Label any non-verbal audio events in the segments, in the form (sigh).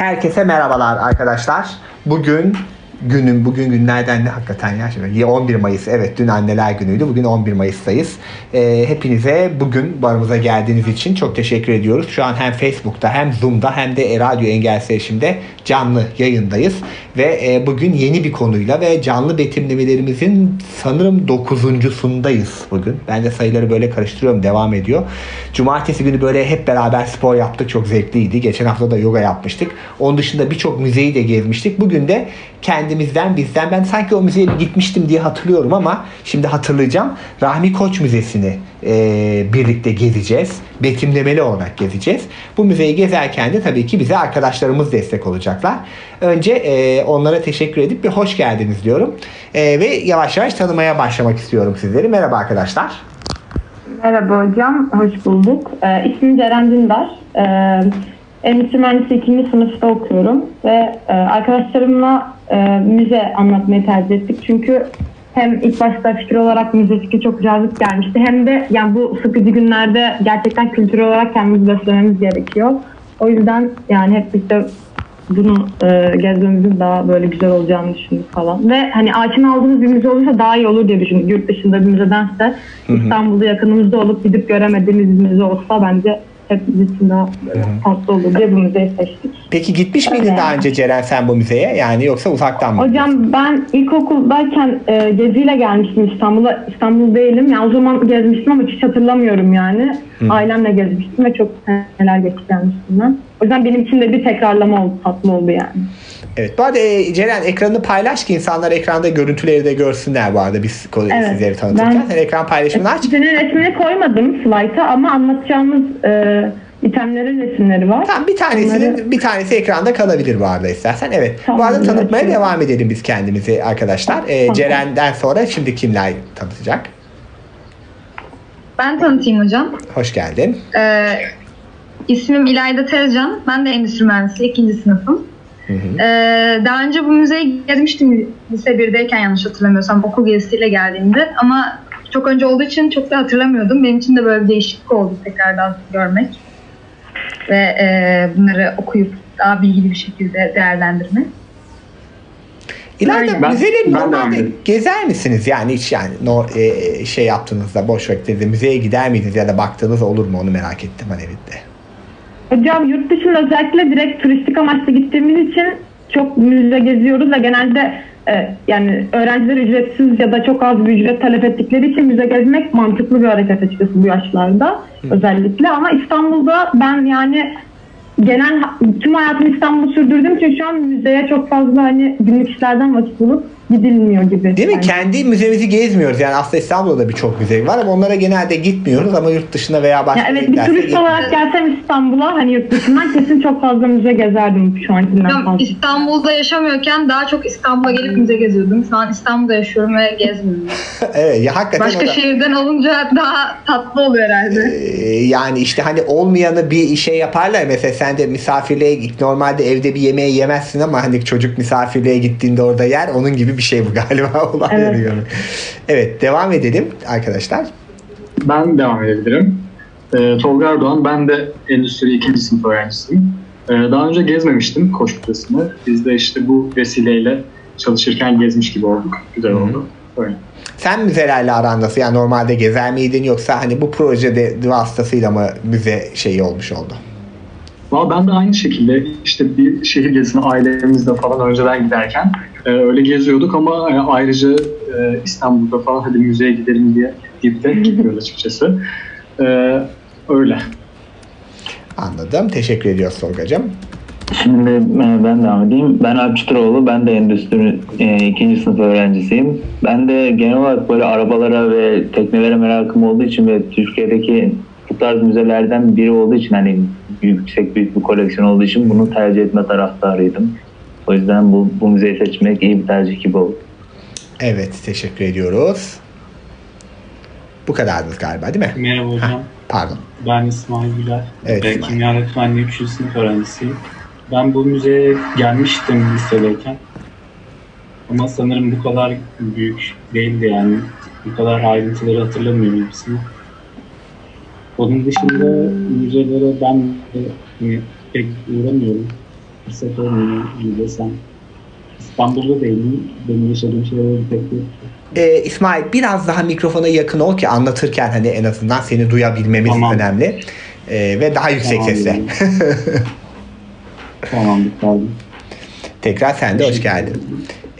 Herkese merhabalar arkadaşlar. Bugün günün bugün günlerden ne hakikaten ya? Şimdi 11 Mayıs evet dün anneler günüydü bugün 11 Mayıs'tayız. Ee, hepinize bugün barımıza geldiğiniz için çok teşekkür ediyoruz. Şu an hem Facebook'ta hem Zoom'da hem de Radyo Engel Seçim'de canlı yayındayız. Ve e, bugün yeni bir konuyla ve canlı betimlemelerimizin sanırım dokuzuncusundayız bugün. Ben de sayıları böyle karıştırıyorum devam ediyor. Cumartesi günü böyle hep beraber spor yaptık çok zevkliydi. Geçen hafta da yoga yapmıştık. Onun dışında birçok müzeyi de gezmiştik. Bugün de kendimizden bizden ben sanki o müzeye gitmiştim diye hatırlıyorum ama şimdi hatırlayacağım. Rahmi Koç Müzesi'ni e, birlikte gezeceğiz. Betimlemeli olarak gezeceğiz. Bu müzeyi gezerken de tabii ki bize arkadaşlarımız destek olacaklar. Önce e, onlara teşekkür edip bir hoş geldiniz diyorum. E, ve yavaş yavaş tanımaya başlamak istiyorum sizleri. Merhaba arkadaşlar. Merhaba hocam, hoş bulduk. Ee, ismim Ceren Dündar. Ee, Endüstri Mühendisliği 2. sınıfta okuyorum ve e, arkadaşlarımla e, müze anlatmayı tercih ettik. Çünkü hem ilk başta fikir olarak müze fikri çok cazip gelmişti hem de yani bu sıkıcı günlerde gerçekten kültürel olarak kendimizi beslememiz gerekiyor. O yüzden yani hep birlikte bunu e, gezmemizin daha böyle güzel olacağını düşündük falan. Ve hani aşina aldığımız bir müze olursa daha iyi olur diye düşündük. Yurt dışında bir müzedense İstanbul'da yakınımızda olup gidip göremediğimiz bir müze olsa bence hepimiz için daha tatlı olur diye bu müzeyi seçtik. Peki gitmiş miydin Evet. daha önce Ceren sen bu müzeye? Yani yoksa uzaktan mı? Hocam ben ilkokuldayken e, geziyle gelmiştim İstanbul'a. İstanbul değilim. Yani o zaman gezmiştim ama hiç hatırlamıyorum yani. Ailemle gezmiştim ve çok neler geçti gelmiştim O yüzden benim için de bir tekrarlama oldu, tatlı oldu yani. Evet. Bu arada e, Ceren ekranını paylaş ki insanlar ekranda görüntüleri de görsünler bu arada biz Evet. sizleri tanıtırken. Ben- Sen ekran paylaşımını aç. Senin resmini koymadım slayta ama anlatacağımız e, itemlerin resimleri var. Tamam bir tanesinin Onları- bir tanesi ekranda kalabilir bu arada istersen. Evet. Tamam, bu arada tanıtmaya evet. devam edelim biz kendimizi arkadaşlar. Ee, Tamam. Ceren'den sonra şimdi kimler tanıtacak? Ben tanıtayım hocam. Hoş geldin. Ee, ismim İlayda Tezcan. Ben de endüstri mühendisliği ikinci sınıfım. Hı hı. Ee, daha önce bu müzeye gezmiştim lise 1'deyken yanlış hatırlamıyorsam okul gezisiyle geldiğimde ama çok önce olduğu için çok da hatırlamıyordum. Benim için de böyle bir değişiklik oldu tekrardan görmek ve e, bunları okuyup daha bilgili bir şekilde değerlendirmek. İlayda Ben- müzeleri normalde gezer misiniz? Yani hiç yani no, e, şey yaptığınızda boş vaktinizde müzeye gider miydiniz ya da baktığınız olur mu onu merak ettim hani bir de. Hocam yurt dışında özellikle direkt turistik amaçlı gittiğimiz için çok müze geziyoruz ve genelde e, yani öğrenciler ücretsiz ya da çok az bir ücret talep ettikleri için müze gezmek mantıklı bir hareket açıkçası bu yaşlarda özellikle. Ama İstanbul'da ben yani genel tüm hayatımı İstanbul'da sürdürdüğüm için şu an müzeye çok fazla hani günlük işlerden vakit bulup gidilmiyor gibi. Değil mi? bence. Kendi müzemizi gezmiyoruz. Yani aslında İstanbul'da da birçok müze var ama onlara genelde gitmiyoruz ama yurt dışına veya başka Ya evet bir turist olarak gelsem İstanbul'a hani yurt dışından kesin çok fazla müze gezerdim şu ankinden fazla. İstanbul'da yaşamıyorken daha çok İstanbul'a gelip müze geziyordum. Şu an İstanbul'da yaşıyorum ve gezmiyorum. (laughs) evet ya hakikaten Başka da- şehirden olunca daha tatlı oluyor herhalde. Ee, yani işte hani olmayanı bir şey yaparlar. Mesela sen de misafirliğe git. Normalde evde bir yemeği yemezsin ama hani çocuk misafirliğe gittiğinde orada yer. Onun gibi bir şey bu (laughs) galiba. olaylara Evet. Evet devam edelim arkadaşlar. Ben devam edebilirim. Ee, Tolga Erdoğan, ben de endüstri ikinci sınıf öğrencisiyim. Ee, daha önce gezmemiştim Koç Müzesi'ni. Biz de işte bu vesileyle çalışırken gezmiş gibi olduk. Güzel Hı hı. oldu. Öyle. Sen müzelerle aran nasıl? Yani normalde gezer miydin yoksa hani bu projede vasıtasıyla mı müze şeyi olmuş oldu? Valla ben de aynı şekilde işte bir şehir gezisine ailemizle falan önceden giderken e, öyle geziyorduk ama e, ayrıca e, İstanbul'da falan hadi müzeye gidelim diye gidip de (laughs) gitmiyoruz açıkçası. E, öyle. Anladım. Teşekkür ediyoruz Tolga'cığım. Şimdi e, ben devam edeyim. Ben Alp Çıtıroğlu. Ben de endüstri e, ikinci sınıf öğrencisiyim. Ben de genel olarak böyle arabalara ve teknelere merakım olduğu için ve Türkiye'deki bu tarz müzelerden biri olduğu için hani yüksek büyük bir koleksiyon olduğu için bunu tercih etme taraftarıydım. O yüzden bu, bu müzeyi seçmek iyi bir tercih gibi oldu. Evet teşekkür ediyoruz. Bu kadardınız galiba değil mi? Merhaba hocam. Pardon. Ben İsmail Güler. Evet, İsmail. Kimya öğretmenliği 3. sınıf öğrencisiyim. Ben bu müzeye gelmiştim lisedeyken. Ama sanırım bu kadar büyük değildi yani. Bu kadar ayrıntıları hatırlamıyorum hepsini. Onun dışında müzelere ben de hani pek uğramıyorum. Fırsat olmuyor desem. İstanbul'da değilim. Benim yaşadığım şeyler pek yok. Ee, İsmail biraz daha mikrofona yakın ol ki anlatırken hani en azından seni duyabilmemiz Tamam. önemli. Ee, ve daha yüksek Tamam. sesle. Tamamdır kaldım. (laughs) Tekrar sen de hoş geldin.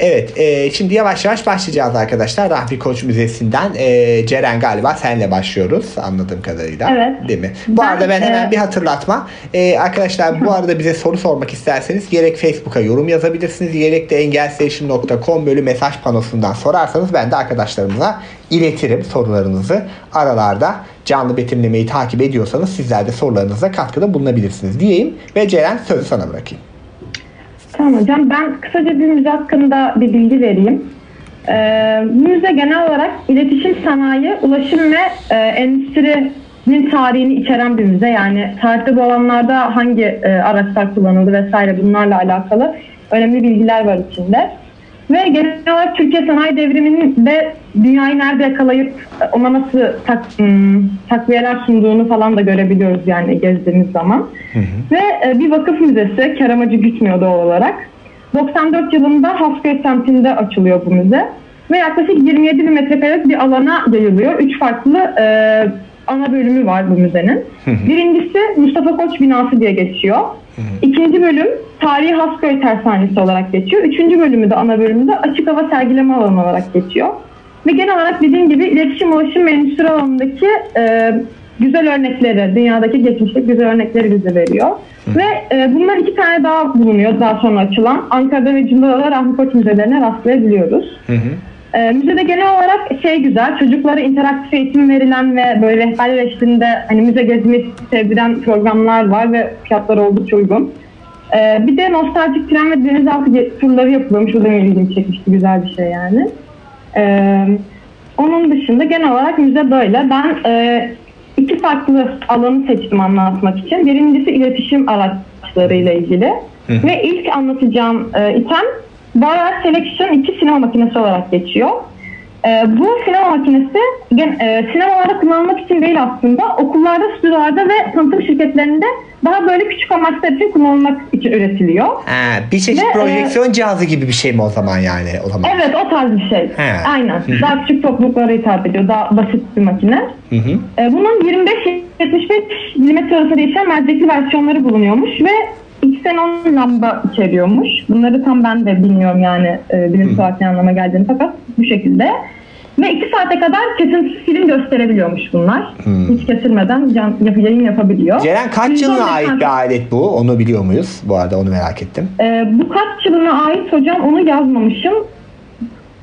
Evet, e, şimdi yavaş yavaş başlayacağız arkadaşlar. Rahmi Koç Müzesi'nden e, Ceren galiba senle başlıyoruz anladığım kadarıyla. Evet. Değil mi? Bu Ben, arada ben hemen e, bir hatırlatma. E, arkadaşlar bu (laughs) arada bize soru sormak isterseniz gerek Facebook'a yorum yazabilirsiniz gerek de engelstation.com bölü mesaj panosundan sorarsanız ben de arkadaşlarımıza iletirim sorularınızı. Aralarda canlı betimlemeyi takip ediyorsanız sizler de sorularınıza katkıda bulunabilirsiniz diyeyim ve Ceren sözü sana bırakayım. Tamam hocam ben kısaca bir müze hakkında bir bilgi vereyim. Ee, müze genel olarak iletişim sanayi, ulaşım ve e, endüstrinin tarihini içeren bir müze. Yani tarihte bu alanlarda hangi e, araçlar kullanıldı vesaire bunlarla alakalı önemli bilgiler var içinde. Ve genel olarak Türkiye sanayi devriminin de dünyayı nerede yakalayıp ona nasıl tak, hmm, takviyeler sunduğunu falan da görebiliyoruz yani gezdiğimiz zaman. Ve e, bir vakıf müzesi, kar amacı gütmüyor doğal olarak. 94 yılında Hasköy semtinde açılıyor bu müze. Ve yaklaşık 27 bin metrekarelik bir alana yayılıyor. Üç farklı e, ana bölümü var bu müzenin. Birincisi Mustafa Koç binası diye geçiyor. İkinci bölüm Tarihi Hasköy Tersanesi olarak geçiyor. Üçüncü bölümü de ana bölümü de açık hava sergileme alanı olarak geçiyor. Ve genel olarak dediğim gibi iletişim, ulaşım ve endüstri alanındaki e, güzel örnekleri, dünyadaki geçmişte güzel örnekleri bize veriyor. Ve e, bunlar iki tane daha bulunuyor daha sonra açılan. Ankara'da ve Cunda'da Rahmi Koç müzelerine rastlayabiliyoruz. E, müzede genel olarak şey güzel, çocuklara interaktif eğitim verilen ve böyle rehberler eşliğinde hani müze gezmeyi sevdiren programlar var ve fiyatları oldukça uygun. E, bir de nostaljik tren ve denizaltı turları yapılıyormuş. O da ilgimi çekmişti. Güzel bir şey yani. E, onun dışında genel olarak müze böyle. Ben e, iki farklı alanı seçtim anlatmak için. Birincisi iletişim araçları ile ilgili. Ve ilk anlatacağım e, item Bayer Selection 2 sinema makinesi olarak geçiyor. E, bu sinema makinesi gen- e, sinemalarda kullanılmak için değil aslında okullarda, stüdyolarda ve tanıtım şirketlerinde daha böyle küçük amaçlar için kullanılmak için üretiliyor. Ha, bir çeşit Ve, projeksiyon cihazı gibi bir şey mi o zaman yani? O zaman. Evet o tarz bir şey. He. Aynen. Daha küçük topluluklara hitap ediyor. Daha basit bir makine. Hı hı. Ee, Bunun 25-75 mm arası değişen mercekli versiyonları bulunuyormuş ve xenon lamba içeriyormuş. Bunları tam ben de bilmiyorum yani e, bilimsel olarak ne anlama geldiğini fakat bu şekilde. Ve 2 saate kadar kesintisiz film gösterebiliyormuş bunlar. Hiç kesilmeden can, yap, yayın yapabiliyor. Ceren kaç 115 yılına ait bir alet bu? Onu biliyor muyuz? Bu arada onu merak ettim. Ee, bu kaç yılına ait hocam onu yazmamışım.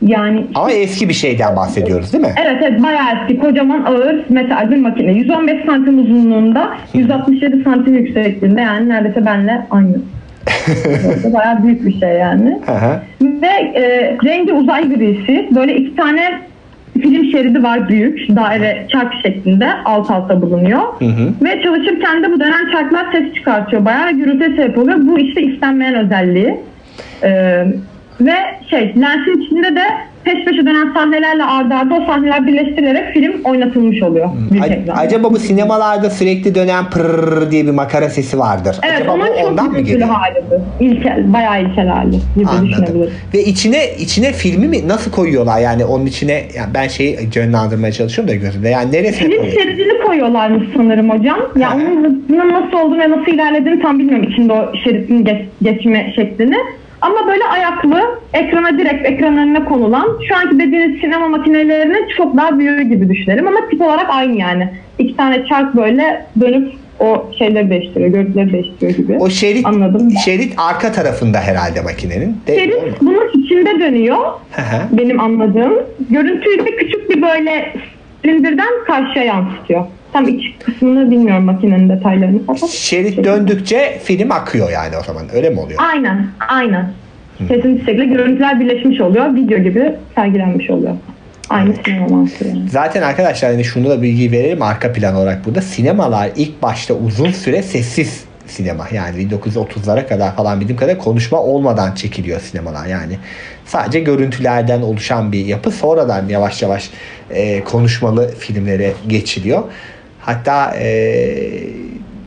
Yani Ama eski bir şeyden bahsediyoruz değil mi? Evet evet bayağı eski kocaman ağır metal bir makine. 115 santim uzunluğunda 167 santim yüksekliğinde yani neredeyse benle aynı. (laughs) bayağı büyük bir şey yani. Ve e, rengi uzay grisi. Böyle iki tane film şeridi var büyük. Daire çark şeklinde alt alta bulunuyor. hı. Ve çalışırken de bu dönen çarklar ses çıkartıyor. Bayağı gürültü sebep oluyor. Bu işte istenmeyen özelliği. E, ve şey lensin içinde de peş peşe dönen sahnelerle arda arda o sahneler birleştirilerek film oynatılmış oluyor. büyük A- acaba bu sinemalarda sürekli dönen pırrrr diye bir makara sesi vardır. Evet acaba onun çok ondan mı geliyor? hali bu. İlkel, bayağı ilkel hali gibi Anladım. Ve içine içine filmi mi nasıl koyuyorlar yani onun içine yani ben şeyi canlandırmaya çalışıyorum da gözümde. Yani neresine Film koyuyorlar? şeridini koyuyorlarmış sanırım hocam. Ya Ha. onun nasıl olduğunu ve nasıl ilerlediğini tam bilmiyorum içinde o şeridin geç- geçme şeklini. Ama böyle ayaklı, ekrana direkt ekran önüne konulan, şu anki dediğiniz sinema makinelerinin çok daha büyüğü gibi düşünelim ama tip olarak aynı yani. İki tane çark böyle dönüp o şeyleri değiştiriyor, görüntüleri değiştiriyor gibi. O şerit Anladım. şerit arka tarafında herhalde makinenin. Mi? Şerit bunun içinde dönüyor. Benim anladığım. Görüntüyü de küçük bir böyle silindirden karşıya yansıtıyor. Tam iç kısmını bilmiyorum makinenin detaylarını fakat. Şerit döndükçe film akıyor yani o zaman. Öyle mi oluyor? Aynen, aynen. Kesinlikle şekilde görüntüler birleşmiş oluyor. Video gibi sergilenmiş oluyor. Aynı sinema mantığı yani. Zaten arkadaşlar hani şunu da bilgi verelim arka plan olarak burada. Sinemalar ilk başta uzun süre sessiz sinema. Yani 1930'lara kadar falan bildiğim kadar konuşma olmadan çekiliyor sinemalar. Yani sadece görüntülerden oluşan bir yapı. Sonradan yavaş yavaş e, konuşmalı filmlere geçiliyor. Hatta e,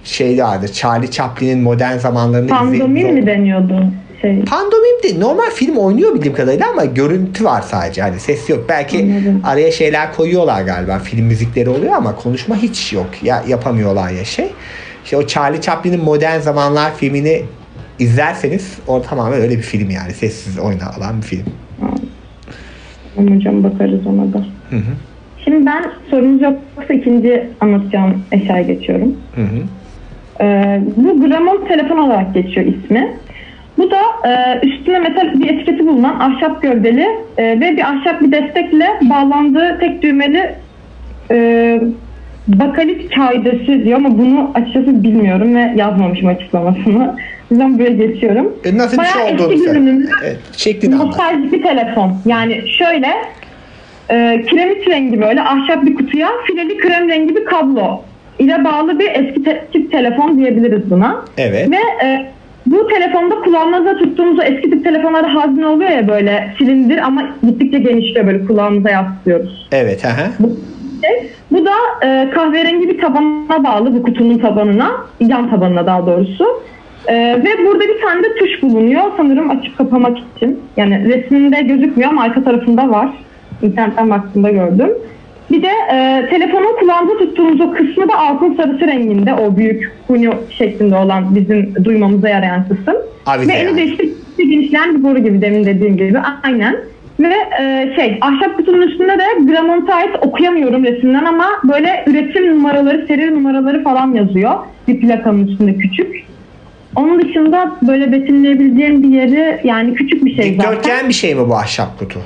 şeyli vardır. Charlie Chaplin'in modern zamanlarını Pandomim izlediğiniz mi deniyordu? Şey. Pandomim değil. Normal film oynuyor bildiğim kadarıyla ama görüntü var sadece. Hani ses yok. Belki Anladım. araya şeyler koyuyorlar galiba. Film müzikleri oluyor ama konuşma hiç yok. Ya yapamıyorlar ya şey. İşte o Charlie Chaplin'in modern zamanlar filmini izlerseniz o tamamen öyle bir film yani. Sessiz oynanan bir film. Tamam hocam bakarız ona da. Hı hı. Şimdi ben sorunuz yoksa ikinci anlatacağım eşyaya geçiyorum. Hı hı. Ee, bu gramon telefon olarak geçiyor ismi. Bu da e, üstüne metal bir etiketi bulunan ahşap gövdeli e, ve bir ahşap bir destekle bağlandığı tek düğmeli e, bakalit kaidesi diyor ama bunu açıkçası bilmiyorum ve yazmamışım açıklamasını. O yüzden buraya geçiyorum. E, Nasıl bir Bayağı şey olduğunu görünümlü. Evet, şeklini anlat. Nostaljik bir telefon. Yani şöyle e, kiremit rengi böyle ahşap bir kutuya fileli krem rengi bir kablo ile bağlı bir eski te- tip telefon diyebiliriz buna. Evet. Ve e, bu telefonda kulağımıza tuttuğumuz o eski tip telefonlarda hazne oluyor ya böyle silindir ama gittikçe genişliyor böyle kulağımıza yaslıyoruz. Evet. Hı. Şey, Bu da e, kahverengi bir tabana bağlı bu kutunun tabanına, yan tabanına daha doğrusu. E, ve burada bir tane de tuş bulunuyor sanırım açıp kapamak için. Yani resminde gözükmüyor ama arka tarafında var. İnternetten baktığımda gördüm. Bir de e, telefonun kulağımıza tuttuğumuz o kısmı da altın sarısı renginde o büyük huni şeklinde olan bizim duymamıza yarayan kısım. Avize Ve eli yani. de işte genişleyen bir boru gibi demin dediğim gibi. Aynen. Ve e, şey ahşap kutunun üstünde de Gramontite okuyamıyorum resimden ama böyle üretim numaraları, seri numaraları falan yazıyor. Bir plakanın üstünde küçük. Onun dışında böyle betimleyebileceğim bir yeri yani küçük bir şey zaten. Dikdörtgen bir şey mi bu ahşap kutu?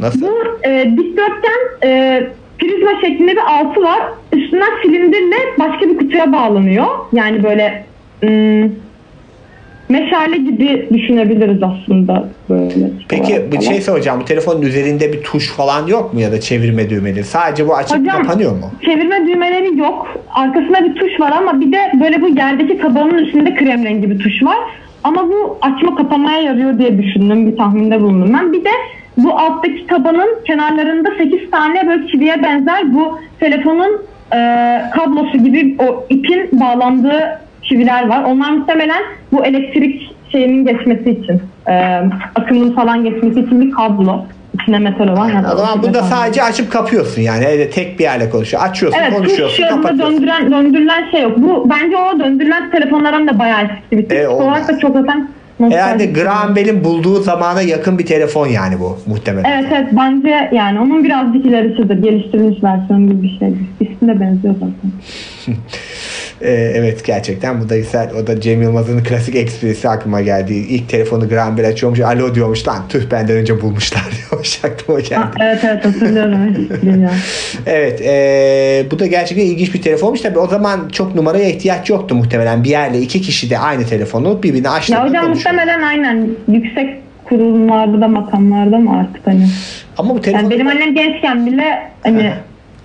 Nasıl? Bu e, dikdörtgen e, prizma şeklinde bir altı var. Üstünden silindirle başka bir kutuya bağlanıyor. Yani böyle ım, meşale gibi düşünebiliriz aslında böyle. Peki bir şey soracağım. Bu telefonun üzerinde bir tuş falan yok mu ya da çevirme düğmeleri? Sadece bu açıp Hocam, kapanıyor mu? Çevirme düğmeleri yok. Arkasında bir tuş var ama bir de böyle bu yerdeki tabanın üstünde krem rengi bir tuş var. Ama bu açma kapamaya yarıyor diye düşündüm. Bir tahminde bulundum ben. Bir de bu alttaki tabanın kenarlarında 8 tane böyle çiviye benzer bu telefonun e, kablosu gibi o ipin bağlandığı çiviler var. Onlar muhtemelen bu elektrik şeyinin geçmesi için, e, akımın falan geçmesi için bir kablo. İçine metal olan. ya da O zaman bunda sadece açıp kapıyorsun yani. Öyle tek bir yerle konuşuyor. Açıyorsun, Evet, konuşuyorsun, kapatıyorsun. döndüren, döndürülen şey yok. Bu bence o döndürülen telefonlardan da bayağı eski bir E, teknik olmaz. olarak da çok zaten Herhalde. Graham Bell'in bulduğu zamana yakın bir telefon yani bu muhtemelen. Evet evet bence yani onun birazcık ilerisidir. Geliştirilmiş versiyonu gibi bir şeydir. İsmi de benziyor zaten. (laughs) Ee, evet gerçekten bu da güzel. O da Cem Yılmaz'ın klasik esprisi aklıma geldi. İlk telefonu Graham Bell açıyormuş. Alo diyormuş lan. Tüh benden önce bulmuşlar (laughs) diyormuş. Aklıma Ha, geldi. evet evet hatırlıyorum. (laughs) evet, ee, bu da gerçekten ilginç bir telefonmuş. Tabii o zaman çok numaraya ihtiyaç yoktu muhtemelen. Bir yerle iki kişi de aynı telefonu birbirine açtı. ya hocam muhtemelen aynen yüksek kurullarda da makamlarda mı artık hani. Ama bu telefon... Yani benim annem gençken bile hani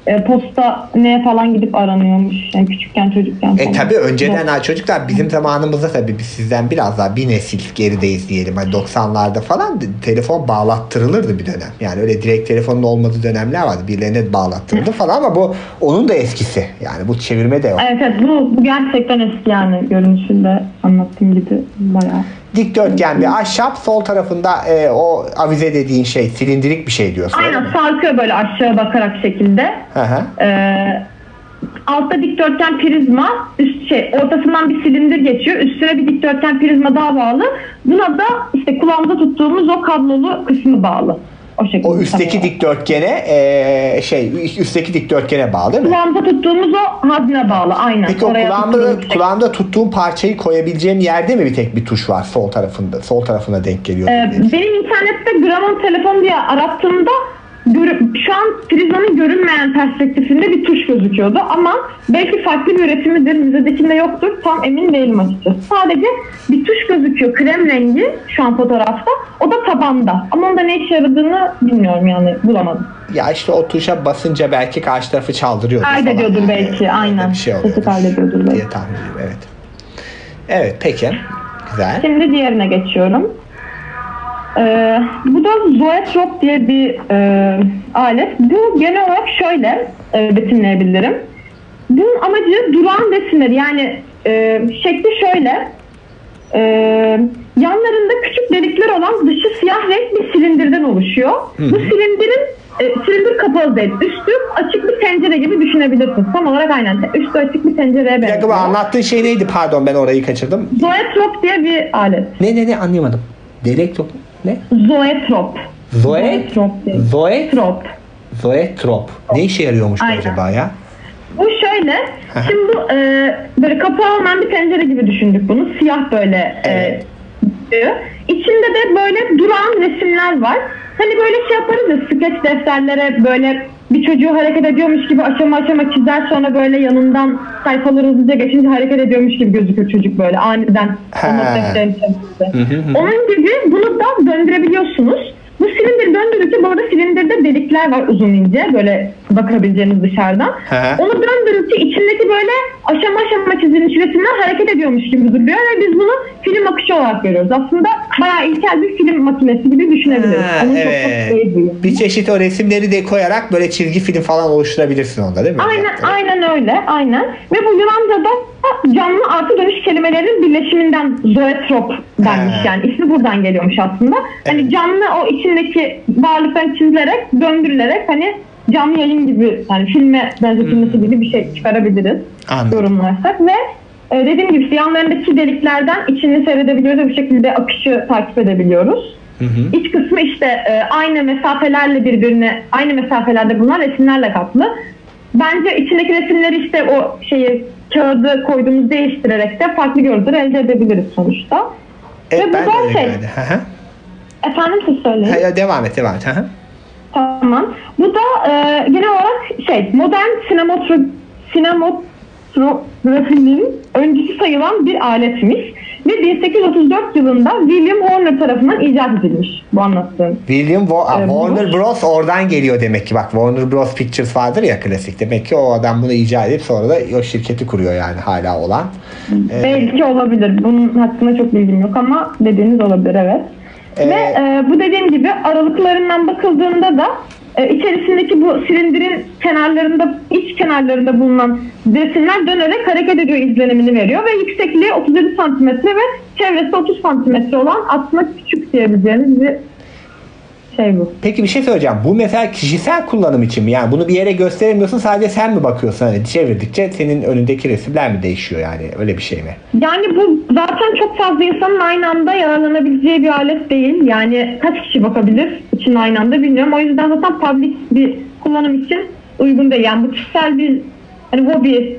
e, posta neye falan gidip aranıyormuş. Yani küçükken çocukken falan. E tabi önceden ha, çocuklar bizim zamanımızda tabi biz sizden biraz daha bir nesil gerideyiz diyelim. Hani 90'larda falan telefon bağlattırılırdı bir dönem. Yani öyle direkt telefonun olmadığı dönemler vardı. Birilerine bağlattırıldı falan ama bu onun da eskisi. Yani bu çevirme de yok. Evet evet bu, bu gerçekten eski yani görünüşünde anlattığım gibi bayağı. Dikdörtgen bir ahşap sol tarafında e, o avize dediğin şey silindirik bir şey diyorsun. Aynen sarkıyor böyle aşağı bakarak şekilde. Hı hı. Ee, altta dikdörtgen prizma, üst şey ortasından bir silindir geçiyor. Üstüne bir dikdörtgen prizma daha bağlı. Buna da işte kulağımıza tuttuğumuz o kablolu kısmı bağlı. O şekilde. O üstteki dikdörtgene e, şey üstteki dikdörtgene bağlı değil mi? Kulağımıza tuttuğumuz o hazne bağlı aynen. Peki o kulağımda, tuttuğumuz şey. kulağımda tuttuğum parçayı koyabileceğim yerde mi bir tek bir tuş var sol tarafında? Sol tarafına denk geliyor. Ee, benim internette Gramon telefon diye arattığımda şu an Prizma'nın görünmeyen perspektifinde bir tuş gözüküyordu ama belki farklı bir üretimidir, müzedekinde yoktur tam emin değilim açıkçası. Sadece bir tuş gözüküyor krem rengi şu an fotoğrafta o da tabanda ama onda ne işe yaradığını bilmiyorum yani bulamadım. Ya işte o tuşa basınca belki karşı tarafı çaldırıyor. Kaydediyordur belki aynen. Bir şey Sesi kaydediyordur belki. Diye tahmin ediyorum evet. Evet peki. Güzel. Şimdi diğerine geçiyorum. Ee, bu da Zoetrop diye bir e, alet. Bu genel olarak şöyle e, betimleyebilirim. Bunun amacı durağan resimleri yani e, şekli şöyle. E, yanlarında küçük delikler olan dışı siyah renk bir silindirden oluşuyor. Bu silindirin e, silindir kapalı değil. Üstü açık bir tencere gibi düşünebilirsiniz. Tam olarak aynen. Üstü açık bir tencereye Bir dakika bu benziyor. anlattığın şey neydi? Pardon ben orayı kaçırdım. Zoetrop diye bir alet. Ne ne ne anlayamadım. Delektrop ne? Zoetrop. Zoe Zoetrop diye. Zoe Trop. Zoetrop. Ne işe yarıyormuş Aynen. acaba ya? Bu şöyle, şimdi bu e, böyle kapağı olmayan bir tencere gibi düşündük bunu. Siyah böyle Evet. e, e, içinde de böyle duran resimler var. Hani böyle şey yaparız ya skeç defterlere böyle bir çocuğu hareket ediyormuş gibi aşama aşama çizer sonra böyle yanından sayfaları hızlıca geçince hareket ediyormuş gibi gözükür çocuk böyle aniden. Onun gibi bunu da döndürebiliyorsunuz. Bu silindir döndürdükçe bu arada silindirde delikler var uzun ince böyle bakabileceğiniz dışarıdan. Hı. Onu döndürdükçe içindeki böyle aşama aşama çizilmiş resimler hareket ediyormuş gibi duruyor ve biz bunu film akışı olarak görüyoruz. Aslında bayağı ilkel bir film makinesi gibi düşünebiliriz. Ha, Onun çok evet. çok değil. Bir çeşit o resimleri de koyarak böyle çizgi film falan oluşturabilirsin onda değil mi? Aynen, aynen öyle, aynen. Ve bu Yunanca'da canlı artı dönüş kelimelerinin birleşiminden zoetrop denmiş Ha. yani. ismi buradan geliyormuş aslında. Hani Evet. canlı o içindeki varlıkların çizilerek, döndürülerek hani canlı yayın gibi yani filme benzetilmesi gibi bir şey çıkarabiliriz. Anladım. Yorumlarsak ve e, dediğim gibi yanlarındaki deliklerden içini seyredebiliyoruz ve bu şekilde akışı takip edebiliyoruz. Hı hı. İç kısmı işte e, aynı mesafelerle birbirine aynı mesafelerde bulunan resimlerle kaplı. Bence içindeki resimleri işte o şeyi kağıdı koyduğumuz değiştirerek de farklı görüntüler elde edebiliriz sonuçta. Evet Ve bu ben da öyle şey-. Hı hı. Efendim siz söyleyin. Ha, devam et devam et. Hı hı. Tamam. Bu da e, genel olarak şey modern sinematro sinematografinin öncüsü sayılan bir aletmiş. Ve 1834 yılında William Horner tarafından icat edilmiş bu anlattığım. William Wa- Evet, Warner bu- Bros. oradan geliyor demek ki. Bak Warner Bros. Pictures vardır ya klasik. Demek ki o adam bunu icat edip sonra da o şirketi kuruyor yani hala olan. Ee, Belki olabilir. Bunun hakkında çok bilgim yok ama dediğiniz olabilir evet. Ee, Ve e, bu dediğim gibi aralıklarından bakıldığında da e, içerisindeki bu silindirin kenarlarında, iç kenarlarında bulunan resimler dönerek hareket ediyor izlenimini veriyor ve yüksekliği 37 santimetre ve çevresi 30 santimetre olan aslında küçük diyebileceğimiz bir şey bu. Peki bir şey söyleyeceğim. Bu mesela kişisel kullanım için mi? Yani bunu bir yere gösteremiyorsun sadece sen mi bakıyorsun? Hani çevirdikçe senin önündeki resimler mi değişiyor yani? Öyle bir şey mi? Yani bu zaten çok fazla insanın aynı anda yararlanabileceği bir alet değil. Yani kaç kişi bakabilir için aynı anda bilmiyorum. O yüzden zaten public bir kullanım için uygun değil. Yani bu kişisel bir hani hobi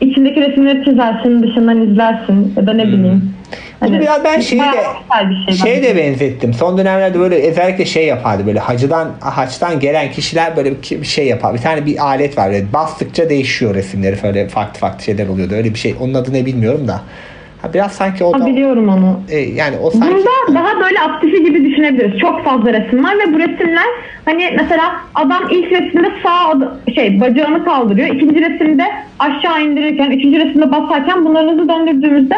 içindeki resimleri çizersin, dışından izlersin ya da ne bileyim. Hani biraz ben şeyi de şey. de benzettim. Son dönemlerde böyle özellikle şey yapardı böyle hacıdan haçtan gelen kişiler böyle bir şey yapar. Bir tane bir alet var. Böyle bastıkça değişiyor resimleri böyle farklı farklı şeyler oluyordu. Öyle bir şey. Onun adı ne bilmiyorum da. Ha, biraz sanki o Ha, da biliyorum onu. e, yani o sanki Bunda daha böyle aktifi gibi düşünebiliriz. Çok fazla resim var ve bu resimler hani mesela adam ilk resimde sağ şey bacağını kaldırıyor. ikinci resimde aşağı indirirken, üçüncü resimde basarken bunları hızlı döndürdüğümüzde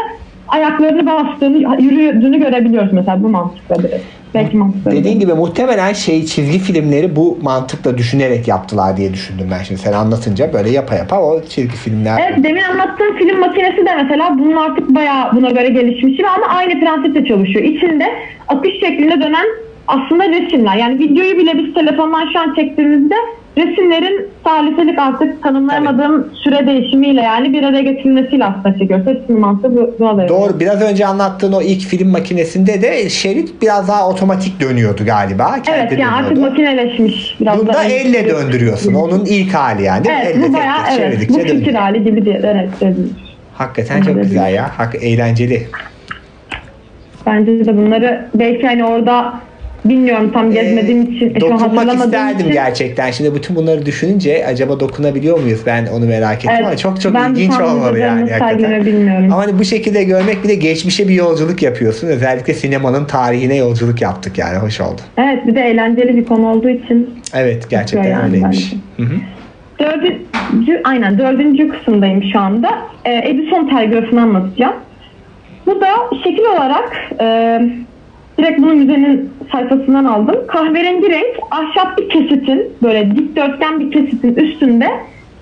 ayaklarını bastığını, yürüdüğünü görebiliyoruz mesela bu mantıkla biraz. Belki mantıklı. Dediğin gibi muhtemelen şey çizgi filmleri bu mantıkla düşünerek yaptılar diye düşündüm ben şimdi sen anlatınca böyle yapa yapa o çizgi filmler Evet demin anlattığım film makinesi de mesela bunun artık bayağı buna göre gelişmiş ve ama aynı prensiple çalışıyor. İçinde akış şeklinde dönen aslında resimler. Yani videoyu bile biz telefondan şu an çektiğimizde resimlerin saliselik artık tanımlayamadığım süre değişimiyle yani bir araya getirilmesiyle aslında çekiyoruz. Hepsinin mantığı bu, bu oluyor. Doğru. Biraz önce anlattığın o ilk film makinesinde de şerit biraz daha otomatik dönüyordu galiba. Kendi Evet yani artık dönüyordu. makineleşmiş. Biraz Bunda elle döndürüyorsun. Onun ilk hali yani. Evet elle bu bayağı evet. Bu fikir hali gibi diye evet, dediğiniz. Hakikaten çok Evet. güzel ya. Hak, eğlenceli. Bence de bunları belki hani orada bilmiyorum tam gezmediğim için, şu an Ee, Dokunmak hatırlamadığım isterdim için. gerçekten. Şimdi bütün bunları düşününce acaba dokunabiliyor muyuz? Ben onu merak ettim Evet, ama çok çok ben ilginç olmalı yani. hakikaten. bilmiyorum. Ama hani bu şekilde görmek bir de geçmişe bir yolculuk yapıyorsun. Özellikle sinemanın tarihine yolculuk yaptık yani. Hoş oldu. Evet bir de eğlenceli bir konu olduğu için Evet gerçekten yani öyleymiş. bence. Hı hı. dördüncü, aynen dördüncü kısımdayım şu anda. Ee, Edison telgrafını anlatacağım. Bu da şekil olarak e, direkt bunu müzenin sayfasından aldım. Kahverengi renk ahşap bir kesitin böyle dikdörtgen bir kesitin üstünde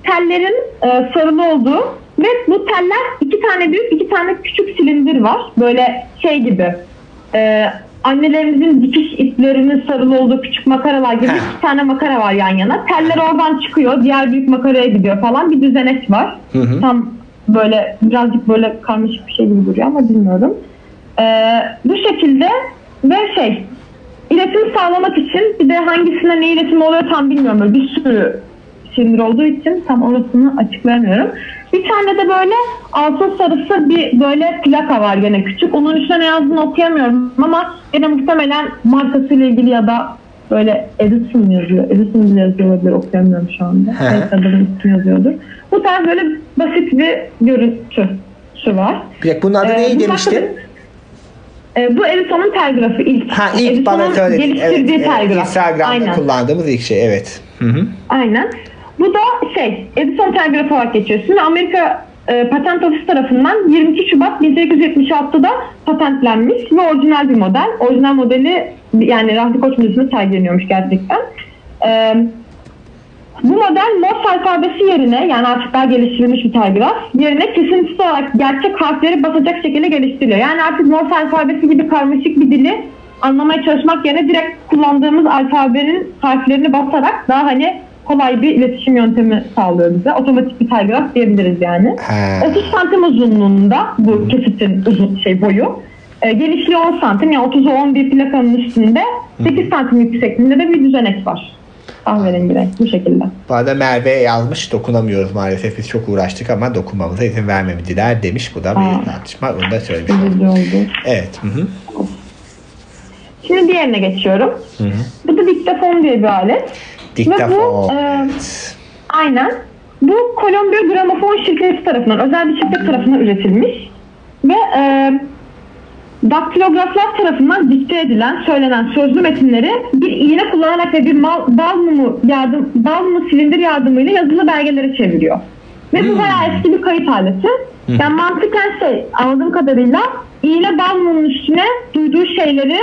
tellerin e, sarılı olduğu Ve bu teller iki tane büyük iki tane küçük silindir var. Böyle şey gibi e, annelerimizin dikiş iplerinin sarılı olduğu küçük makaralar gibi iki tane makara var yan yana. Teller oradan çıkıyor. Diğer büyük makaraya gidiyor falan. Bir düzenek var. Hı hı. Tam böyle birazcık böyle karmaşık bir şey gibi duruyor ama bilmiyorum. Ee, bu şekilde ve şey iletim sağlamak için bir de hangisine ne iletim oluyor tam bilmiyorum. Böyle bir sürü silindir olduğu için tam orasını açıklayamıyorum. Bir tane de böyle altın sarısı bir böyle plaka var gene küçük. Onun üstüne ne yazdığını okuyamıyorum ama gene muhtemelen markasıyla ilgili ya da böyle Edison yazıyor. Edison bile yazıyor olabilir okuyamıyorum şu anda. Neyse adamın ismi yazıyordur. Bu tarz böyle basit bir görüntüsü var. Bir bunun adı Ee, neydi demiştin? Ee, bu Edison'un telgrafı ilk. Ha ilk bana söyledin. Geliştirdiği evet, telgraf. Instagram'da Aynen. kullandığımız ilk şey evet. Hı hı. Aynen. Bu da şey Edison telgrafı olarak geçiyor. Şimdi Amerika e, Patent Ofisi tarafından 22 Şubat 1876'da patentlenmiş ve orijinal bir model. Orijinal modeli yani Rahmi Koç Müzesi'nde sergileniyormuş gerçekten. E, bu model Morse alfabesi yerine yani artık daha geliştirilmiş bir telgraf yerine kesintisiz olarak gerçek harfleri basacak şekilde geliştiriliyor. Yani artık Morse alfabesi gibi karmaşık bir dili anlamaya çalışmak yerine direkt kullandığımız alfabenin harflerini basarak daha hani kolay bir iletişim yöntemi sağlıyor bize. Otomatik bir telgraf diyebiliriz yani. Ha. 30 santim uzunluğunda bu kesitin uzun şey boyu. E, genişliği 10 santim yani 30'u 11 plakanın üstünde 8 santim yüksekliğinde de bir düzenek var. Kahverengi renk bu şekilde. Bu arada Merve yazmış dokunamıyoruz maalesef biz çok uğraştık ama dokunmamıza izin vermemediler demiş. Bu da bir tartışma. Onu da söylemiş oldu. Evet. Hı hı. Şimdi diğerine geçiyorum. Hı hı. Bu da diktafon diye bir alet. Diktafon. Ve bu, e, evet. Aynen. Bu Kolombiya Gramofon şirketi tarafından, özel bir şirket tarafından üretilmiş. Ve e, daktilograflar tarafından dikte edilen, söylenen sözlü metinleri bir iğne kullanarak ve bir mal, bal mumu, yardım, bal mumu silindir yardımıyla yazılı belgelere çeviriyor. Ve bu bayağı eski bir kayıt aleti. Yani mantıken şey, anladığım kadarıyla iğne bal mumunun üstüne duyduğu şeyleri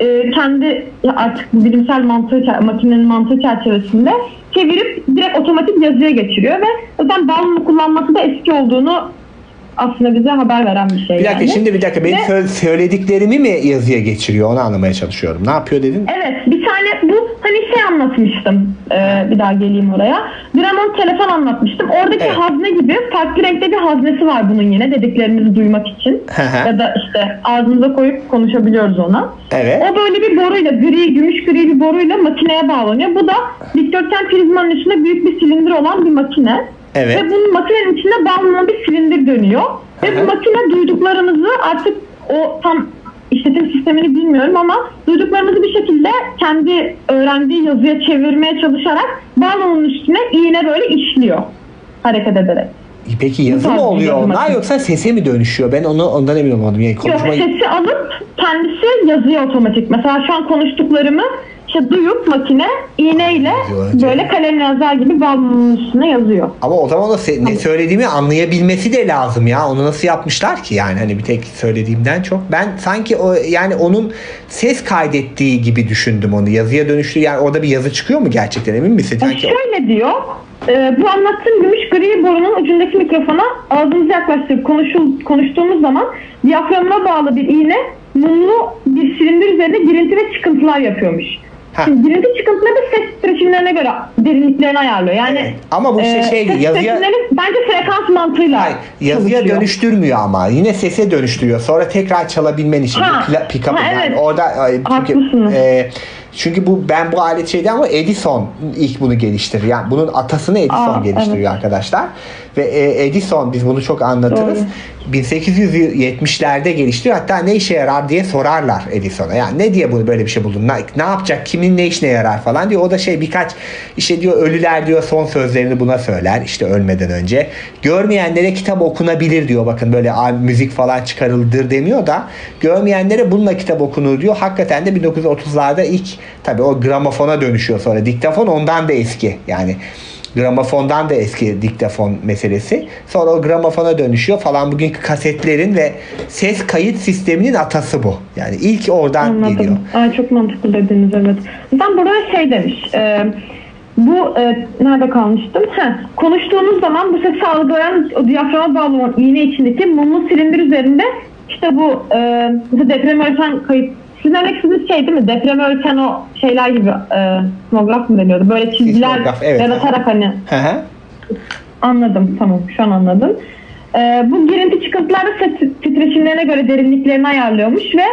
e, kendi artık bilimsel mantığı, makinenin mantığı çerçevesinde çevirip direkt otomatik yazıya geçiriyor ve zaten bal mumu kullanması da eski olduğunu aslında bize haber veren bir şey. Bir dakika yani. şimdi bir dakika benim Ve- sö- söylediklerimi mi yazıya geçiriyor onu anlamaya çalışıyorum. Ne yapıyor dedin? Evet bir tane bu hani şey anlatmıştım Ee, bir daha geleyim oraya. Gramon telefon anlatmıştım. Oradaki Evet. hazne gibi farklı renkte bir haznesi var bunun yine dediklerimizi duymak için. Ya da işte ağzımıza koyup konuşabiliyoruz ona. Evet. O böyle bir boruyla gri, gümüş gri bir boruyla makineye bağlanıyor. Bu da dikdörtgen prizmanın üstünde büyük bir silindir olan bir makine. Evet. Ve bunun makinenin içinde bağlanan bir silindir dönüyor. Ve Hı bu makine duyduklarımızı artık o tam işletim sistemini bilmiyorum ama duyduklarımızı bir şekilde kendi öğrendiği yazıya çevirmeye çalışarak bağlamanın üstüne iğne böyle işliyor hareket ederek. Peki yazı mı oluyor onlar yoksa sese mi dönüşüyor? Ben onu ondan emin olmadım. Yani Yok konuşma... sesi alıp kendisi yazıyor otomatik. Mesela şu an konuştuklarımı işte duyup makine iğneyle Yazıyor. böyle kalemle yazar gibi bağlamanın üstüne yazıyor. Ama o zaman o se- ne söylediğimi anlayabilmesi de lazım ya. Onu nasıl yapmışlar ki yani hani bir tek söylediğimden çok. Ben sanki o yani onun ses kaydettiği gibi düşündüm onu. Yazıya dönüştü yani orada bir yazı çıkıyor mu gerçekten emin misin? Ya Sanki şöyle diyor. e, bu anlattığım gümüş gri borunun ucundaki mikrofona ağzımızı yaklaştırıp konuşul, konuştuğumuz zaman diyaframına bağlı bir iğne mumlu bir silindir üzerinde girinti ve çıkıntılar yapıyormuş. Ha. Şimdi girinti çıkıntıları da ses titreşimlerine göre derinliklerini ayarlıyor. Yani Evet. Ama bu şey- e, şey, ses yazıya- bence frekans mantığıyla Hayır, yazıya çalışıyor. dönüştürmüyor ama. Yine sese dönüştürüyor. Sonra tekrar çalabilmen için. Pla- pick-up. Ha, yani evet. orada çünkü, Haklısınız. e, çünkü bu ben bu alet şeydi ama Edison ilk bunu geliştirdi. Yani bunun atasını Edison Aa, geliştiriyor arkadaşlar. Ve e, Edison biz bunu çok anlatırız. Doğru. 1870'lerde geliştiriyor. Hatta ne işe yarar diye sorarlar Edison'a. Yani ne diye bunu böyle bir şey buldun? Ne, ne yapacak? Kimin ne işine yarar falan diyor. O da şey birkaç işte diyor ölüler diyor son sözlerini buna söyler işte ölmeden önce. Görmeyenlere kitap okunabilir diyor. Bakın böyle "Aa, müzik falan çıkarıldır demiyor da görmeyenlere bununla kitap okunur diyor. Hakikaten de 1930'larda ilk tabii o gramofona dönüşüyor sonra. Diktafon ondan da eski. Yani gramofondan da eski diktafon meselesi. Sonra o gramofona dönüşüyor falan. Bugünkü kasetlerin ve ses kayıt sisteminin atası bu. Yani ilk oradan geliyor. Anladım. Aa, çok mantıklı dediniz evet. Ben burada şey demiş. E, bu e, nerede kalmıştım? Heh, konuştuğumuz zaman bu sesi algılayan o diyaframa bağlı olan iğne içindeki mumlu silindir üzerinde işte bu e, deprem ölçen kayıt sizin örnek istediğiniz şey değil mi? Deprem ölçen o şeyler gibi e, simograf mı deniyordu? Böyle çizgiler Sismograf, evet. yaratarak hani Hı hı. Anladım tamam şu an anladım. Ee, bu girinti çıkıntılarda titreşimlerine göre derinliklerini ayarlıyormuş ve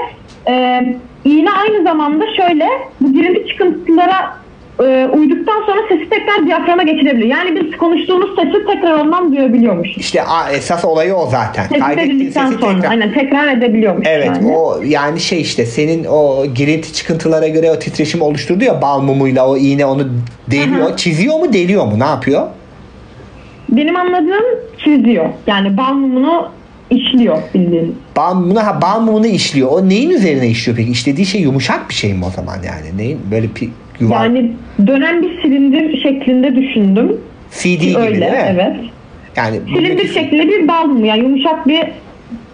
e, iğne aynı zamanda şöyle bu girinti çıkıntılara e, uyduktan sonra sesi tekrar diyaframa geçirebiliyor. Yani biz konuştuğumuz sesi tekrar ondan duyabiliyormuş. İşte a, esas olayı o zaten. Tespit edildikten sesi sonra tekrar. aynen tekrar edebiliyormuş. Evet yani. o yani şey işte senin o girinti çıkıntılara göre o titreşim oluşturdu ya bal mumuyla o iğne onu deliyor. Hı. Çiziyor mu deliyor mu ne yapıyor? Benim anladığım çiziyor. Yani bal mumunu işliyor bildiğin. Bal mumunu, ha, bal mumunu işliyor. O neyin üzerine işliyor peki? İşlediği şey yumuşak bir şey mi o zaman yani? Neyin böyle bir yuvar Yani dönen bir silindir şeklinde düşündüm. CD gibi Öyle değil mi? evet. Yani Silindir buradaki- şeklinde bir bal mı? Yani yumuşak bir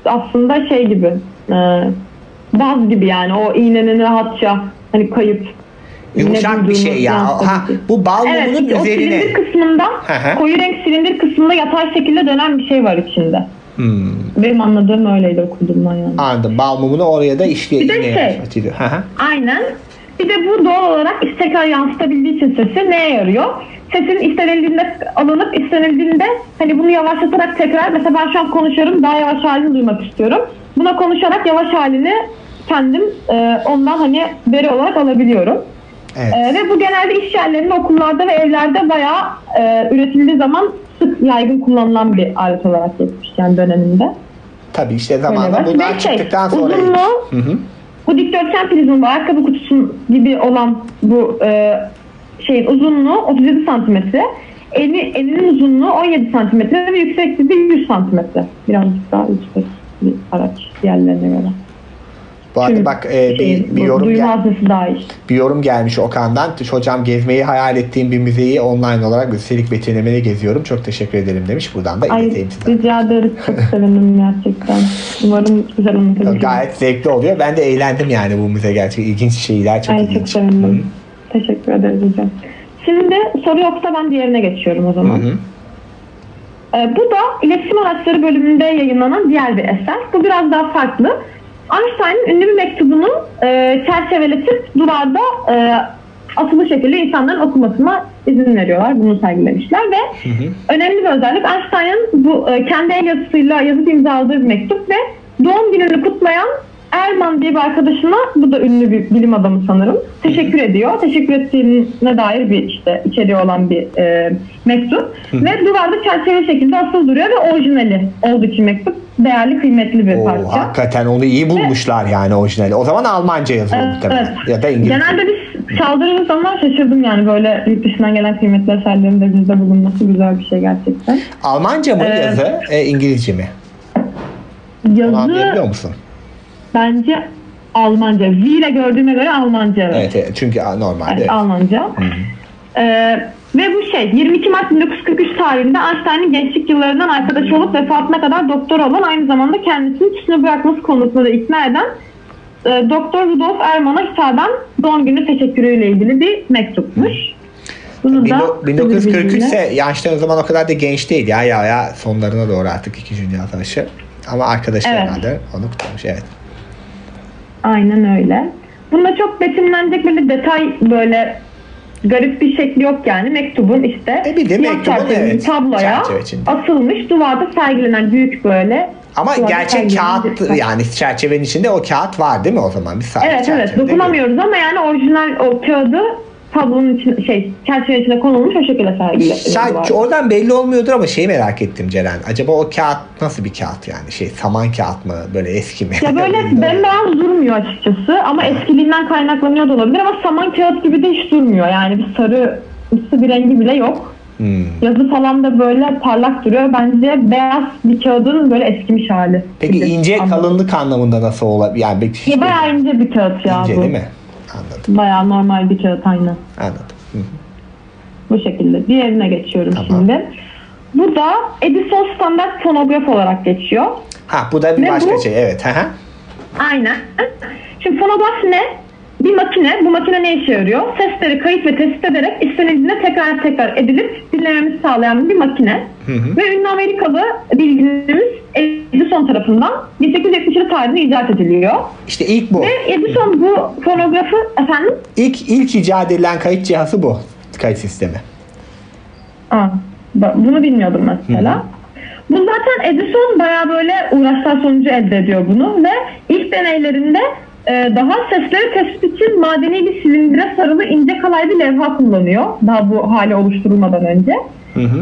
aslında şey gibi e, baz gibi yani o iğnenin rahatça hani kayıp Yumuşak bir şey ya. Ha, bu bal Evet işte o üzerine. silindir kısmında koyu renk silindir kısmında yatay şekilde dönen bir şey var içinde. Hmm, Benim anladığım öyleydi okuduğumdan yani. anladım. Bal mumunu oraya da işliyor. Bir de şey-. Aynen. Bir de bu doğal olarak tekrar yansıtabildiği için sesi neye yarıyor? Sesin istenildiğinde alınıp istenildiğinde hani bunu yavaşlatarak tekrar mesela ben şu an konuşuyorum daha yavaş halini duymak istiyorum. Buna konuşarak yavaş halini kendim e, ondan hani veri olarak alabiliyorum. Evet. E, ve bu genelde iş yerlerinde, okullarda ve evlerde bayağı e, üretildiği zaman sık yaygın kullanılan bir alet olarak geçmiş yani döneminde. Tabii işte zamanla bunlar şey, çıktıktan sonra. uzunluğu- Hı hı. Bu dikdörtgen prizma bu ayakkabı kutusu gibi olan bu e, şeyin uzunluğu 37 santimetre. Eni, eninin uzunluğu 17 santimetre ve yüksekliği de 100 santimetre. Birazcık daha yüksek bir araç diğerlerine göre. Bu arada Çünkü bak e, bir, bir bu yorum gel- bir yorum gelmiş Okan'dan. Hocam gezmeyi hayal ettiğim bir müzeyi online olarak üstelik betimlemede geziyorum. Çok teşekkür ederim demiş. Buradan da Ay ileteyim size. rica ederiz. (laughs) Çok sevindim gerçekten. Umarım güzel anlatabilirim. Gayet zevkli oluyor. Ben de eğlendim yani bu müze gerçekten ilginç şeyler çok Ay çok ilginç. sevindim. Teşekkür ederiz hocam. Şimdi soru yoksa ben diğerine geçiyorum o Hı zaman. hı. Ee, bu da iletişim araçları bölümünde yayınlanan diğer bir eser. Bu biraz daha farklı. Einstein'ın ünlü bir mektubunu e, çerçeveletip duvarda e, asılı şekilde insanların okumasına izin veriyorlar. Bunu sergilemişler ve önemli bir özellik Einstein'ın bu e, kendi el yazısıyla yazıp imzaladığı bir mektup ve doğum gününü kutlayan Erman diye bir arkadaşına, bu da ünlü bir bilim adamı sanırım, teşekkür ediyor. Teşekkür ettiğine dair bir işte içeriği olan bir e, mektup. ve duvarda çerçeve şekilde asılı duruyor ve orijinali olduğu için mektup değerli, kıymetli bir Oo, parça. hakikaten onu iyi bulmuşlar yani orijinali. O zaman Almanca yazıyor Evet, muhtemelen. evet. Ya da İngilizce. Genelde biz çaldırdığımız zaman şaşırdım yani böyle yurt dışından gelen kıymetli eserlerin de bizde bulunması güzel bir şey gerçekten. Almanca mı Ee, yazı, e, İngilizce mi? Onu anlayabiliyor Yazı musun? Bence Almanca. V ile gördüğüme göre Almanca. evet. Evet, çünkü normalde Evet, evet. Almanca. Ee, ve bu şey 22 Mart 1943 tarihinde Einstein'ın gençlik yıllarından arkadaşı olup vefatına kadar doktor olan aynı zamanda kendisini çişini bırakması konusunda da ikna eden e, Doktor Rudolf Erman'a hitaben doğum günü teşekkürüyle ilgili bir mektupmuş. Bunu da 1943 ise Einstein o zaman o kadar da genç değil ya ya ya sonlarına doğru artık 2. Dünya Savaşı. Ama arkadaşı Evet. onu kutlamış evet. Aynen öyle. Bunda çok betimlenecek böyle detay böyle garip bir şekli yok yani. Mektubun işte E bir de mektubun, evet, tabloya asılmış duvarda sergilenen büyük böyle Ama gerçek sergilenen bir kağıt yani çerçevenin içinde o kağıt var değil mi o zaman? Bir sadece Evet evet dokunamıyoruz ama yani orijinal o kağıdı tablonun için şey çerçeve içine konulmuş o şekilde sergileniyor. Oradan belli olmuyordur ama şeyi merak ettim Ceren. Acaba o kağıt nasıl bir kağıt yani? Şey saman kağıt mı? Böyle eski mi? Ya böyle (laughs) bembeyaz durmuyor açıkçası ama eskiliğinden kaynaklanıyor da olabilir ama saman kağıt gibi de hiç durmuyor. Yani bir sarı bir rengi bile yok. Hmm. Yazı falan da böyle parlak duruyor. Bence beyaz bir kağıdın böyle eskimiş hali. Peki ince Anladım. kalınlık anlamında nasıl olabilir? Yani Ya bayağı ince bir kağıt ya ince bu. değil mi? Anladım. Bayağı normal bir kağıt aynı. Anladım. Hı. Bu şekilde. Diğerine geçiyorum Tamam. şimdi. Bu da Edison standart fonograf olarak geçiyor. Ha bu da bir Ne başka bu? şey. Evet. Hı hı. Aynen. Şimdi fonograf ne? Bir makine, bu makine ne işe yarıyor? Sesleri kayıt ve tespit ederek istenildiğinde tekrar tekrar edilip dinlememizi sağlayan bir makine. Ve ünlü Amerikalı bilginimiz Edison tarafından 1877 tarihinde icat ediliyor. İşte ilk bu. Ve Edison bu fonografı efendim İlk ilk icat edilen kayıt cihazı bu. Kayıt sistemi. Aa, bunu bilmiyordum mesela. Bu zaten Edison bayağı böyle uğraşlar sonucu elde ediyor bunu ve ilk deneylerinde daha sesleri tespit için madeni bir silindire sarılı ince kalay bir levha kullanıyor. Daha bu hale oluşturulmadan önce.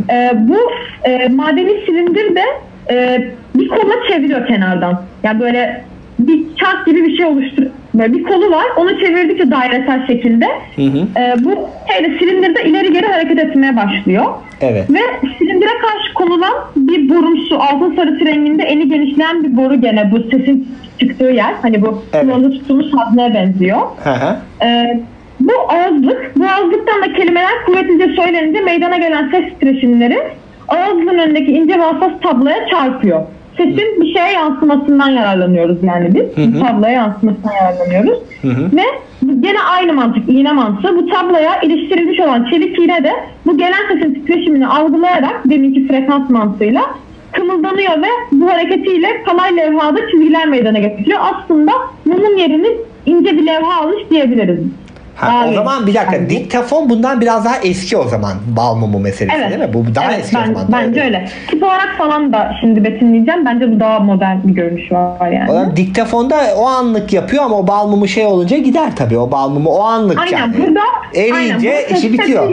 E, bu e, madeni silindir de e, bir kola çeviriyor kenardan. Yani böyle bir çark gibi bir şey oluştur. Böyle bir kolu var. Onu çevirdikçe dairesel şekilde e, bu şeyde silindirde ileri geri hareket etmeye başlıyor. Evet. Ve silindire karşı konulan bir borumsu altın sarısı renginde eni genişleyen bir boru gene bu sesin çıktığı yer. Hani bu Evet. kulağında tuttuğumuz hazneye benziyor. Hı hı. Ee, bu ağızlık, bu ağızlıktan da kelimeler kuvvetlice söylenince meydana gelen ses titreşimleri ağızlığın önündeki ince ve hassas tabloya çarpıyor. Sesin bir şeye yansımasından yararlanıyoruz yani biz. Bu tabloya yansımasından yararlanıyoruz. Ve gene aynı mantık, iğne mantığı. Bu tabloya iliştirilmiş olan çelik iğne de bu gelen sesin titreşimini algılayarak deminki frekans mantığıyla kımıldanıyor ve bu hareketiyle kalay levhada çizgiler meydana getiriyor. Aslında mumun yerini ince bir levha almış diyebiliriz. Ha, o zaman bir dakika bence. diktafon bundan biraz daha eski o zaman bal mumu meselesi Evet. değil mi? Bu daha evet, eski ben- o zaman. Bence öyle. Tip olarak falan da şimdi betimleyeceğim. Bence bu daha modern bir görünüş var yani. O zaman diktafonda o anlık yapıyor ama o bal mumu şey olunca gider tabii. O bal mumu o anlık Aynen yani. burada Eriyince aynen, burada işi bitiyor.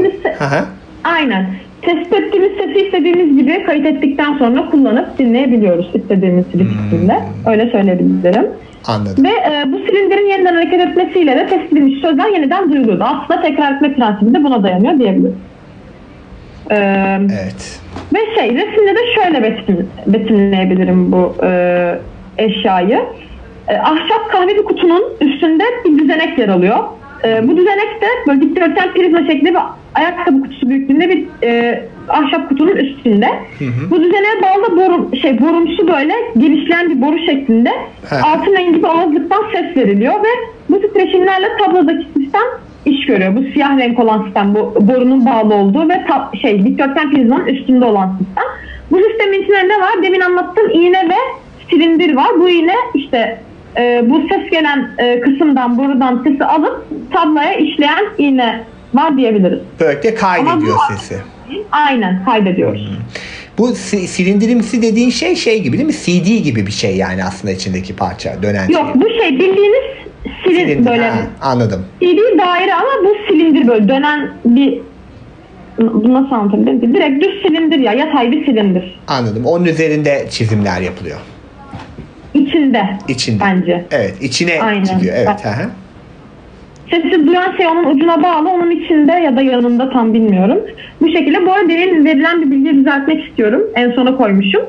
Aynen. Tespit ettiğimiz sesi istediğimiz gibi kayıt ettikten sonra kullanıp dinleyebiliyoruz istediğimiz Hmm. silindirle. Öyle söyleyebilirim. Anladım. Ve e, bu silindirin yeniden hareket etmesiyle de tespit edilmiş sözler yeniden duyuluyordu. Aslında tekrar etme prensibi de buna dayanıyor diyebiliriz. Ee, Evet. Ve şey resimde de şöyle betim, betimleyebilirim bu e, eşyayı. E, ahşap kahve bir kutunun üstünde bir düzenek yer alıyor. E, bu düzenek de böyle dikdörtgen prizma şeklinde bir ayakkabı kutusu büyüklüğünde bir e, ahşap kutunun üstünde. Bu düzeneğe bağlı boru, şey, borumsu böyle genişleyen bir boru şeklinde He. altın rengi bir ağızlıktan ses veriliyor ve bu titreşimlerle tablodaki sistem iş görüyor. Bu siyah renk olan sistem, bu borunun bağlı olduğu ve tab- şey dikdörtgen prizmanın üstünde olan sistem. Bu sistemin içinde ne var? Demin anlattığım iğne ve silindir var. Bu iğne işte e, bu ses gelen e, kısımdan, borudan sesi alıp tabloya işleyen iğne var diyebiliriz. Böylelikle kaydediyor bu- sesi. Aynen kaydediyoruz. Bu si- silindirimsi dediğin şey şey gibi değil mi? CD gibi bir şey yani aslında içindeki parça dönen Yok şey. bu şey bildiğiniz silin Silindir, böyle ha, anladım. CD daire ama bu silindir böyle dönen bir bu nasıl anlatabilirim? Direkt düz silindir ya yatay bir silindir. Anladım. Onun üzerinde çizimler yapılıyor. İçinde. İçinde. Bence. Evet, içine Aynen. çıkıyor. Evet, hı hı. Sesi duyan şey onun ucuna bağlı, onun içinde ya da yanında tam bilmiyorum. Bu şekilde bu arada verilen bir bilgiyi düzeltmek istiyorum. En sona koymuşum.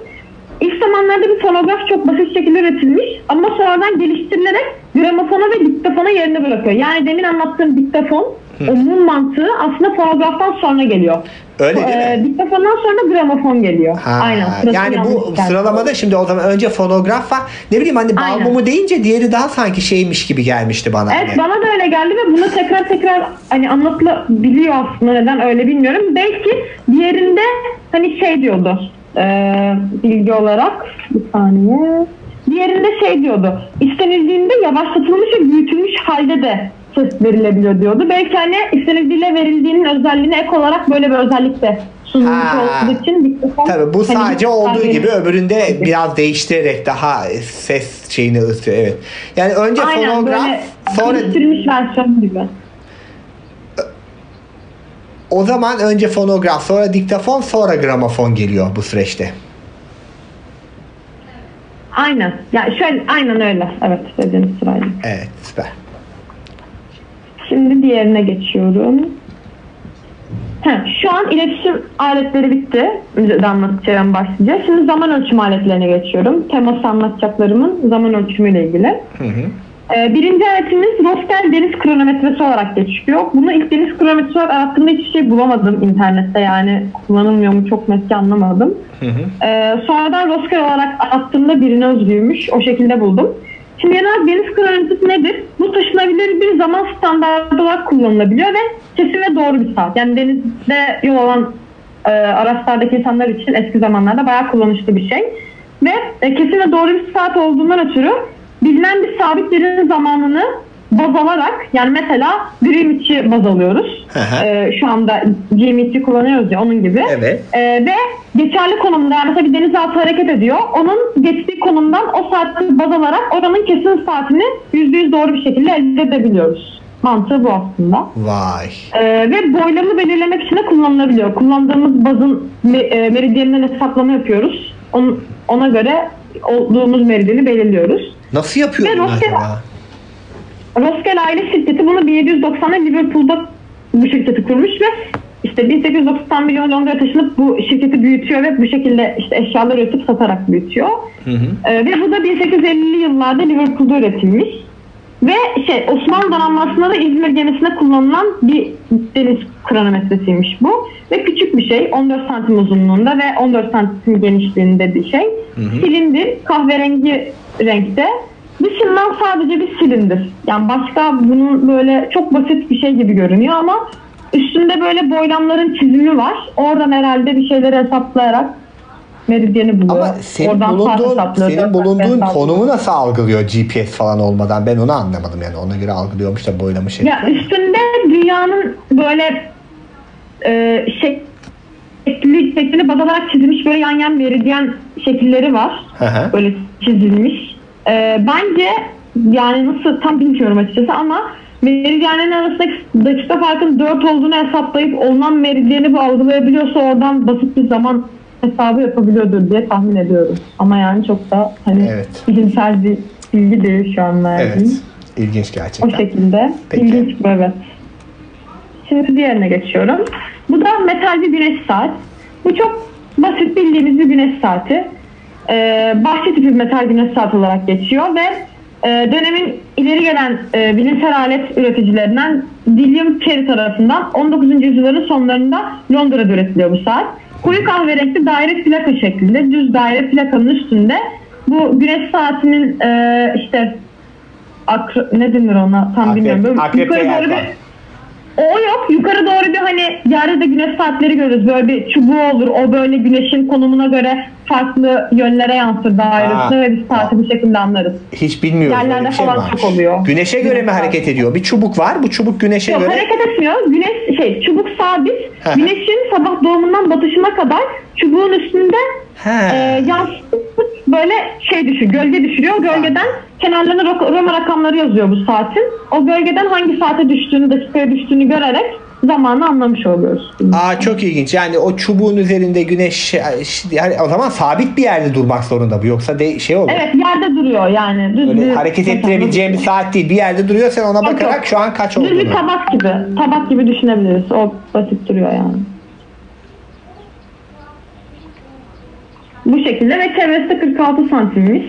İlk zamanlarda bir fonograf çok basit şekilde üretilmiş ama sonradan geliştirilerek gramofona ve diktafona yerini bırakıyor. Yani demin anlattığım diktafon, o mum mantığı aslında fonograftan sonra geliyor. Öyle değil Ee, mi? diktafondan sonra gramofon geliyor. Ha, Aynen. yani bu geldi. sıralamada şimdi o zaman önce fonograf var. Ne bileyim hani bal Aynen. mumu deyince diğeri daha sanki şeymiş gibi gelmişti bana. Evet hani. bana da öyle geldi ve bunu tekrar tekrar hani anlatılabiliyor aslında neden öyle bilmiyorum. Belki diğerinde hani şey diyordu eee, bilgi olarak bir saniye. Diğerinde şey diyordu istenildiğinde yavaşlatılmış ve büyütülmüş halde de ses verilebiliyor diyordu. Belki hani istenildiğiyle verildiğinin özelliğine ek olarak böyle bir özellik de sunulmuş Ha. olduğu için diktafon Tabii bu hani sadece bir olduğu gibi öbüründe biraz değiştirerek daha ses şeyini ısıtıyor. Evet. Yani önce Aynen fonograf sonra geliştirilmiş versiyon gibi. o zaman önce fonograf sonra diktafon sonra gramofon geliyor bu süreçte. Aynen. Yani şöyle aynen öyle. Evet dediğiniz sırayla. Evet süper. Şimdi diğerine geçiyorum. Ha, şu an iletişim aletleri bitti. Müzede anlatacağım başlayacağım. Şimdi zaman ölçüm aletlerine geçiyorum. Teması anlatacaklarımın zaman ölçümüyle ilgili. Hı hı. Ee, birinci aletimiz Rostel deniz kronometresi olarak geçiyor. Bunu ilk deniz kronometresi olarak arattığımda hiçbir şey bulamadım internette yani kullanılmıyor mu çok meski anlamadım. Hı hı. Ee, sonradan Roskel olarak arattığımda birine özgüymüş. O şekilde buldum. Şimdi genel deniz kronometresi nedir? Bu taşınabilir bir zaman standartı olarak kullanılabiliyor ve kesin ve doğru bir saat. Yani denizde yol alan e, araçlardaki insanlar için eski zamanlarda bayağı kullanışlı bir şey. Ve e, kesin ve doğru bir saat olduğundan ötürü bilinen bir sabit birinin zamanını baz alarak yani mesela Greenwich'i baz alıyoruz. Hı hı. E, şu anda GMT kullanıyoruz ya onun gibi. Evet. E, ve geçerli konumda yani mesela bir denizaltı hareket ediyor. Onun geçtiği konumdan o saati baz alarak oranın kesin saatini %100 doğru bir şekilde elde edebiliyoruz. Mantığı bu aslında. Vay. Ee, ve boylarını belirlemek için de kullanılabiliyor. Kullandığımız bazın e, meridyeninden hesaplama yapıyoruz. Onun, ona göre olduğumuz meridyeni belirliyoruz. Nasıl yapıyor bunu acaba? Roscal aile şirketi bunu 1790'da Liverpool'da bu şirketi kurmuş ve işte 1890 milyon Londra'ya taşınıp bu şirketi büyütüyor ve bu şekilde işte eşyalar üretip satarak büyütüyor. Hı hı. Ee, ve bu da 1850'li yıllarda Liverpool'da üretilmiş. Ve şey Osmanlı donanmasında da İzmir gemisinde kullanılan bir deniz kronometresiymiş bu. Ve küçük bir şey 14 santim uzunluğunda ve 14 santim genişliğinde bir şey. Silindir kahverengi renkte. Dışından sadece bir silindir. Yani başka bunun böyle çok basit bir şey gibi görünüyor ama üstünde böyle boylamların çizimi var. Oradan herhalde bir şeyleri hesaplayarak meridyeni buluyor. Ama senin Oradan bulunduğun, senin bulunduğun konumu nasıl algılıyor GPS falan olmadan? Ben onu anlamadım yani. Ona göre algılıyormuş da boylamış. Ya üstünde dünyanın böyle e, şekli, şeklini baz alarak çizilmiş böyle yan yan meridyen şekilleri var. Hı hı. Böyle çizilmiş. E, bence yani nasıl tam bilmiyorum açıkçası ama meridyenlerin arasındaki dakika farkın 4 olduğunu hesaplayıp olunan meridyeni algılayabiliyorsa oradan basit bir zaman hesabı yapabiliyordur diye tahmin ediyorum. Ama yani çok da hani Evet. bilimsel bir bilgi değil şu an verdiğim. Evet. İlginç O gerçekten. şekilde. Peki. İlginç bu evet. Şimdi diğerine geçiyorum. Bu da metal bir güneş saat. Bu çok basit bildiğimiz bir güneş saati. Ee, bahçe tipi metal güneş saati olarak geçiyor ve e, dönemin ileri gelen e, bilimsel alet üreticilerinden William Carey tarafından 19. yüzyılların sonlarında Londra'da üretiliyor bu saat. Koyu kahverengi daire plaka şeklinde düz daire plakanın üstünde bu güneş saatinin e, işte akre, ne denir ona tam Akrep- bilmiyorum. Böyle akrep yukarı doğru bir o yok. Yukarı doğru bir hani yerde de güneş saatleri görürüz. Böyle bir çubuğu olur. O böyle güneşin konumuna göre farklı yönlere yansır dairesine Ha. ve biz saati bu şekilde anlarız. Hiç bilmiyorum. Yerlerde bir şey falan çok oluyor. Güneşe göre mi hareket ediyor? Bir çubuk var. Bu çubuk güneşe Yok göre. hareket etmiyor. Güneş şey çubuk sabit. Güneşin sabah doğumundan batışına kadar çubuğun üstünde He. e, yansıtıp böyle şey düşüyor, gölge düşürüyor. Gölgeden kenarlarına ro- Roma rakamları yazıyor bu saatin. O gölgeden hangi saate düştüğünü, dakikaya düştüğünü görerek zamanı anlamış oluyoruz. Aa çok ilginç. Yani o çubuğun üzerinde güneş yani o zaman sabit bir yerde durmak zorunda bu. Yoksa de şey olur. Evet yerde duruyor yani. Düz Böyle bir hareket mekan. ettirebileceğin bir saat değil. Bir yerde duruyor sen ona Yok, bakarak yok. şu an kaç Düz bir olduğunu. tabak gibi. Tabak gibi düşünebiliriz. O basit duruyor yani. Bu şekilde ve çevresi de 46 santimmiş.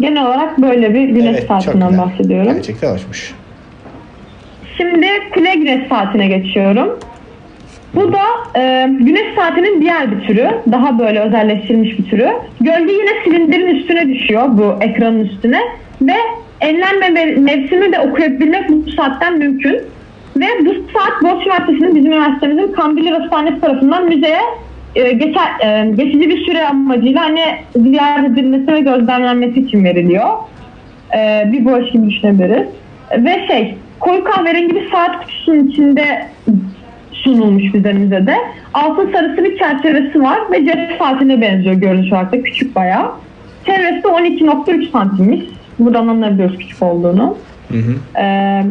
Genel olarak böyle bir güneş Evet, saatinden bahsediyorum. Gerçekten hoşmuş. Şimdi kule güneş saatine geçiyorum. Bu da e, güneş saatinin diğer bir türü. Daha böyle özelleştirilmiş bir türü. Gölge yine silindirin üstüne düşüyor bu ekranın üstüne. Ve enlenme mevsimi de okuyabilmek bu saatten mümkün. Ve bu saat Boğaziçi Üniversitesi'nin bizim üniversitemizin Kandilli Hastanesi tarafından müzeye e, geçer, e, geçici bir süre amacıyla hani ziyaret edilmesi ve gözlemlenmesi için veriliyor. E, bir boş gibi düşünebiliriz. Ve şey koyu kahverengi bir saat kutusunun içinde sunulmuş bize müzede. Altın sarısı bir çerçevesi var ve cep saatine benziyor görünüş olarak da küçük bayağı. Çevresi de 12.3 santimmiş. Buradan anlayabiliyoruz küçük olduğunu. Hı hı. Ee,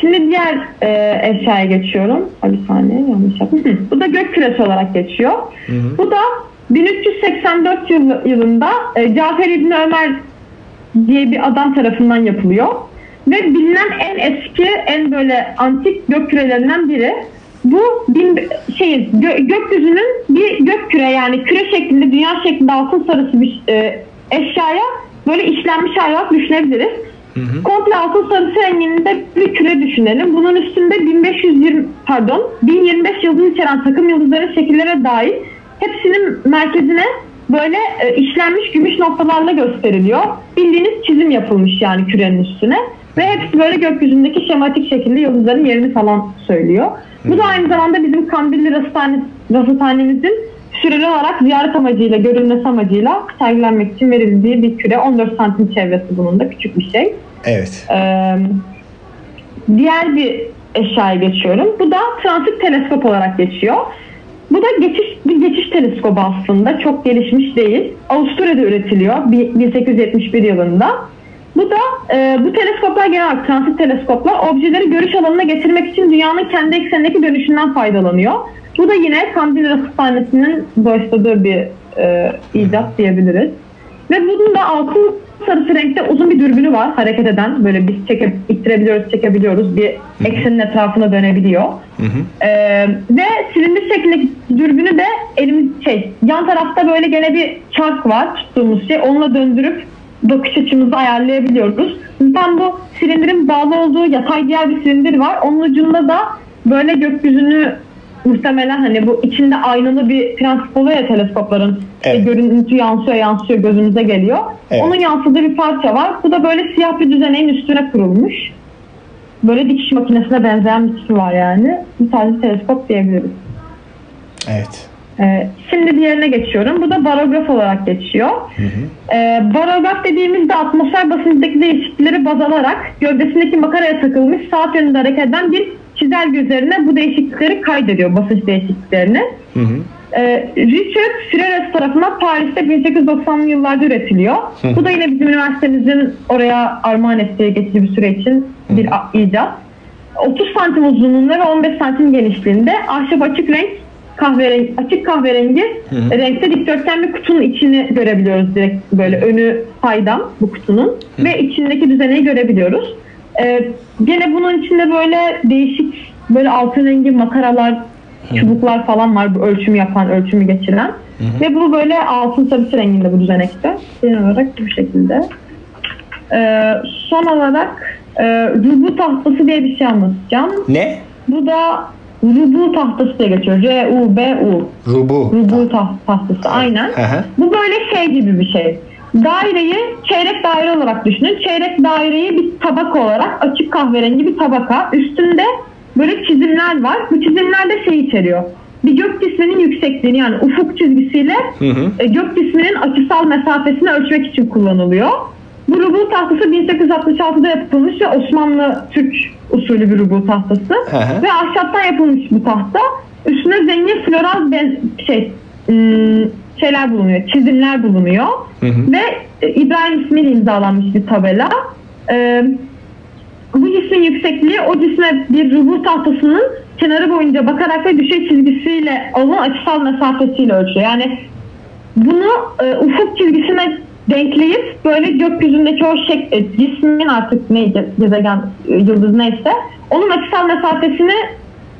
şimdi diğer e, eşyaya geçiyorum. Bir saniye yanlış yaptım. Hı, Bu da gök küresi olarak geçiyor. Bu da 1384 yıl- yılında e, Cafer İbni Ömer diye bir adam tarafından yapılıyor. Ve bilinen en eski, en böyle antik gök kürelerinden biri. Bu bin, şey, gö- gökyüzünün bir gök küre yani küre şeklinde, dünya şeklinde altın sarısı bir e, eşyaya böyle işlenmiş olarak düşünebiliriz. Komple altın sarısı renginde bir küre düşünelim. Bunun üstünde 1520 pardon 1025 yıldız içeren takım yıldızların şekillere dahil hepsinin merkezine böyle e, işlenmiş gümüş noktalarla gösteriliyor. Bildiğiniz çizim yapılmış yani kürenin üstüne. Ve hepsi böyle gökyüzündeki şematik şekilde yıldızların yerini falan söylüyor. Bu da aynı zamanda bizim Kandilli Rasathanemizin süreli olarak ziyaret amacıyla, görülmesi amacıyla sergilenmek için verildiği bir küre. 14 santim çevresi bunun da küçük bir şey. Evet. Ee, diğer bir eşyaya geçiyorum. Bu da transit teleskop olarak geçiyor. Bu da geçiş bir geçiş teleskobu aslında. Çok gelişmiş değil. Avusturya'da üretiliyor bi- 1871 yılında. Bu da e, bu teleskoplar genel olarak transit teleskoplar objeleri görüş alanına getirmek için dünyanın kendi eksenindeki dönüşünden faydalanıyor. Bu da yine Kandil Rasathanesi'nin başladığı bir e, icat diyebiliriz. Ve bunun da altın sarısı renkte uzun bir dürbünü var hareket eden. Böyle biz çeke, ittirebiliyoruz, çekebiliyoruz. Bir eksenin etrafına dönebiliyor. Ee, ve silindir şeklindeki dürbünü de elimiz şey yan tarafta böyle gene bir çark var tuttuğumuz şey. Onunla döndürüp bakış açımızı ayarlayabiliyoruz. Zaten bu silindirin bağlı olduğu yatay diğer bir silindir var. Onun ucunda da böyle gökyüzünü muhtemelen hani bu içinde aynalı bir prensip oluyor ya teleskopların. Evet. Görüntü yansıyor yansıyor gözümüze geliyor. Evet. Onun yansıdığı bir parça var. Bu da böyle siyah bir düzeneğin üstüne kurulmuş. Böyle dikiş makinesine benzeyen bir tipi var yani. Bir bir teleskop diyebiliriz. Evet. Ee, şimdi diğerine geçiyorum. Bu da barograf olarak geçiyor. Ee, barograf dediğimizde atmosfer basıncındaki değişiklikleri baz alarak gövdesindeki makaraya takılmış saat yönünde hareket eden bir çizelge üzerine bu değişiklikleri kaydediyor basınç değişikliklerini. Hı hı. Ee, Richard Freres tarafından Paris'te 1890'lı yıllarda üretiliyor. Bu da yine bizim üniversitemizin oraya armağan ettiği geçici bir süre için bir icat. 30 santim uzunluğunda ve 15 santim genişliğinde ahşap açık renk kahverengi, açık kahverengi renkte dikdörtgen bir kutunun içini görebiliyoruz direkt böyle önü saydam bu kutunun ve içindeki düzeneyi görebiliyoruz. Ee, gene bunun içinde böyle değişik böyle altın rengi makaralar, çubuklar falan var bu ölçüm yapan, ölçümü geçiren. Ve bu böyle altın sarısı renginde bu düzenekte. Genel olarak bu şekilde. Ee, son olarak e, rubu tahtası diye bir şey anlatacağım. Ne? Bu da rubu tahtası diye geçiyor. R-U-B-U. Rubu. Rubu taht- tahtası. Aynen. Hı hı. Bu böyle şey gibi bir şey. Daireyi çeyrek daire olarak düşünün. Çeyrek daireyi bir tabaka olarak açık kahverengi bir tabaka. Üstünde böyle çizimler var. Bu çizimler de şey içeriyor. Bir gök cisminin yüksekliğini yani ufuk çizgisiyle Hı hı. e, gök cisminin açısal mesafesini ölçmek için kullanılıyor. Bu rubu tahtası 1866'da yapılmış ve Osmanlı Türk usulü bir rubu tahtası. Hı hı. Ve ahşaptan yapılmış bu tahta. Üstüne zengin floral ben, şey ım, şeyler bulunuyor, çizimler bulunuyor. Hı hı. Ve e, İbrahim ismiyle imzalanmış bir tabela. Ee, bu cismin yüksekliği o cisme bir rubu tahtasının kenarı boyunca bakarak ve düşey çizgisiyle olan açısal mesafesiyle ölçüyor. Yani bunu e, ufuk çizgisine denkleyip böyle gökyüzündeki o şek e, cismin artık neydi gezegen e, yıldız neyse onun açısal mesafesini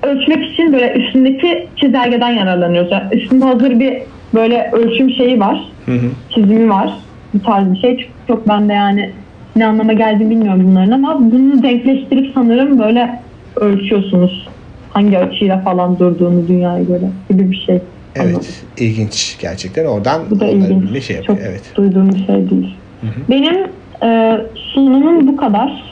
ölçmek için böyle üstündeki çizelgeden yararlanıyoruz. Yani üstünde hazır bir böyle ölçüm şeyi var Hı hı. çizimi var. Bu tarz bir şey. Çok, çok ben de yani ne anlama geldiğini bilmiyorum bunların ama bunu denkleştirip sanırım böyle ölçüyorsunuz. Hangi açıyla falan durduğunu dünyaya göre gibi bir şey. Anladım. Evet. ilginç gerçekten. Oradan Bu da ilginç. bir şey Çok yapıyor. Evet. duyduğum bir şey değil. Benim e, sunumum bu kadar.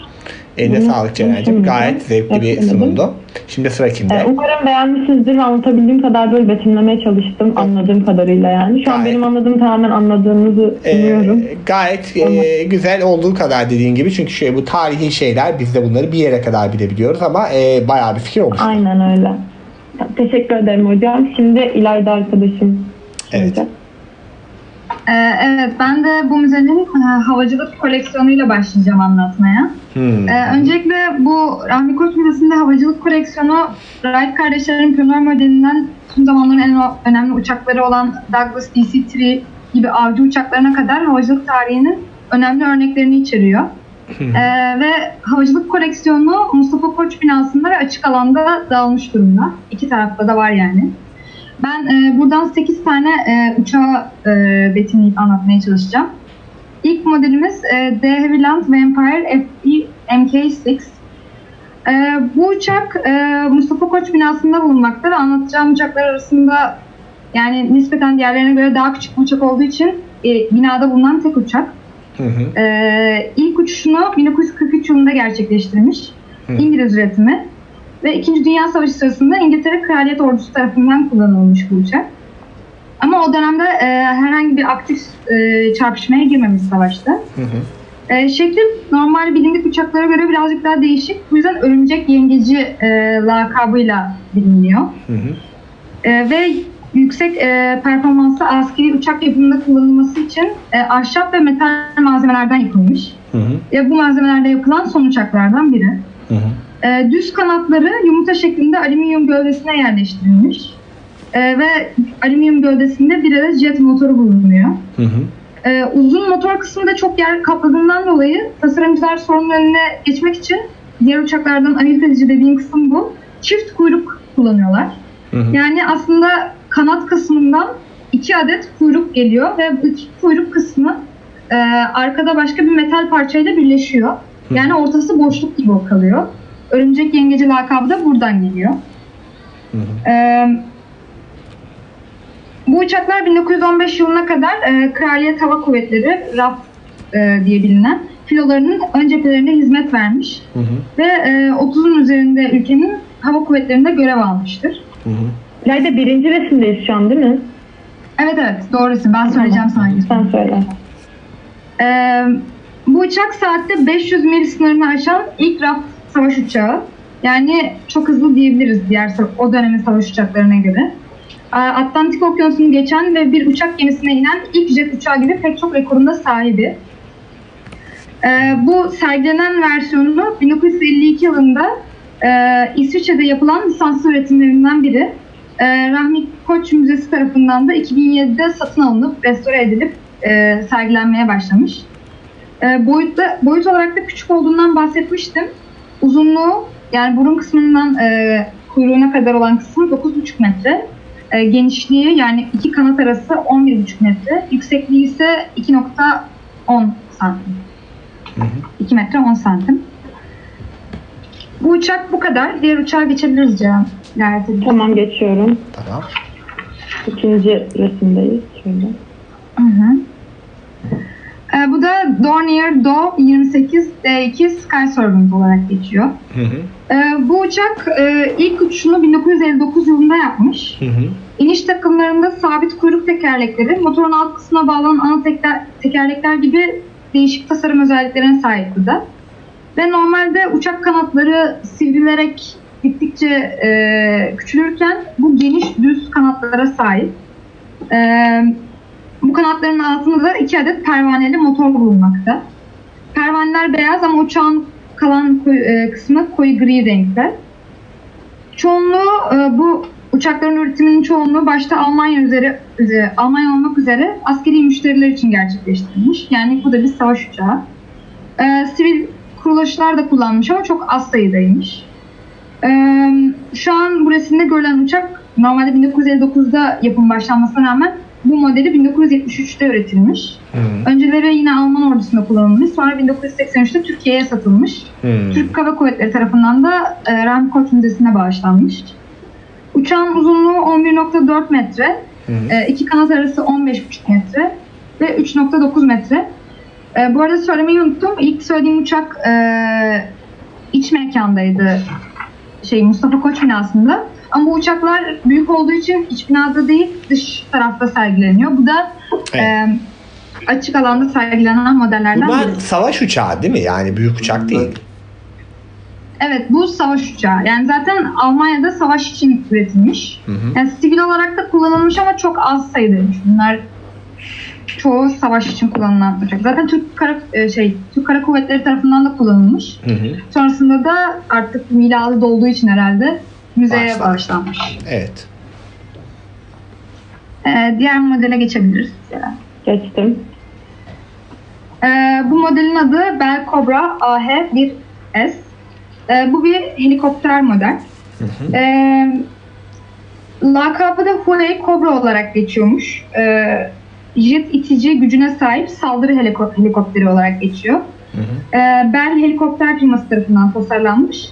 Eline sağlık Ceren'cim. Gayet zevkli bir sunumdu. Şimdi sıra kimde? E, umarım beğenmişsinizdir ve anlatabildiğim kadar böyle betimlemeye çalıştım anladığım kadarıyla yani. Şu an Gayet. benim anladığım tamamen anladığınızı Ee, umuyorum. gayet e, güzel olduğu kadar dediğin gibi çünkü şöyle bu tarihi şeyler biz de bunları bir yere kadar bilebiliyoruz ama e, bayağı bir fikir olmuş. Aynen öyle. Teşekkür ederim hocam. Şimdi İlayda arkadaşım. Evet. söyleyecek. Ee, evet, ben de bu müzenin e, havacılık koleksiyonuyla başlayacağım anlatmaya. Hmm. Ee, öncelikle bu Rahmi Koç Müzesi'nde havacılık koleksiyonu Wright kardeşlerin piyonör modelinden tüm zamanların en önemli uçakları olan Douglas DC-3 gibi avcı uçaklarına kadar havacılık tarihinin önemli örneklerini içeriyor. Ee, ve havacılık koleksiyonu Mustafa Koç binasında ve açık alanda dağılmış durumda. İki tarafta da var yani. Ben e, buradan 8 tane e, uçağı e, betimleyip anlatmaya çalışacağım. İlk modelimiz e, De Havilland Vampire FE MK6. E, bu uçak e, Mustafa Koç binasında bulunmakta ve anlatacağım uçaklar arasında yani nispeten diğerlerine göre daha küçük bir uçak olduğu için e, binada bulunan tek uçak. Hı hı. Ee, ilk uçuşunu 1943 yılında gerçekleştirmiş. Hı. İngiliz üretimi. Ve İkinci Dünya Savaşı sırasında İngiltere Kraliyet Ordusu tarafından kullanılmış bu uçak. Ama o dönemde e, herhangi bir aktif e, çarpışmaya girmemiş savaşta. Hı hı. E, şekli normal bilindik uçaklara göre birazcık daha değişik. Bu yüzden örümcek yengeci e, lakabıyla biliniyor. Hı hı. E, ve yüksek e, performanslı askeri uçak yapımında kullanılması için e, ahşap ve metal malzemelerden yapılmış. Hı hı. E, bu malzemelerde yapılan son uçaklardan biri. Hı hı. E, düz kanatları yumurta şeklinde alüminyum gövdesine yerleştirilmiş. E, ve alüminyum gövdesinde bir adet jet motoru bulunuyor. Hı hı. E, uzun motor kısmında çok yer kapladığından dolayı tasarımcılar sorunun önüne geçmek için diğer uçaklardan ayırt edici dediğim kısım bu. Çift kuyruk kullanıyorlar. Hı hı. Yani aslında kanat kısmından iki adet kuyruk geliyor ve bu iki kuyruk kısmı e, arkada başka bir metal parçayla birleşiyor. Yani ortası boşluk gibi kalıyor. Örümcek yengeci lakabı da buradan geliyor. Hı hı. E, bu uçaklar 1915 yılına kadar e, Kraliyet Hava Kuvvetleri RAF e, diye bilinen filolarının ön cephelerine hizmet vermiş Hı hı. ve e, 30'un üzerinde ülkenin hava kuvvetlerinde görev almıştır. Hı hı. İlayda birinci resimdeyiz şu an değil mi? Evet evet doğrusu ben söyleyeceğim sana. Sen söyle. Ee, bu uçak saatte 500 mil sınırını aşan ilk RAF savaş uçağı. Yani çok hızlı diyebiliriz diğer o dönemin savaş uçaklarına göre. Ee, Atlantik Okyanusu'nu geçen ve bir uçak gemisine inen ilk jet uçağı gibi pek çok rekorun da sahibi. Ee, bu sergilenen versiyonunu 1952 yılında e, İsviçre'de yapılan lisanslı üretimlerinden biri. E, Rahmi Koç Müzesi tarafından da 2007'de satın alınıp restore edilip e, sergilenmeye başlamış. Boyutta, boyut olarak da küçük olduğundan bahsetmiştim. Uzunluğu yani burun kısmından e, kuyruğuna kadar olan kısmı 9,5 metre. E, genişliği yani iki kanat arası 11,5 metre. Yüksekliği ise 2,10 santim. 2 metre 10 santim. Bu uçak bu kadar. Diğer uçağa geçebiliriz Cihan. Gayet. Tamam geçiyorum. Tamam. İkinci resimdeyiz. Şöyle. Hı hı. Ee, bu da Dornier Do 28 D2 Sky Servant olarak geçiyor. Hı hı. Ee, bu uçak e, ilk uçuşunu 1959 yılında yapmış. Hı hı. İniş takımlarında sabit kuyruk tekerlekleri, motorun alt kısmına bağlanan ana tekler, tekerlekler gibi değişik tasarım özelliklerine sahip bu da. Ve normalde uçak kanatları sivrilerek gittikçe e, küçülürken bu geniş düz kanatlara sahip. E, bu kanatların altında da iki adet pervaneli motor bulunmakta. Pervaneler beyaz ama uçağın kalan e, kısmı koyu gri renkte. Çoğunluğu e, bu uçakların üretiminin çoğunluğu başta Almanya üzeri Almanya olmak üzere askeri müşteriler için gerçekleştirilmiş. Yani bu da bir savaş uçağı. E, sivil kuruluşlar da kullanmış ama çok az sayıdaymış. Şu an bu resimde görülen uçak normalde 1959'da yapım başlanmasına rağmen bu modeli 1973'te üretilmiş. Hı Önceleri yine Alman ordusunda kullanılmış. Sonra 1983'te Türkiye'ye satılmış. hı. Türk Hava Kuvvetleri tarafından da e, Rahmi Koç Müzesi'ne bağışlanmış. Uçağın uzunluğu 11.4 metre, hı. e, iki kanat arası 15.5 metre ve 3.9 metre. E, bu arada söylemeyi unuttum. İlk söylediğim uçak e, iç mekandaydı. Şey Mustafa Koç binasında. Ama bu uçaklar büyük olduğu için iç binada değil dış tarafta sergileniyor. Bu da Evet. e, açık alanda sergilenen modellerden Bunlar biri. savaş uçağı değil mi? Yani büyük uçak değil. Evet bu savaş uçağı. Yani zaten Almanya'da savaş için üretilmiş. Hı hı. Yani sivil olarak da kullanılmış ama çok az sayıdaymış. Bunlar çoğu savaş için kullanılan uçak. Zaten Türk Kara, şey Türk Kara Kuvvetleri tarafından da kullanılmış. Hı hı. Sonrasında da artık miladı dolduğu için herhalde müzeye Bağışlanmış. bağışlanmış. Evet. Ee, diğer modele geçebiliriz. Geçtim. Ee, bu modelin adı Bell Cobra AH-1S. Ee, bu bir helikopter model. Hı hı. Ee, lakabı da Huey Cobra olarak geçiyormuş. Ee, jet itici gücüne sahip saldırı heliko- helikopteri olarak geçiyor. Hı hı. Ee, Bell helikopter firması tarafından tasarlanmış.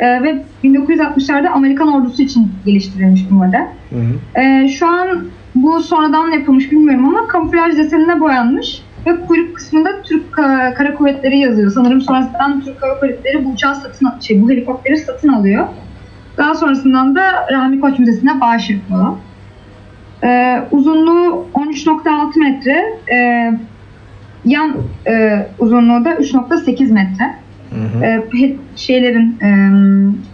Ee, ve 1960'larda Amerikan ordusu için geliştirilmiş bu model. Hı hı. Ee, şu an bu sonradan yapılmış bilmiyorum ama kamuflaj desenine boyanmış Ve kuyruk kısmında Türk Ka- Kara Kuvvetleri yazıyor. Sanırım sonrasında Türk Hava Kuvvetleri bu uçağı satın şey bu helikopteri satın alıyor. Daha sonrasından da Rahmi Koç Müzesi'ne bağış yapıyorlar. Ee, uzunluğu 13.6 metre, e, yan e, uzunluğu da 3.8 metre. Hı hı. E, şeylerin e,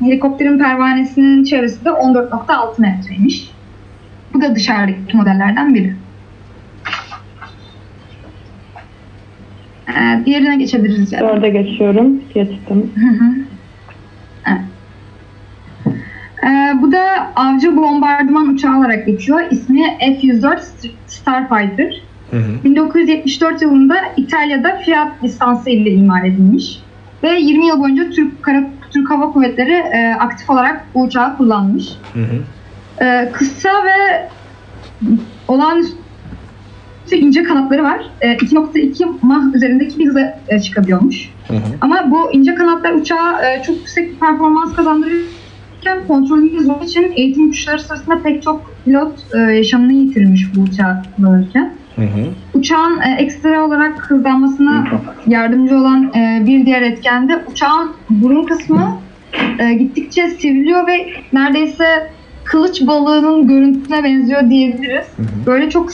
helikopterin pervanesinin çevresi de 14.6 metreymiş. Bu da dışarıdaki modellerden biri. E, diğerine geçebiliriz. Yani. Dörde geçiyorum. Geçtim. Hı hı. Evet. Ee, bu da avcı bombardıman uçağı olarak geçiyor. İsmi F-104 Starfighter. Hı hı. 1974 yılında İtalya'da Fiat lisansı ile imal edilmiş. Ve 20 yıl boyunca Türk, Kara, Türk Hava Kuvvetleri e, aktif olarak bu uçağı kullanmış. Hı hı. E, kısa ve olağanüstü ince kanatları var. E, 2.2 mah üzerindeki bir hıza e, çıkabiliyormuş. Hı hı. Ama bu ince kanatlar uçağa e, çok yüksek bir performans kazandırırken kontrolü zor için eğitim uçuşları sırasında pek çok pilot e, yaşamını yitirmiş bu uçağı kullanırken. Hı hı. Uçağın e, ekstra olarak hızlanmasına yardımcı olan e, bir diğer etken de uçağın burun kısmı e, gittikçe sivriliyor ve neredeyse kılıç balığının görüntüsüne benziyor diyebiliriz. Hı hı. Böyle çok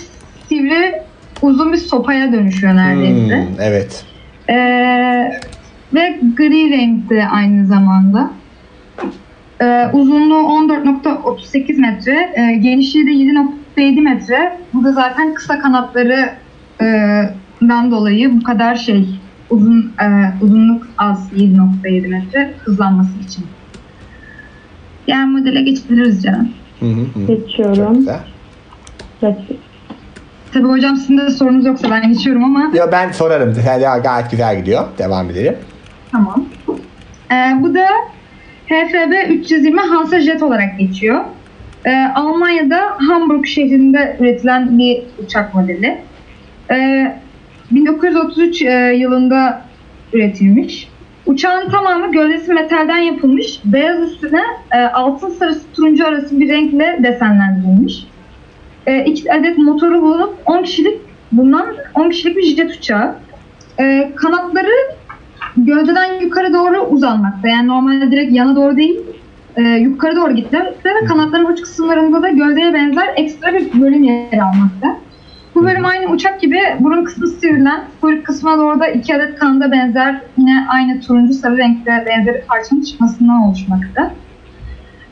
sivri uzun bir sopaya dönüşüyor neredeyse. Hmm, evet. Ee, ve gri renkte aynı zamanda. Ee, uzunluğu 14.38 metre, e, genişliği de 7.7 metre. Bu da zaten kısa kanatlarından dolayı bu kadar şey uzun e, uzunluk az 7.7 metre hızlanması için. Diğer modele geçebiliriz canım. Hı hı hı. Çok Geçiyorum. Tabii hocam sizin de sorunuz yoksa ben geçiyorum ama Ya ben sorarım. Ya gayet güzel gidiyor. Devam edelim. Tamam. Ee, bu da HFB 320 Hansa Jet olarak geçiyor. Ee, Almanya'da Hamburg şehrinde üretilen bir uçak modeli. Ee, 1933 e, yılında üretilmiş. Uçağın tamamı gövdesi metalden yapılmış. Beyaz üstüne e, altın sarısı turuncu arası bir renkle desenlendirilmiş. E, iki adet motoru bulunup 10 kişilik bulunan 10 kişilik bir jet uçağı. E, kanatları gövdeden yukarı doğru uzanmakta. Yani normalde direkt yana doğru değil, e, yukarı doğru gitmekte ve kanatların uç kısımlarında da gövdeye benzer ekstra bir bölüm yer almakta. Bu bölüm aynı uçak gibi burun kısmı sivrilen, kuyruk kısmına doğru da iki adet kanada benzer yine aynı turuncu sarı renkte benzeri parçanın çıkmasından oluşmakta.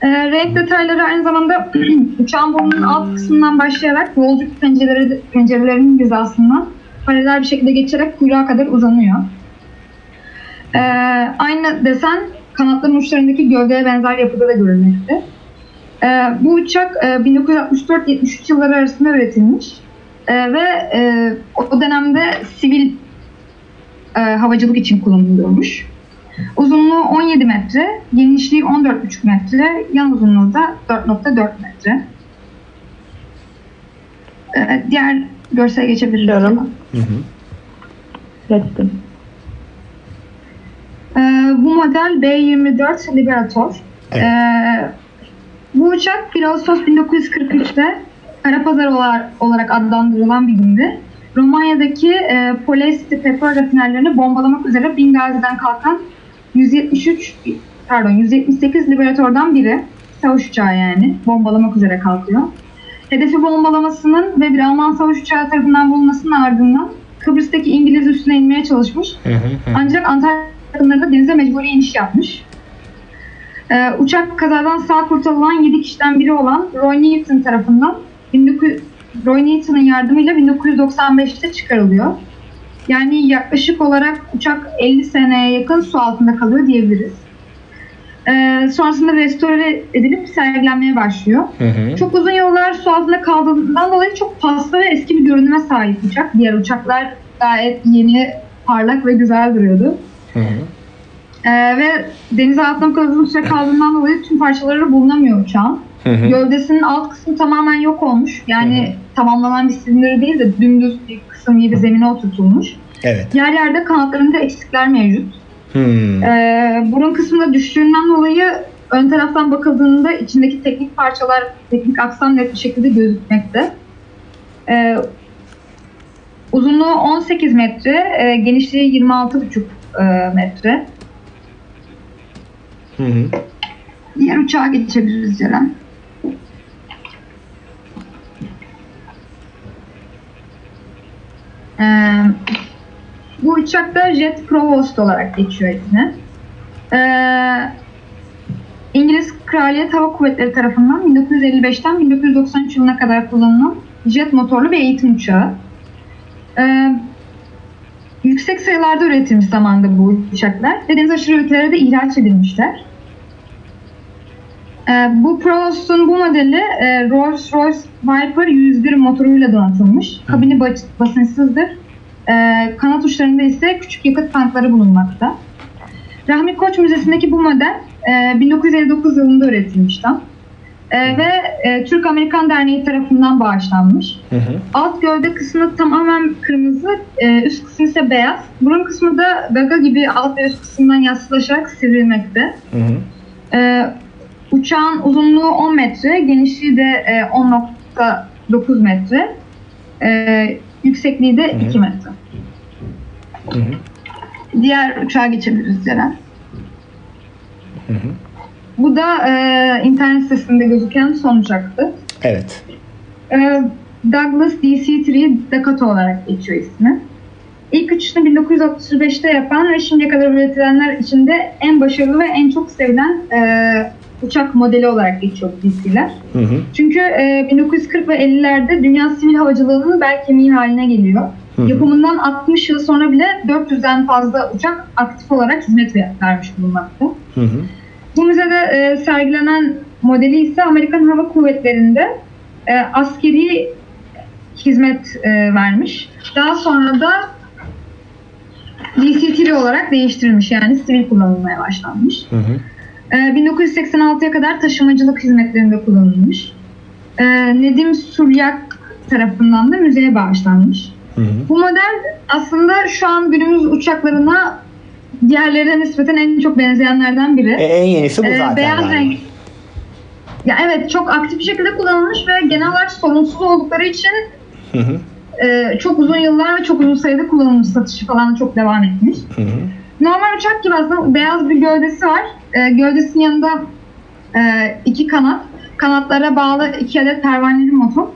E, renk detayları aynı zamanda (clears throat) uçağın burnunun alt kısmından başlayarak yolcu pencereleri, pencerelerinin hizasından paralel bir şekilde geçerek kuyruğa kadar uzanıyor. Ee, aynı desen kanatların uçlarındaki gövdeye benzer yapıda da görülmekte. Ee, bu uçak e, 1964-73 yılları arasında üretilmiş Ee, ve e, o dönemde sivil e, havacılık için kullanılıyormuş. Uzunluğu 17 metre, genişliği 14,5 metre, yan uzunluğu da 4,4 metre. Ee, diğer görsele geçebiliriz. Geçiyorum. Hı hı. Geçtim. Ee, bu model B-24 Liberator. Evet. Ee, bu uçak 1 Ağustos 1943'te Karapazar olar- olarak adlandırılan bir gündü. Romanya'daki e, Polesti petrol rafinerlerini bombalamak üzere Bingazi'den kalkan 173 pardon 178 Liberator'dan biri savaş uçağı yani bombalamak üzere kalkıyor. Hedefi bombalamasının ve bir Alman savaş uçağı tarafından bulunmasının ardından Kıbrıs'taki İngiliz üstüne inmeye çalışmış ancak Antalya yakınlarında denize mecburi iniş yapmış. Ee, uçak kazadan sağ kurtarılan 7 kişiden biri olan Roy Newton tarafından 1900 Roy Newton'un yardımıyla 1995'te çıkarılıyor. Yani yaklaşık olarak uçak 50 seneye yakın su altında kalıyor diyebiliriz. Ee, sonrasında restore edilip sergilenmeye başlıyor. Hı hı. Çok uzun yollar su altında kaldığından dolayı çok paslı ve eski bir görünüme sahip uçak. Diğer uçaklar gayet yeni, parlak ve güzel duruyordu. Hı hı. Ee, ve deniz altında bu kadar uzun süre kaldığından dolayı tüm parçaları bulunamıyor uçağın. Hı hı. Gövdesinin alt kısmı tamamen yok olmuş. Yani tamamlanan bir silindir değil de dümdüz bir kısım gibi zemine oturtulmuş. Evet. Yer yerde kanatlarında eksikler mevcut. Hmm. Ee, burun kısmında düştüğünden dolayı ön taraftan bakıldığında içindeki teknik parçalar, teknik aksam net bir şekilde gözükmekte. Ee, Uzunluğu 18 metre, e, genişliği 26,5 e, metre. Hı hı. Diğer uçağa geçebiliriz Ceren. Ee, bu uçakta Jet Provost olarak geçiyor ismi. Ee, İngiliz Kraliyet Hava Kuvvetleri tarafından 1955'ten 1993 yılına kadar kullanılan jet motorlu bir eğitim uçağı. Ee, yüksek sayılarda üretilmiş zamanda bu uçaklar ve deniz aşırı ülkelere de ihraç edilmişler. Ee, bu Provost'un bu modeli e, Rolls-Royce Viper 101 motoruyla donatılmış. Kabini bas- basınçsızdır. Ee, kanat uçlarında ise küçük yakıt tankları bulunmakta. Rahmi Koç Müzesi'ndeki bu model e, 1959 yılında üretilmiş tam. E, ve e, Türk-Amerikan Derneği tarafından bağışlanmış. Hı hı. Alt gövde kısmı tamamen kırmızı, e, üst kısmı ise beyaz. Burun kısmı da gaga gibi alt ve üst kısmından yassılaşarak sivrilmekte. Hı hı. Ee, uçağın uzunluğu 10 metre, genişliği de e, 10.9 metre. Ee, yüksekliği de 2 metre. Hı hı. Diğer uçağa geçebiliriz Ceren. Hı hı. Bu da e, internet sitesinde gözüken son uçaktı. Evet. Ee, Douglas DC-3 Dakota olarak geçiyor ismi. İlk uçuşunu 1935'te yapan ve şimdiye kadar üretilenler içinde en başarılı ve en çok sevilen e, uçak modeli olarak geçiyor DC'ler. Çünkü e, 1940 ve 50'lerde dünya sivil havacılığının bel kemiği haline geliyor. Hı hı. Yapımından 60 yıl sonra bile 400'den fazla uçak aktif olarak hizmet vermiş bulunmakta. Hı hı. Bu müzede e, sergilenen modeli ise Amerikan Hava Kuvvetleri'nde e, askeri hizmet e, vermiş. Daha sonra da DC-3 olarak değiştirilmiş yani sivil kullanılmaya başlanmış. Hı hı. E, 1986'ya kadar taşımacılık hizmetlerinde kullanılmış. E, Nedim Suryak tarafından da müzeye bağışlanmış. Hı hı. Bu model aslında şu an günümüz uçaklarına diğerlerine nispeten en çok benzeyenlerden biri. E, en yenisi bu Ee, zaten. beyaz galiba. renk. Ya evet çok aktif bir şekilde kullanılmış ve genel olarak sorunsuz oldukları için Hı hı. e, çok uzun yıllar ve çok uzun sayıda kullanılmış satışı falan çok devam etmiş. Hı hı. Normal uçak gibi aslında beyaz bir gövdesi var. E, gövdesinin yanında e, iki kanat. Kanatlara bağlı iki adet pervaneli motor.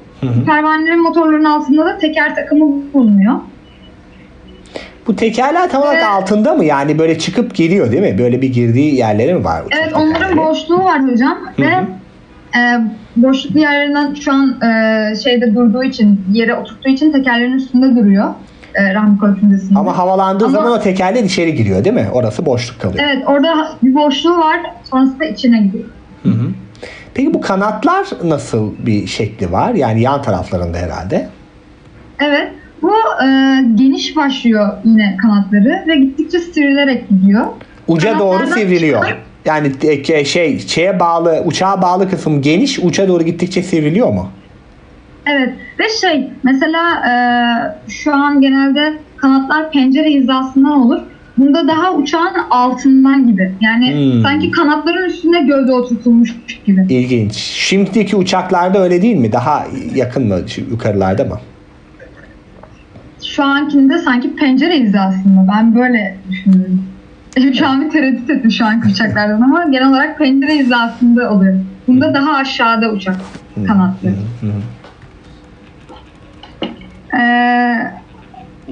Pervaneli motorların altında da teker takımı bulunuyor. Bu tekerler tam olarak Evet. altında mı? Yani böyle çıkıp geliyor değil mi? Böyle bir girdiği yerleri mi var? Evet onların tekerleri? boşluğu var hocam ve e, boşluklu yerlerinden şu an e, şeyde durduğu için yere oturttuğu için tekerlerin üstünde duruyor. E, Rahmi Koç Müzesi'nde. Ama havalandığı Ama- zaman o tekerler içeri giriyor değil mi? Orası boşluk kalıyor. Evet orada bir boşluğu var sonrasında içine gidiyor. Hı hı. Peki bu kanatlar nasıl bir şekli var? Yani yan taraflarında herhalde. Evet bu e, geniş başlıyor yine kanatları ve gittikçe sivrilerek gidiyor. Uca doğru sivriliyor. Yani e, şey şeye bağlı uçağa bağlı kısım geniş uça doğru gittikçe sivriliyor mu? Evet ve şey mesela e, şu an genelde kanatlar pencere hizasından olur. Bunda daha uçağın altından gibi. Yani Hmm. sanki kanatların üstüne gövde oturtulmuş gibi. İlginç. Şimdiki uçaklarda öyle değil mi? Daha yakın mı yukarılarda mı? Şu ankinde sanki pencere hizasında. Ben böyle düşünüyorum. (laughs) Şu an bir tereddüt ettim şu anki uçaklardan ama genel olarak pencere hizasında oluyor. Bunda daha aşağıda uçak kanatları. Hı hı. Ee,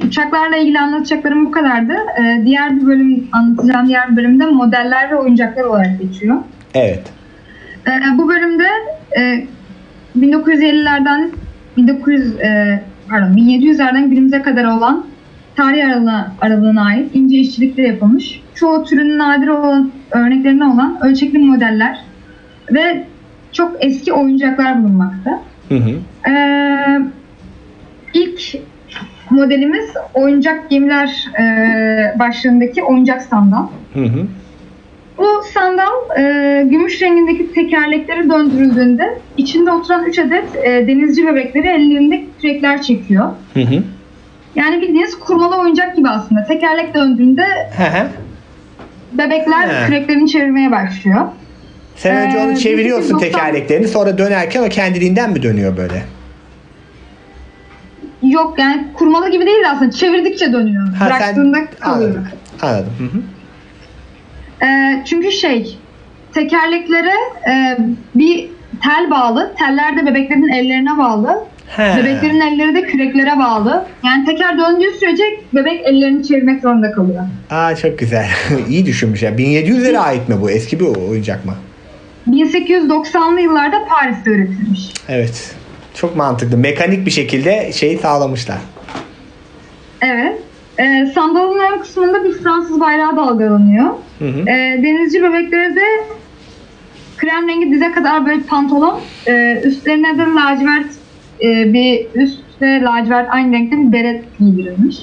uçaklarla ilgili anlatacaklarım bu kadardı. Ee, diğer bir bölüm anlatacağım diğer bölümde modeller ve oyuncaklar olarak geçiyor. Evet. Ee, bu bölümde e, 1950'lerden 1900 e, pardon 1700'lerden günümüze kadar olan tarih aralığına, aralığına ait ince işçilikle yapılmış. Çoğu türün nadir olan örneklerine olan ölçekli modeller ve çok eski oyuncaklar bulunmakta. Hı hı. Ee, ilk modelimiz oyuncak gemiler e, başlığındaki oyuncak sandal. Hı hı. Bu sandal e, gümüş rengindeki tekerlekleri döndürüldüğünde içinde oturan 3 adet e, denizci bebekleri ellerinde kürekler çekiyor. Hı hı. Yani bildiğiniz kurmalı oyuncak gibi aslında. Tekerlek döndüğünde Hı hı. bebekler He. küreklerini çevirmeye başlıyor. Sen önce Ee, onu çeviriyorsun 1990 tekerleklerini sonra dönerken o kendiliğinden mi dönüyor böyle? Yok yani kurmalı gibi değil aslında. Çevirdikçe dönüyor. Ha, sen- Bıraktığında kalıyor. Anladım. Anladım. Hı hı. Ee, çünkü şey tekerleklere e, bir tel bağlı. Teller de bebeklerin ellerine bağlı. He. Bebeklerin elleri de küreklere bağlı. Yani teker döndüğü sürece bebek ellerini çevirmek zorunda kalıyor. Aa çok güzel. (laughs) İyi düşünmüş ya. 1700'lere ait mi bu? Eski bir oyuncak mı? 1890'lı yıllarda Paris'te üretilmiş. Evet. Çok mantıklı. Mekanik bir şekilde şeyi sağlamışlar. Evet. Ee, sandalın ön kısmında bir Fransız bayrağı dalgalanıyor. Hı hı. Ee, denizci bebeklere de krem rengi dize kadar böyle pantolon. Ee, üstlerine de lacivert e, bir üst ve lacivert aynı renkte bir beret giydirilmiş.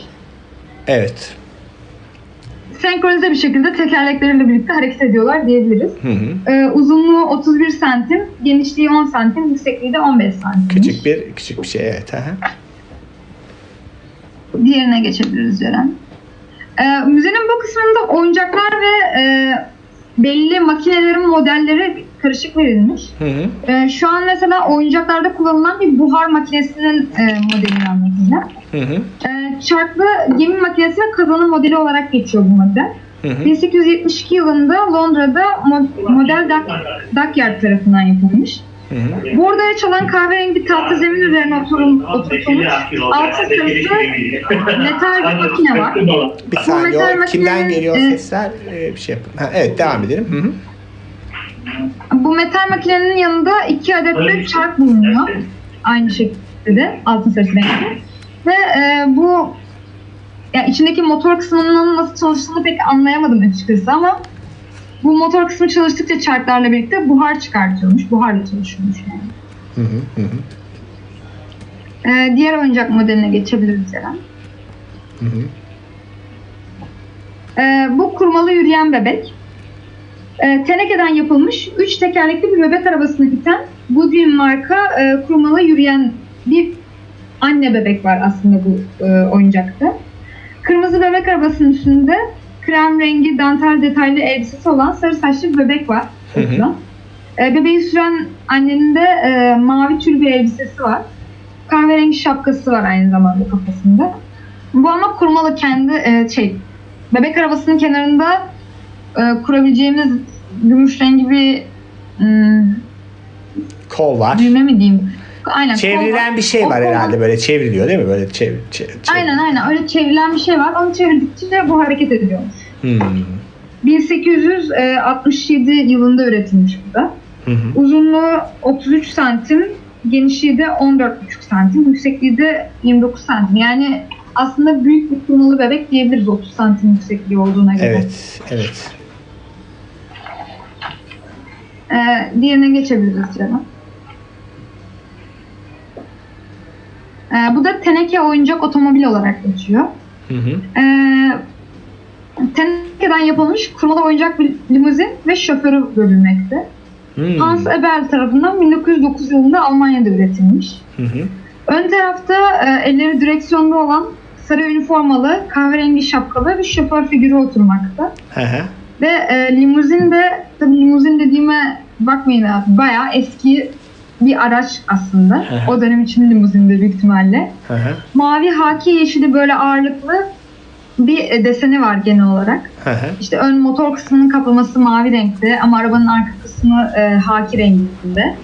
Evet. Senkronize bir şekilde tekerlekleriyle birlikte hareket ediyorlar diyebiliriz. Hı hı. Ee, uzunluğu 31 santim, genişliği 10 santim, yüksekliği de 15 santim. Küçük bir küçük bir şey evet. Hı. Diğerine geçebiliriz Ceren. Ee, müzenin bu kısmında oyuncaklar ve e, belli makinelerin modelleri karışık verilmiş. Hı hı. Ee, şu an mesela oyuncaklarda kullanılan bir buhar makinesinin e, modelini anlatacağım. Hı hı. Ee, çarklı gemi makinesi ve kazanın modeli olarak geçiyor bu model. Hı hı. 1872 yılında Londra'da mo- model Duck, Dockyard tarafından yapılmış. Hı hı. Bordaya çalan kahverengi bir tahta zemin üzerine oturun, oturtulmuş altı sarısı metal bir makine var. Bir saniye o kimden makinenin, geliyor e, sesler? Ee, bir şey yapın. Ha, evet devam edelim. Hı hı. Bu metal makinenin yanında iki adet de çark bulunuyor. Aynı şekilde de altın sarısı renkli. Ve e, bu yani içindeki motor kısmının nasıl çalıştığını pek anlayamadım açıkçası ama bu motor kısmı çalıştıkça çarklarla birlikte buhar çıkartıyormuş. Buharla çalışıyormuş yani. Hı hı. Hı hı. E, diğer oyuncak modeline geçebiliriz Ceren. Hı hı. E, bu kurmalı yürüyen bebek. E, tenekeden yapılmış üç tekerlekli bir bebek arabasını iten Goodwin marka e, kurmalı yürüyen bir anne bebek var aslında bu e, oyuncakta. Kırmızı bebek arabasının üstünde krem rengi dantel detaylı elbisesi olan sarı saçlı bir bebek var. Hı hı. E, bebeği süren annenin de e, mavi tül bir elbisesi var. Kahverengi şapkası var aynı zamanda kafasında. Bu ama kurmalı kendi e, şey bebek arabasının kenarında e, kurabileceğimiz gümüş rengi bir hmm, Kol var. düğme mi diyeyim? Aynen. Çevrilen bir şey var herhalde böyle çevriliyor değil mi? Böyle çevir, çevir, çevir. Aynen aynen öyle çevrilen bir şey var. Onu çevirdikçe bu hareket ediyormuş. Hmm. 1867 yılında üretilmiş bu da. Hı hı. Uzunluğu 33 santim, genişliği de 14,5 santim, yüksekliği de 29 santim. Yani aslında büyük bir kurmalı bebek diyebiliriz 30 santim yüksekliği olduğuna göre. Evet, evet. Ee, diğerine geçebiliriz canım. Ee, bu da teneke oyuncak otomobil olarak geçiyor. Hı hı. Ee, tenekeden yapılmış kurmalı oyuncak bir limuzin ve şoförü görülmekte. Hmm. Hans Ebel tarafından 1909 yılında Almanya'da üretilmiş. Hı hı. Ön tarafta e, elleri direksiyonda olan sarı üniformalı, kahverengi şapkalı bir şoför figürü oturmakta. Hı hı. Ve e, limuzin de, tabii limuzin dediğime bakmayın abi, bayağı eski bir araç aslında. o dönem için limuzinde büyük ihtimalle. Mavi haki yeşili böyle ağırlıklı bir e, deseni var genel olarak. İşte ön motor kısmının kaplaması mavi renkte ama arabanın arka kısmı e, haki renginde.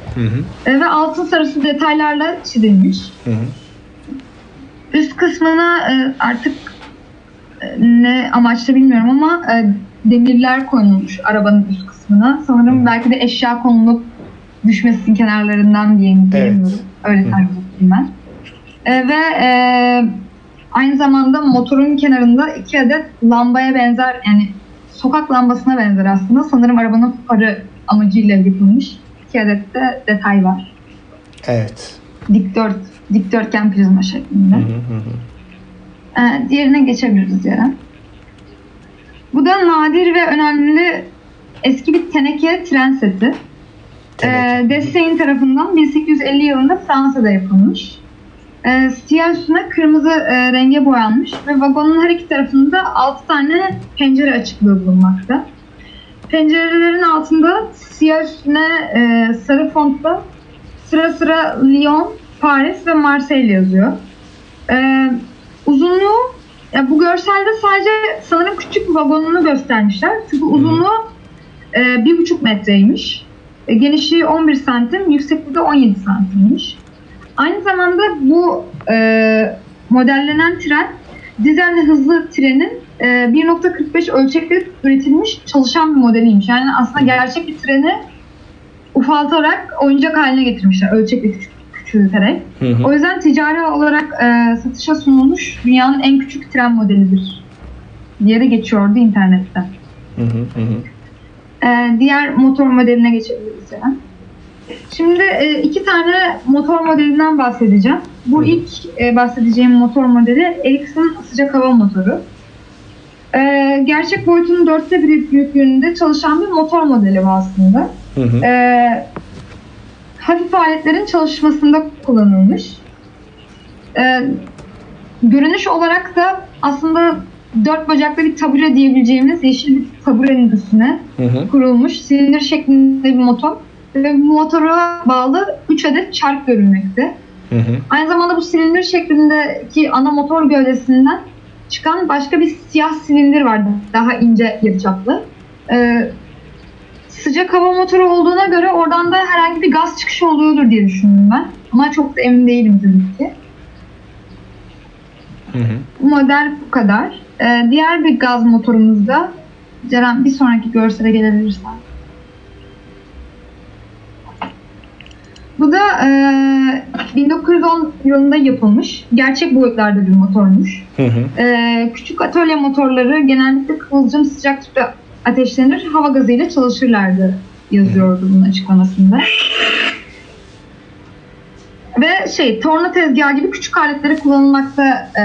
E, ve altın sarısı detaylarla çizilmiş. Üst kısmına e, artık e, ne amaçla bilmiyorum ama e, demirler konulmuş arabanın üst kısmına. Sanırım belki de eşya konulup düşmesin kenarlarından diye mi bilmiyorum. Öyle takip ettim ben. E, ve e, aynı zamanda motorun kenarında iki adet lambaya benzer yani sokak lambasına benzer aslında. Sanırım arabanın farı amacıyla yapılmış. İki adet de detay var. Evet. Dikdört, dikdörtgen prizma şeklinde. Hı hı. Ee, diğerine geçebiliriz Ceren. Bu da nadir ve önemli eski bir teneke tren seti. Teneke. Ee, Dessein tarafından 1850 yılında Fransa'da yapılmış. Ee, siyah üstüne kırmızı e, renge boyanmış ve vagonun her iki tarafında 6 tane pencere açıklığı bulunmakta. Pencerelerin altında siyah üstüne e, sarı fontla sıra sıra Lyon, Paris ve Marseille yazıyor. Ee, uzunluğu ya bu görselde sadece sanırım küçük bir vagonunu göstermişler. Çünkü uzunluğu e, bir buçuk metreymiş. E, genişliği 11 santim, yüksekliği de 17 santimmiş. Aynı zamanda bu e, modellenen tren dizel hızlı trenin e, 1.45 ölçekli üretilmiş çalışan bir modeliymiş. Yani aslında gerçek bir treni ufaltarak oyuncak haline getirmişler. Ölçekli küçük, küçülterek. Hı hı. O yüzden ticari olarak e, satışa sunulmuş dünyanın en küçük tren modelidir diye de geçiyordu internette. Hı hı hı. Ee, diğer motor modeline geçebiliriz yani. Şimdi e, iki tane motor modelinden bahsedeceğim. Bu ilk e, bahsedeceğim motor modeli Ericsson sıcak hava motoru. Ee, gerçek boyutunun dörtte biri büyüklüğünde çalışan bir motor modeli bu aslında. Hı hı. Hafif aletlerin çalışmasında kullanılmış. Görünüş olarak da aslında dört bacaklı bir tabure diyebileceğimiz yeşil bir taburenin üstüne Hı hı. kurulmuş silindir şeklinde bir motor ve motora bağlı 3 adet çark görünmekte. Hı hı. Aynı zamanda bu silindir şeklindeki ana motor gövdesinden çıkan başka bir siyah silindir var daha ince yarıçaplı. Ee, sıcak hava motoru olduğuna göre oradan da herhangi bir gaz çıkışı oluyordur diye düşündüm ben. Ama çok da emin değilim tabii ki. Hı hı. Model bu kadar. Ee, diğer bir gaz motorumuzda Ceren bir sonraki görsele gelebilirsen. Bu da e, 1910 yılında yapılmış. Gerçek boyutlarda bir motormuş. Hı hı. E, küçük atölye motorları genellikle kıvılcım sıcak tüpte ateşlenir, hava gazıyla çalışırlardı yazıyordu bunun açıklamasında. Ve şey, torna tezgahı gibi küçük aletleri kullanılmakta, e,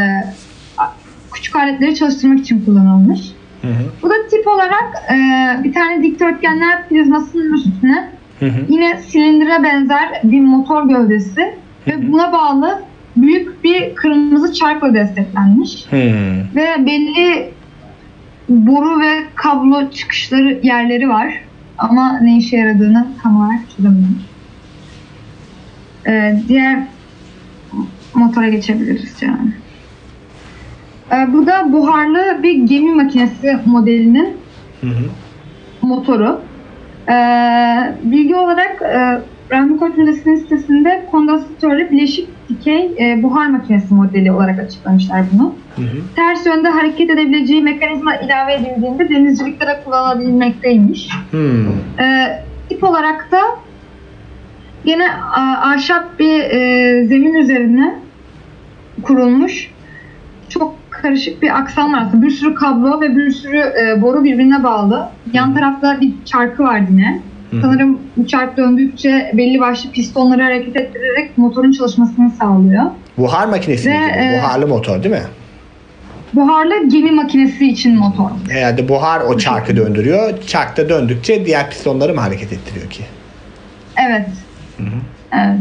küçük aletleri çalıştırmak için kullanılmış. Hı hı. Bu da tip olarak e, bir tane dikdörtgenler prizmasının üstüne Hı hı. yine silindire benzer bir motor gövdesi ve buna bağlı büyük bir kırmızı çarkla desteklenmiş. Hı. Ve belli boru ve kablo çıkışları yerleri var. Ama ne işe yaradığını tam olarak çözemiyorum. Ee, diğer motora geçebiliriz canım. Ee, bu da buharlı bir gemi makinesi modelinin Hı hı. motoru. Ee, bilgi olarak e, Rahmi Koç Müzesi'nin sitesinde kondansatörlü bileşik dikey e, buhar makinesi modeli olarak açıklamışlar bunu. Hı hı. Ters yönde hareket edebileceği mekanizma ilave edildiğinde denizcilikte de kullanılabilmekteymiş. Hı. Ee, tip olarak da gene a- ahşap bir e, zemin üzerine kurulmuş. Çok karışık bir aksam var aslında. Bir sürü kablo ve bir sürü e, boru birbirine bağlı. Yan tarafta bir çarkı var yine. Hı. Sanırım bu çark döndükçe belli başlı pistonları hareket ettirerek motorun çalışmasını sağlıyor. Buhar makinesi Ve, bu? e, Buharlı motor değil mi? Buharlı gemi makinesi için motor. Herhalde buhar o çarkı döndürüyor. Çark da döndükçe diğer pistonları mı hareket ettiriyor ki? Evet. Evet.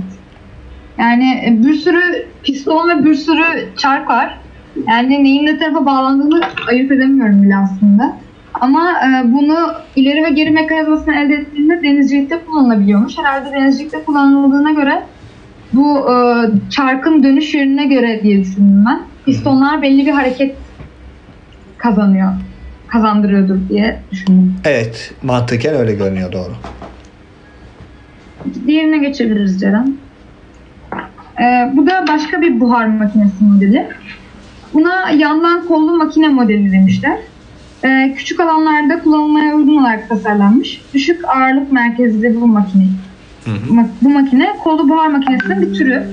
Yani e, bir sürü piston ve bir sürü çark var. Yani neyin ne tarafa bağlandığını ayırt edemiyorum bile aslında. Ama e, bunu ileri ve geri mekanizmasını elde ettiğinde denizcilikte kullanılabiliyormuş. Herhalde denizcilikte kullanıldığına göre bu e, çarkın dönüş yönüne göre diye düşündüm ben. Pistonlar belli bir hareket kazanıyor. Kazandırıyordur diye düşündüm. Evet. Mantıken öyle görünüyor doğru. Diğerine geçebiliriz Ceren. Ee, bu da başka bir buhar makinesi modeli. Buna yandan kollu makine modeli demişler. Ee, küçük alanlarda kullanılmaya uygun olarak tasarlanmış. Düşük ağırlık merkezli bu makine. Ma- Bu makine kollu buhar makinesinin bir türü.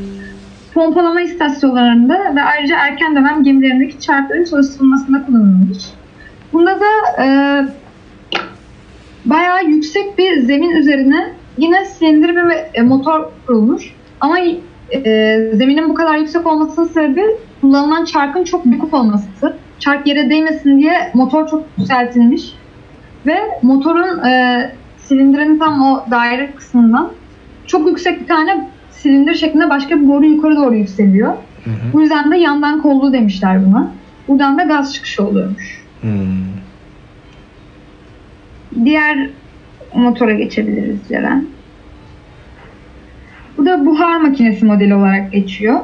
Pompalama istasyonlarında ve ayrıca erken dönem gemilerindeki çarkların çalıştırılmasında kullanılmış. Bunda da e, bayağı yüksek bir zemin üzerine yine silindir bir e, motor kurulmuş. Ama e, zeminin bu kadar yüksek olmasının sebebi kullanılan çarkın çok büyük olması. Çark yere değmesin diye motor çok yükseltilmiş. Ve motorun e, silindirin tam o daire kısmından çok yüksek bir tane silindir şeklinde başka bir boru yukarı doğru yükseliyor. Hı hı. Bu yüzden de yandan kollu demişler buna. Buradan da gaz çıkışı oluyormuş. Hmm. Diğer motora geçebiliriz Ceren. Bu da buhar makinesi modeli olarak geçiyor.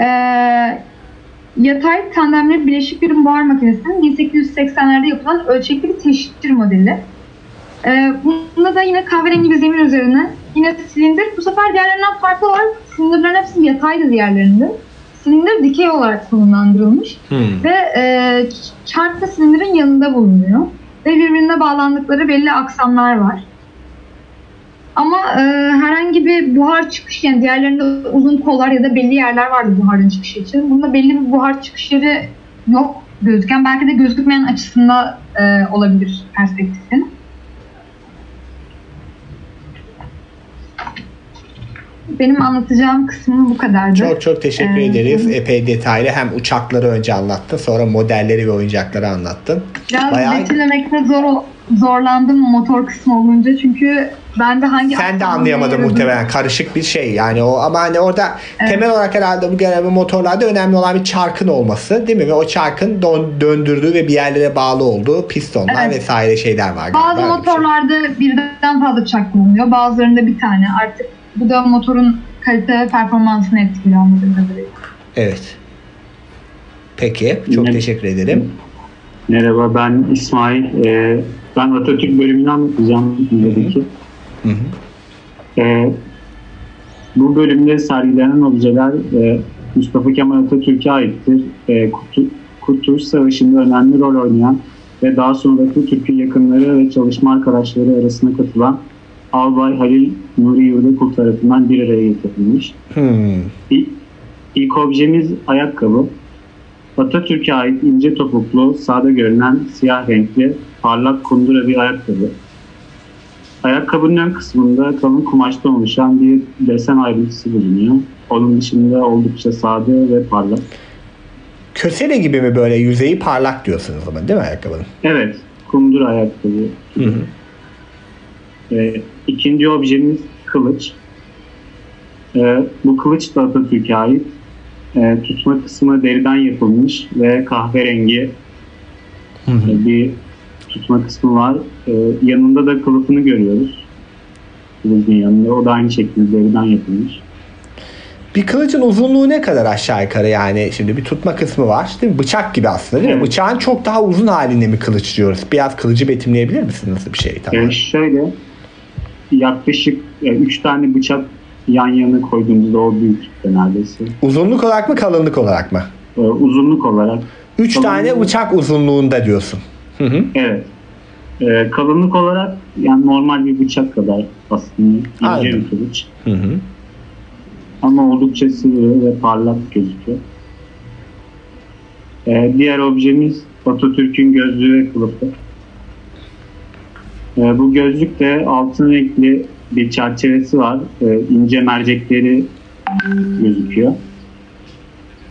Ee, yatay tandemli bileşik bir buhar makinesinin 1880'lerde yapılan ölçekli bir teşhir modeli. Ee, bunda da yine kahverengi bir zemin üzerine yine silindir. Bu sefer diğerlerinden farklı olarak silindirlerin hepsi yataydı diğerlerinde. Silindir dikey olarak konumlandırılmış Hmm. ve e, çark da silindirin yanında bulunuyor. Ve birbirine bağlandıkları belli aksamlar var. Ama e, herhangi bir buhar çıkış yani diğerlerinde uzun kollar ya da belli yerler vardı buharın çıkışı için. Bunda belli bir buhar çıkış yeri yok gözüken. Belki de gözükmeyen açısında e, olabilir perspektifin. Benim anlatacağım kısmı bu kadardı. Çok çok teşekkür Ee, ederiz. Epey detaylı. Hem uçakları önce anlattın, sonra modelleri ve oyuncakları anlattın. Biraz Bayağı- betimlemekte zor zorlandım motor kısmı olunca çünkü ben de hangi Sen de anlayamadın muhtemelen. Karışık bir şey yani o ama hani orada Evet. temel olarak herhalde bu genel motorlarda önemli olan bir çarkın olması değil mi? Ve o çarkın dön- döndürdüğü ve bir yerlere bağlı olduğu pistonlar Evet. vesaire şeyler var. Bazı öyle bir şey. motorlarda birden fazla çark bulunuyor. Bazılarında bir tane. Artık bu da motorun kalite ve performansını etkiliyor anladığım kadarıyla. Evet. Peki. Çok Ne- teşekkür ederim. Merhaba ben İsmail. Ee, ben Atatürk bölümünü anlatacağım hı. Ee, bu bölümde sergilenen objeler e, Mustafa Kemal Atatürk'e aittir. E, Kurtu- Kurtuluş Savaşı'nda önemli rol oynayan ve daha sonra Atatürk'ün yakınları ve çalışma arkadaşları arasına katılan Albay Halil Nuri Yurdakul tarafından bir araya getirilmiş. Hmm. İlk, ilk objemiz ayakkabı. Atatürk'e ait ince topuklu, sade görünen siyah renkli, parlak kundura bir ayakkabı. Ayakkabının ön kısmında kalın kumaştan oluşan bir desen ayrıntısı bulunuyor. Onun dışında oldukça sade ve parlak. Kösele gibi mi böyle yüzeyi parlak diyorsunuz ama değil mi ayakkabının? Evet, kundura ayakkabı. Hı hı. Ee, ikinci objemiz kılıç. Ee, bu kılıç da Atatürk'e ait. Ee, tutma kısmı deriden yapılmış ve kahverengi Hı hı. bir tutma kısmı var. Ee, yanında da kılıfını görüyoruz. Kılıcın yanında. O da aynı şekilde deriden yapılmış. Bir kılıcın uzunluğu ne kadar aşağı yukarı yani şimdi bir tutma kısmı var değil mi? Bıçak gibi aslında değil mi? Evet. Bıçağın çok daha uzun halinde mi kılıç diyoruz? Biraz kılıcı betimleyebilir misin? Nasıl bir şey tamam. Ee, şöyle yaklaşık 3 tane bıçak yan yana koyduğumuzda o büyüklükte neredeyse. Uzunluk olarak mı kalınlık olarak mı? Ee, uzunluk olarak Üç Kalınlığı- tane bıçak uzunluğunda diyorsun. Hı hı. Evet. Ee, kalınlık olarak yani normal bir bıçak kadar aslında ince bir kılıç. Hı hı. Ama oldukça sıvı ve parlak gözüküyor. Ee, diğer objemiz Atatürk'ün gözlüğü ve kılıfı. Ee, bu gözlük de altın renkli bir çerçevesi var. Ee, ince mercekleri gözüküyor.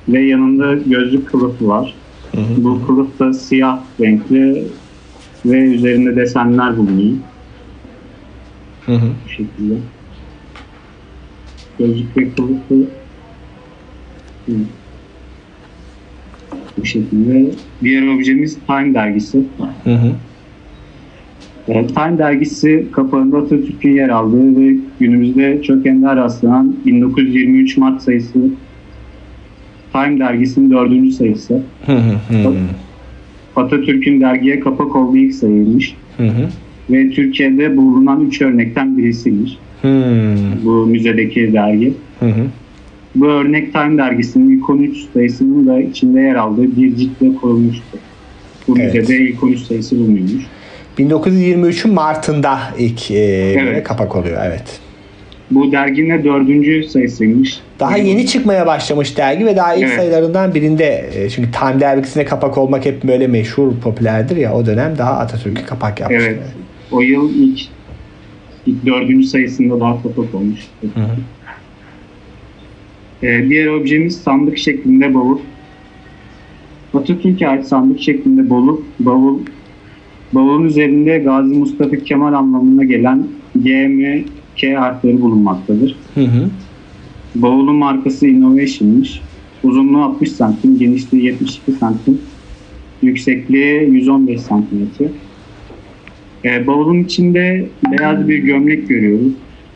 Ve yanında gözlük kılıfı var. Hı hı. Bu da siyah renkli ve üzerinde desenler bulunuyor. Hı hı. Bu şekilde. Gözlük ve kılıfı Hı. bu şekilde. Diğer objemiz Time dergisi. Hı hı. E, Time dergisi kapağında Atatürk'ün yer aldığı ve günümüzde çok ender rastlanan 1923 Mart sayısı Time dergisinin dördüncü sayısı. Atatürk'ün dergiye kapak olduğu ilk sayıymış. Ve Türkiye'de bulunan üç örnekten birisiymiş. Bu müzedeki dergi. Bu örnek Time dergisinin ilk 13 sayısının da içinde yer aldığı bir ciltle korunmuştu. Bu Evet. müzede ilk 13 sayısı bulunuyormuş. 1923'ün Mart'ında ilk e, Evet. kapak oluyor evet. Bu derginin de dördüncü sayısıymış. Daha yeni çıkmaya başlamış dergi ve daha ilk Evet. sayılarından birinde e, çünkü Time dergisine kapak olmak hep böyle meşhur popülerdir ya o dönem daha Atatürk'e kapak yapmış. Evet. O yıl ilk, ilk dördüncü sayısında daha kapak olmuş. Hı hı. Ee, diğer objemiz sandık şeklinde bavul. Atatürk'e ait sandık şeklinde bavul, bavul bavulun üzerinde Gazi Mustafa Kemal anlamına gelen G, M, K harfleri bulunmaktadır. Hı hı. Bavulun markası Innovation'mış. Uzunluğu 60 santim, genişliği 72 santim, yüksekliği 115 santimetre. Ee, bavulun içinde beyaz bir gömlek görüyoruz.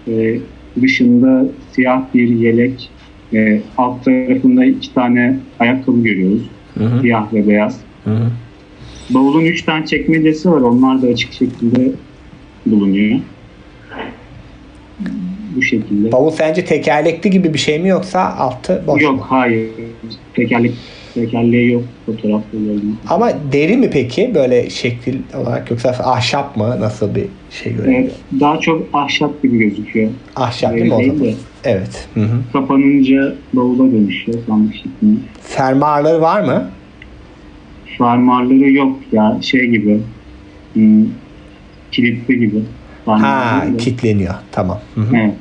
Ee, dışında siyah bir yelek E, alt tarafında iki tane ayakkabı görüyoruz. Hı hı. Siyah ve beyaz. Hı hı. Bavulun üç tane çekmecesi var. Onlar da açık şekilde bulunuyor. Bu şekilde. Bavul sence tekerlekli gibi bir şey mi yoksa altı boş yok mu? hayır. Tekerlek, tekerleği yok fotoğraflarında. Ama deri mi peki böyle şekil olarak yoksa ahşap mı? Nasıl bir şey görebiliyor? Evet, daha çok ahşap gibi gözüküyor. Ahşap değil mi o zaman? de Evet. Hı hı. kapanınca bavula dönüşüyor sandık şeklinde. Fermuarları var mı? Fermuarları yok ya şey gibi. Hmm, kilitli gibi. Ha, Fermuarları kilitleniyor. Tamam. Hı hı. Evet.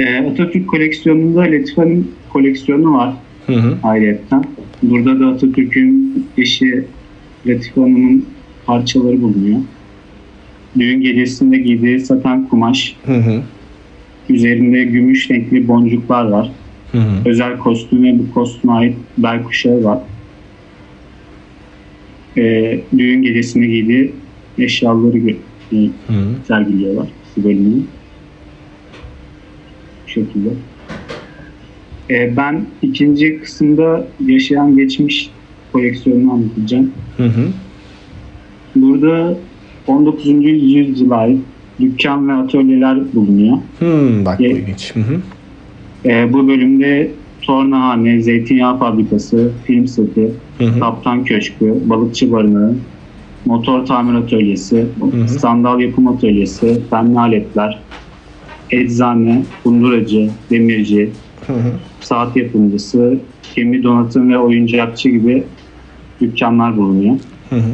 Ee, Atatürk koleksiyonunda Latifa'nın koleksiyonu var Hı hı. ayrıyetten. Burada da Atatürk'ün eşi Latife Hanım'ın parçaları bulunuyor. Düğün gecesinde giydiği saten kumaş, Hı hı. üzerinde gümüş renkli boncuklar var. Hı hı. Özel kostüme bu kostüme ait bel kuşağı var. Ee, düğün gecesinde giydiği eşyaları gö- e, Hı hı. sergiliyorlar Sibel'in. Bu şekilde. Ee, ben ikinci kısımda yaşayan geçmiş koleksiyonunu anlatacağım. Hı hı. Burada 19. yüzyıla ait dükkan ve atölyeler bulunuyor. Hmm, bak bu Ye- ilginç. Hı hı. Ee, bu bölümde tornahane, zeytinyağı fabrikası, film seti, Hı hı. kaptan köşkü, balıkçı barınağı, motor tamir atölyesi, hı. sandal yapım atölyesi, fenli aletler, eczane, kunduracı, demirci, Hı hı. saat yapımcısı, gemi donatım ve oyuncakçı gibi dükkanlar bulunuyor. Hı hı.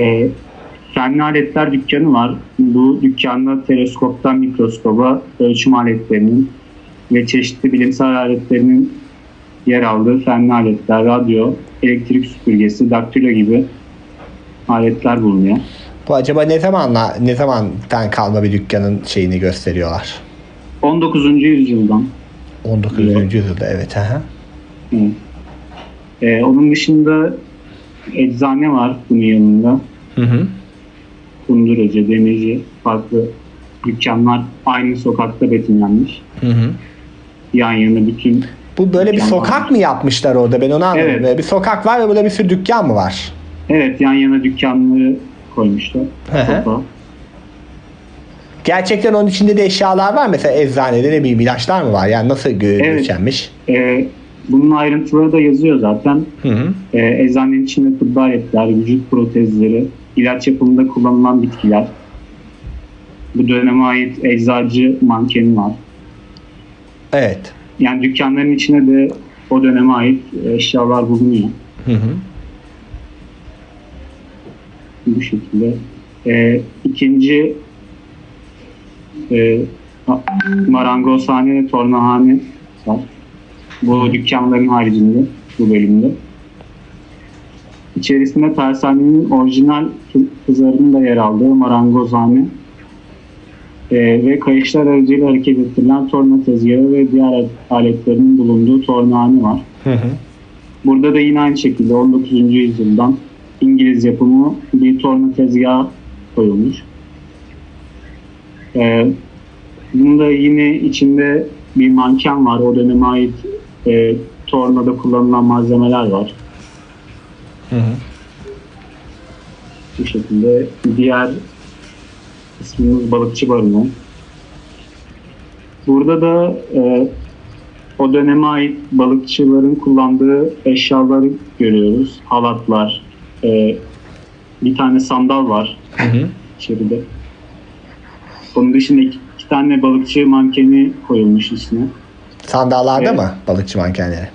E, fenli aletler dükkanı var. Bu dükkanda teleskoptan mikroskoba, ölçüm aletlerinin ve çeşitli bilimsel aletlerinin yer aldığı fenli aletler, radyo, elektrik süpürgesi, daktilo gibi aletler bulunuyor. Bu acaba ne zamanla ne zamandan kalma bir dükkanın şeyini gösteriyorlar? 19. yüzyıldan. 19. Evet. yüzyılda evet. Hı hı. Evet. E, onun dışında eczane var bunun yanında. Hı hı. Kunduracı, demirci, farklı dükkanlar aynı sokakta betimlenmiş. Hı hı. Yan yana bütün Bu böyle bir sokak var. mı yapmışlar orada? Ben onu anladım. Evet. Bir sokak var ve burada bir sürü dükkan mı var? Evet yan yana dükkanları koymuşlar. Gerçekten onun içinde de eşyalar var. Mesela eczanede ne bileyim ilaçlar mı var? Yani nasıl gö- Evet. ölçenmiş? Ee, bunun ayrıntıları da yazıyor zaten. Hı hı. Ee, eczanenin içinde tıbbi aletler, vücut protezleri, ilaç yapımında kullanılan bitkiler. Bu döneme ait eczacı mankeni var. Evet. Yani dükkanların içine de o döneme ait eşyalar bulunuyor. Hı hı. Bu şekilde. Ee, ikinci e, marangozhane ve tornahane var. Bu dükkanların haricinde bu bölümde. İçerisinde tersanenin orijinal kı- kızarının da yer aldığı marangozhane e, ve kayışlar aracıyla hareket ettirilen torna tezgahı ve diğer aletlerinin bulunduğu tornahane var. Hı hı. Burada da yine aynı şekilde 19. yüzyıldan İngiliz yapımı bir torna tezgahı koyulmuş. Ee, bunda yine içinde bir manken var. O döneme ait e, tornada kullanılan malzemeler var. Hı hı. Bu şekilde diğer ismimiz balıkçı barınağı. Burada da e, o döneme ait balıkçıların kullandığı eşyaları görüyoruz. Halatlar, e, bir tane sandal var Hı hı. içeride. Onun dışında iki, iki tane balıkçı mankeni koyulmuş içine. Sandallarda Evet. mı balıkçı mankenleri?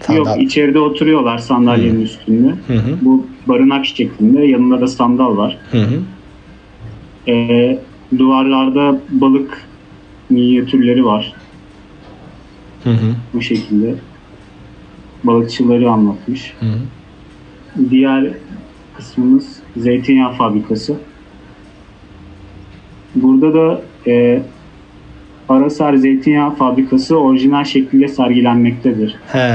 Sandal. Yok içeride oturuyorlar sandalyenin üstünde. Hı hı. Bu barınak şeklinde. Yanında da sandal var. Hı hı. Ee, duvarlarda balık minyatürleri var Hı hı. bu şekilde. Balıkçıları anlatmış. Hı hı. Diğer kısmımız zeytinyağı fabrikası. Burada da e, Arasar Zeytinyağı Fabrikası orijinal şekliyle sergilenmektedir. He.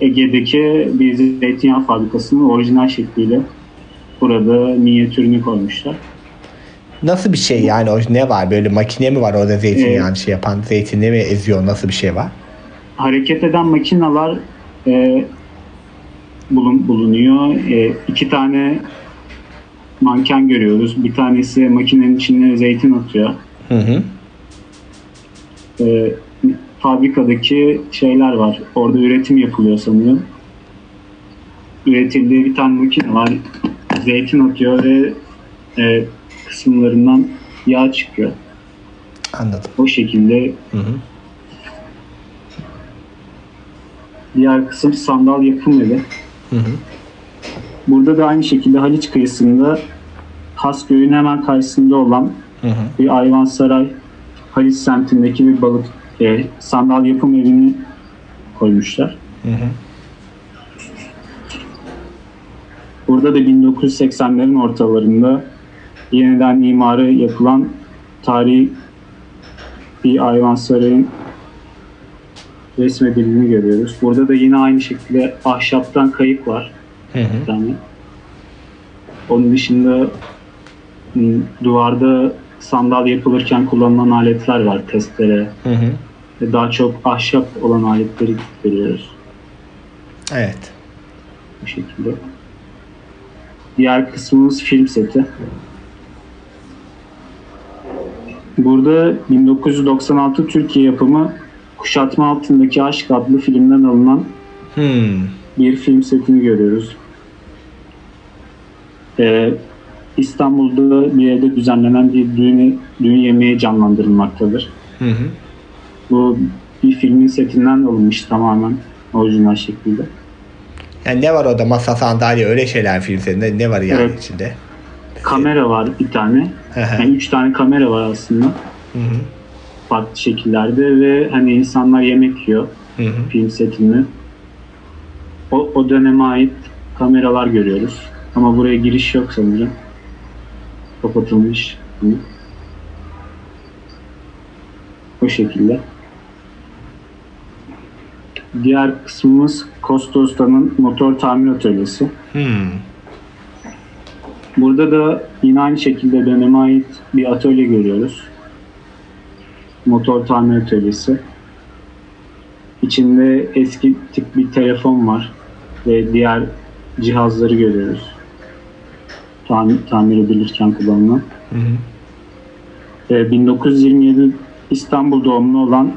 Ege'deki bir zeytinyağı fabrikasının orijinal şekliyle burada minyatürünü koymuşlar. Nasıl bir şey yani ne var böyle makine mi var orada zeytinyağını şey yapan zeytinle mi eziyor nasıl bir şey var? Hareket eden makineler e, bulun, bulunuyor. E, iki tane manken görüyoruz. Bir tanesi makinenin içine zeytin atıyor. Hı hı. E, fabrikadaki şeyler var. Orada üretim yapılıyor sanırım. Üretildiği bir tane makine var. Zeytin atıyor ve e, kısımlarından yağ çıkıyor. Anladım. O şekilde Hı hı. diğer kısım sandal yapım evi. Hı hı. Burada da aynı şekilde Haliç kıyısında Hasköy'ün hemen karşısında olan Hı hı. bir Ayvansaray Haliç semtindeki bir balık e, sandal yapım evini koymuşlar. Hı hı. Burada da 1980'lerin ortalarında yeniden imarı yapılan tarihi bir Ayvansaray'ın resmedildiğini görüyoruz. Burada da yine aynı şekilde ahşaptan kayık var. Hı hı. tane. Onun dışında m, duvarda sandal yapılırken kullanılan aletler var. Testere Hı hı. daha çok ahşap olan aletleri görüyoruz Evet. bu şekilde. Diğer kısmımız film seti. Burada 1996 Türkiye yapımı Kuşatma Altındaki Aşk adlı filmden alınan Hmm. bir film setini görüyoruz. Ee, İstanbul'da bir evde düzenlenen bir düğün, düğün yemeği canlandırılmaktadır. Hı hı. Bu bir filmin setinden alınmış tamamen orijinal şekilde. Yani ne var orada masa sandalye öyle şeyler filmlerinde ne var yani Evet. içinde? Kamera var bir tane. Yani üç tane kamera var aslında Hı hı. Farklı şekillerde ve hani insanlar yemek yiyor Hı hı. film setinde. O, o döneme ait kameralar görüyoruz. Ama buraya giriş yok sanırım. Kapatılmış. Hı. O şekilde. Diğer kısmımız Usta'nın motor tamir atölyesi. Hmm. Burada da yine aynı şekilde döneme ait bir atölye görüyoruz. Motor tamir atölyesi. İçinde eski tip bir telefon var ve diğer cihazları görüyoruz. Tamir, tamir edilirken kullanılan. Hı hı. Ee, 1927 İstanbul doğumlu olan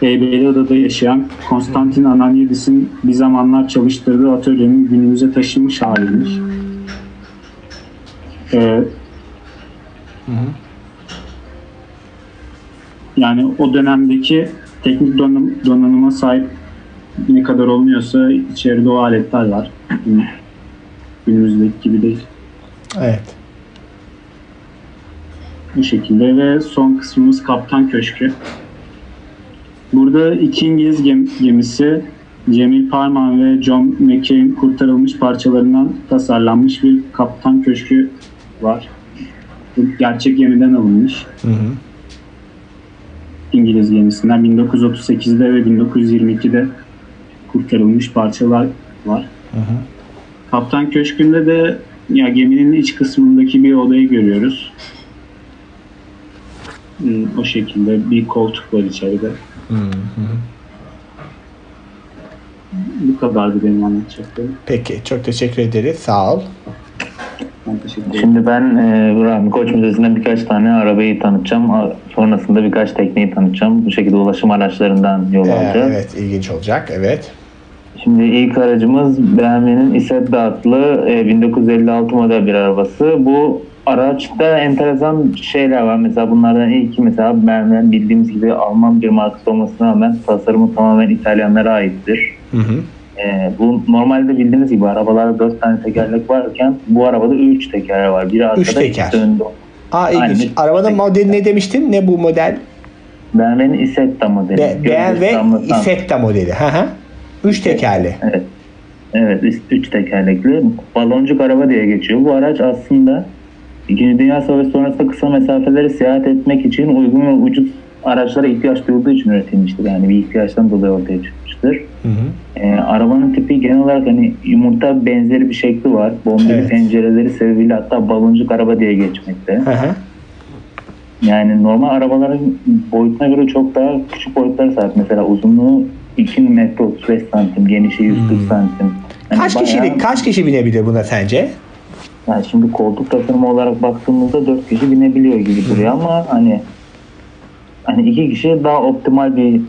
Heybeliada'da yaşayan Konstantin Ananyidis'in bir zamanlar çalıştırdığı atölyenin günümüze taşınmış haliymiş. Ee, Hı hı. Yani o dönemdeki teknik donanım, donanıma sahip ne kadar olmuyorsa içeride o aletler var. Gün- Günümüzdeki gibi değil. Evet. Bu şekilde ve son kısmımız Kaptan Köşkü. Burada iki İngiliz gem- gemisi Cemil Parman ve John McCain kurtarılmış parçalarından tasarlanmış bir Kaptan Köşkü var. Bu gerçek gemiden alınmış. Hı hı. İngiliz gemisinden 1938'de ve 1922'de kurtarılmış parçalar var. Hı hı. Kaptan Köşkü'nde de ya geminin iç kısmındaki bir odayı görüyoruz. O şekilde bir koltuk var içeride. Hı hı. Bu kadardı benim anlatacaklarım. Peki çok teşekkür ederiz. Sağ ol. Teşekkür. Şimdi ben e, Rahmi Koç Müzesi'nden birkaç tane arabayı tanıtacağım. Sonrasında birkaç tekneyi tanıtacağım. Bu şekilde ulaşım araçlarından yol Ee, alacağız. evet ilginç olacak. Evet. Şimdi ilk aracımız BMW'nin Isetta adlı e, 1956 model bir arabası. Bu araçta enteresan şeyler var. Mesela bunlardan ilki mesela BMW'nin bildiğimiz gibi Alman bir markası olmasına rağmen tasarımı tamamen İtalyanlara aittir. Hı hı. E, bu normalde bildiğiniz gibi arabalarda 4 tane tekerlek varken bu arabada 3 teker var. Biri arkada, Üç teker. önde. Aa ilginç. Aynen. Arabanın modeli ne demiştin? Ne bu model? BMW'nin Isetta modeli. Be- BMW Isetta modeli. Hı hı. Üç tekerli. Evet. Evet, üç tekerlekli. Baloncuk araba diye geçiyor. Bu araç aslında İkinci Dünya Savaşı sonrasında kısa mesafeleri seyahat etmek için uygun ve ucuz araçlara ihtiyaç duyulduğu için üretilmiştir. Yani bir ihtiyaçtan dolayı ortaya çıkmıştır. Hı hı. Ee, arabanın tipi genel olarak hani yumurta benzeri bir şekli var. Bombeli Evet. pencereleri sebebiyle hatta baloncuk araba diye geçmekte. Hı hı. yani normal arabaların boyutuna göre çok daha küçük boyutlara sahip. Mesela uzunluğu 2 metre 35 santim, genişi 140 santim. Hani Kaç bayağı- kişilik, kaç kişi binebilir buna sence? Yani şimdi koltuk tasarımı olarak baktığımızda 4 kişi binebiliyor gibi duruyor ama hani hani iki kişi daha optimal bir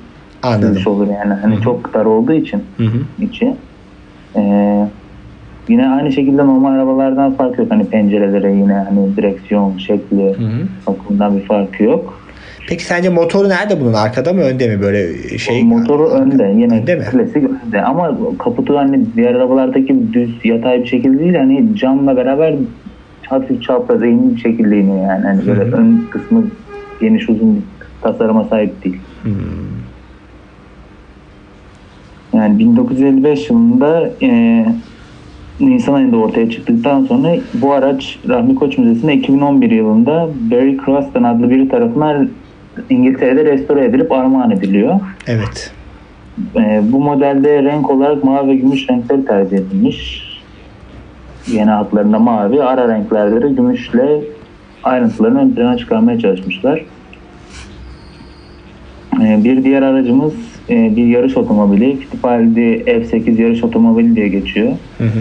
Anladım. olur yani. Hani çok dar olduğu için Hı hı. içi. Ee, yine aynı şekilde normal arabalardan fark yok. Hani pencerelere yine hani direksiyon şekli Hı hı. bakımından bir farkı yok. Peki sence motoru nerede bunun? Arkada mı önde mi böyle şey? Motoru önde yine Önde mi? klasik önde ama kaputu hani diğer arabalardaki düz yatay bir şekilde değil hani camla beraber hafif çapraz eğimli bir şekilde iniyor yani. Hani böyle ön kısmı geniş uzun bir tasarıma sahip değil. Hmm. Yani 1955 yılında e, Nisan ayında ortaya çıktıktan sonra bu araç Rahmi Koç Müzesi'nde 2011 yılında Barry Croston adlı biri tarafından İngiltere'de restore edilip armağan ediliyor. Evet. E, bu modelde renk olarak mavi ve gümüş renkleri tercih edilmiş. Yeni hatlarında mavi, ara renklerde de gümüşle ayrıntılarını ön plana çıkarmaya çalışmışlar. E, bir diğer aracımız e, bir yarış otomobili. Fittipaldi F8 yarış otomobili diye geçiyor. Hı hı.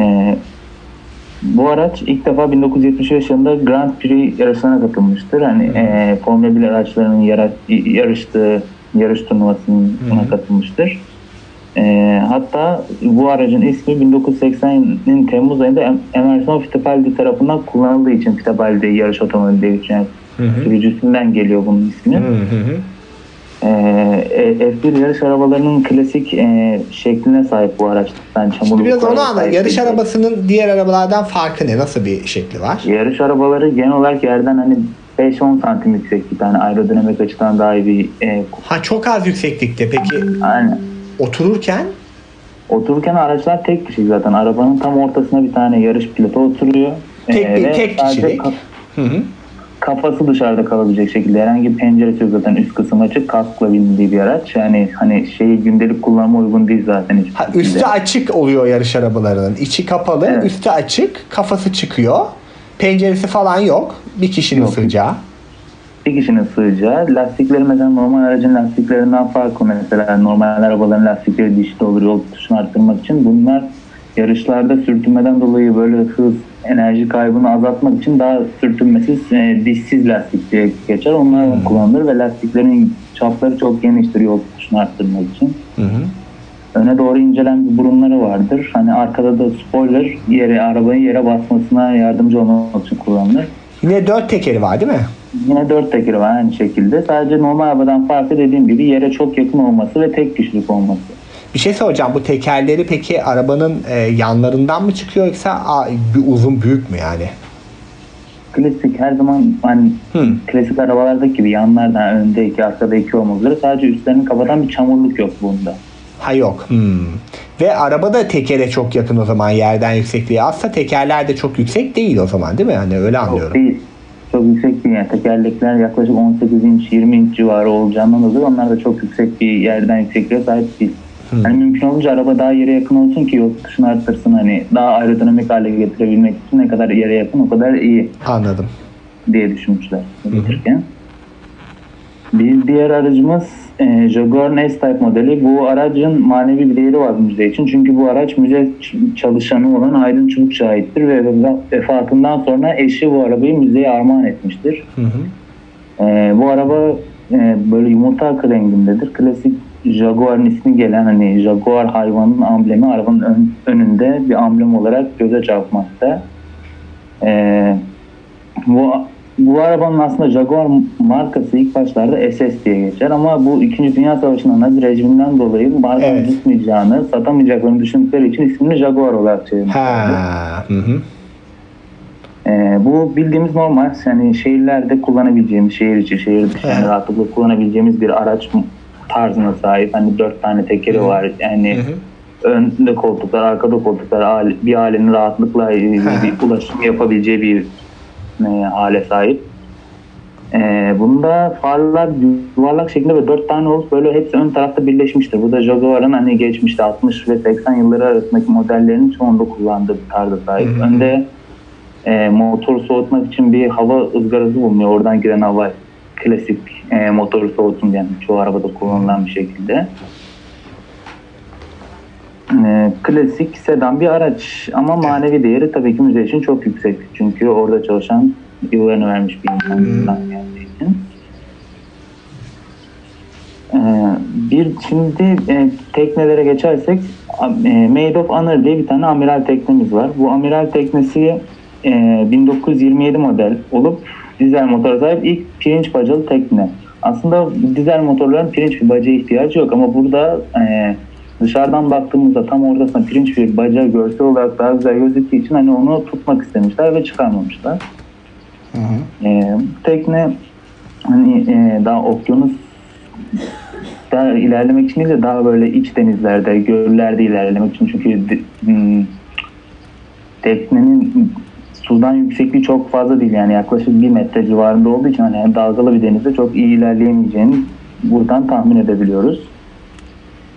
E, bu araç ilk defa 1975 yılında Grand Prix yarışlarına katılmıştır. Hani e, Formula 1 araçlarının yara- yarıştığı yarış turnuvasına katılmıştır. E, hatta bu aracın ismi 1980'in Temmuz ayında Em- Emerson Fittipaldi tarafından kullanıldığı için Fittipaldi yarış otomobili diye. Yani Hı hı. sürücüsünden geliyor bunun ismi. Hı hı Ee, F1 yarış arabalarının klasik e, şekline sahip bu araç. Ben Şimdi biraz onu anla. Yarış arabasının diğer arabalardan farkı ne? Nasıl bir şekli var? Yarış arabaları genel olarak yerden hani 5-10 santim yükseklikte. Yani aerodinamik açıdan daha iyi bir e, Ha çok az yükseklikte. Peki yani otururken otururken araçlar tek kişi zaten. Arabanın tam ortasına bir tane yarış pilotu oturuyor. Tek ve tek kişilik. Hı hı. Kafası dışarıda kalabilecek şekilde herhangi bir penceresi yok zaten üst kısım açık kaskla bindiği bir araç. Yani hani şeyi gündelik kullanıma uygun değil zaten Ha, şekilde. üstü açık oluyor yarış arabalarının. İçi kapalı, Evet. üstü açık, kafası çıkıyor. Penceresi falan yok. Bir kişinin Yok. sığacağı. bir kişinin sığacağı. Lastikleri mesela normal aracın lastiklerinden farklı. Mesela normal arabaların lastikleri dişli olur yol tutuşunu arttırmak için. Bunlar yarışlarda sürtünmeden dolayı böyle hız, enerji kaybını azaltmak için daha sürtünmesiz, e, dişsiz lastik diye geçer. Onlar kullanılır ve lastiklerin çapları çok geniştir yol tutuşunu arttırmak için. Hı. Öne doğru incelen bir burunları vardır. Hani arkada da spoiler yere, arabanın yere basmasına yardımcı olmak için kullanılır. Yine dört tekeri var değil mi? Yine dört tekeri var aynı şekilde. Sadece normal arabadan farkı dediğim gibi yere çok yakın olması ve tek kişilik olması. Bir şey soracağım. Bu tekerleri peki arabanın e, yanlarından mı çıkıyor yoksa a, bir uzun büyük mü yani? Klasik her zaman hani Hı. klasik arabalardaki gibi yanlardan önde iki arkada iki olmak üzere sadece üstlerini kapatan bir çamurluk yok bunda. Ha yok. Hmm. Ve araba da tekere çok yakın o zaman yerden yüksekliğe. Aslında tekerler de çok yüksek değil o zaman değil mi? Hani öyle Çok anlıyorum. değil. Çok yüksek değil yani tekerlekler yaklaşık 18 inç 20 inç civarı olacağından dolayı onlar da çok yüksek bir yerden yüksekliğe sahip değil. Hani mümkün olunca araba daha yere yakın olsun ki yol tutuşunu arttırsın hani daha aerodinamik hale getirebilmek için ne kadar yere yakın o kadar iyi. Anladım. diye düşünmüşler üretirken. Bir diğer aracımız e, Jaguar S-Type modeli. Bu aracın manevi bir değeri var müze için. Çünkü bu araç müze çalışanı olan Aydın Çubukçu'ya aittir ve ve- vefatından sonra eşi bu arabayı müzeye armağan etmiştir. Hı hı. E, bu araba e, böyle yumurta akı rengindedir. Klasik Jaguar'ın ismi gelen hani Jaguar hayvanın amblemi arabanın ön- önünde bir amblem olarak göze çarpmakta. E, bu bu arabanın aslında Jaguar markası ilk başlarda SS diye geçer ama bu 2. Dünya Savaşı'nın Nazi rejiminden dolayı markanın Evet. tutmayacağını, satamayacaklarını düşündükleri için ismini Jaguar olarak çevirmişler. Ee, bu bildiğimiz normal yani şehirlerde kullanabileceğimiz şehir içi şehir dışı yani rahatlıkla kullanabileceğimiz bir araç tarzına sahip. Hani dört tane tekeri var. Yani Hı hı. önde koltuklar, arkada koltuklar bir ailenin rahatlıkla e, bir ulaşım yapabileceği bir e, hale sahip. E, bunda farlar yuvarlak şeklinde ve dört tane olup böyle hepsi ön tarafta birleşmiştir. Bu da Jaguar'ın hani geçmişte 60 ve 80 yılları arasındaki modellerinin çoğunda kullandığı bir tarza sahip. Hı hı. Önde e, motoru soğutmak için bir hava ızgarası bulunuyor. Oradan giren hava klasik e, motoru soğutun yani çoğu arabada kullanılan bir şekilde. E, klasik sedan bir araç ama manevi değeri tabii ki müze için çok yüksek. Çünkü orada çalışan yıllarını vermiş bir insandan geldiği için. E, bir şimdi e, teknelere geçersek e, Made of Honor diye bir tane amiral teknemiz var. Bu amiral teknesi e, 1927 model olup dizel motora sahip ilk pirinç bacalı tekne. Aslında dizel motorların pirinç bir baca ihtiyacı yok ama burada e, dışarıdan baktığımızda tam ortasında pirinç bir baca görsel olarak daha güzel gözüktüğü için hani onu tutmak istemişler ve çıkarmamışlar. Hı hı. E, tekne hani e, daha okyanus daha ilerlemek için değil de daha böyle iç denizlerde, göllerde ilerlemek için çünkü de- hmm, teknenin sudan yüksekliği çok fazla değil yani yaklaşık bir metre civarında olduğu için hani dalgalı bir denizde çok iyi ilerleyemeyeceğini buradan tahmin edebiliyoruz.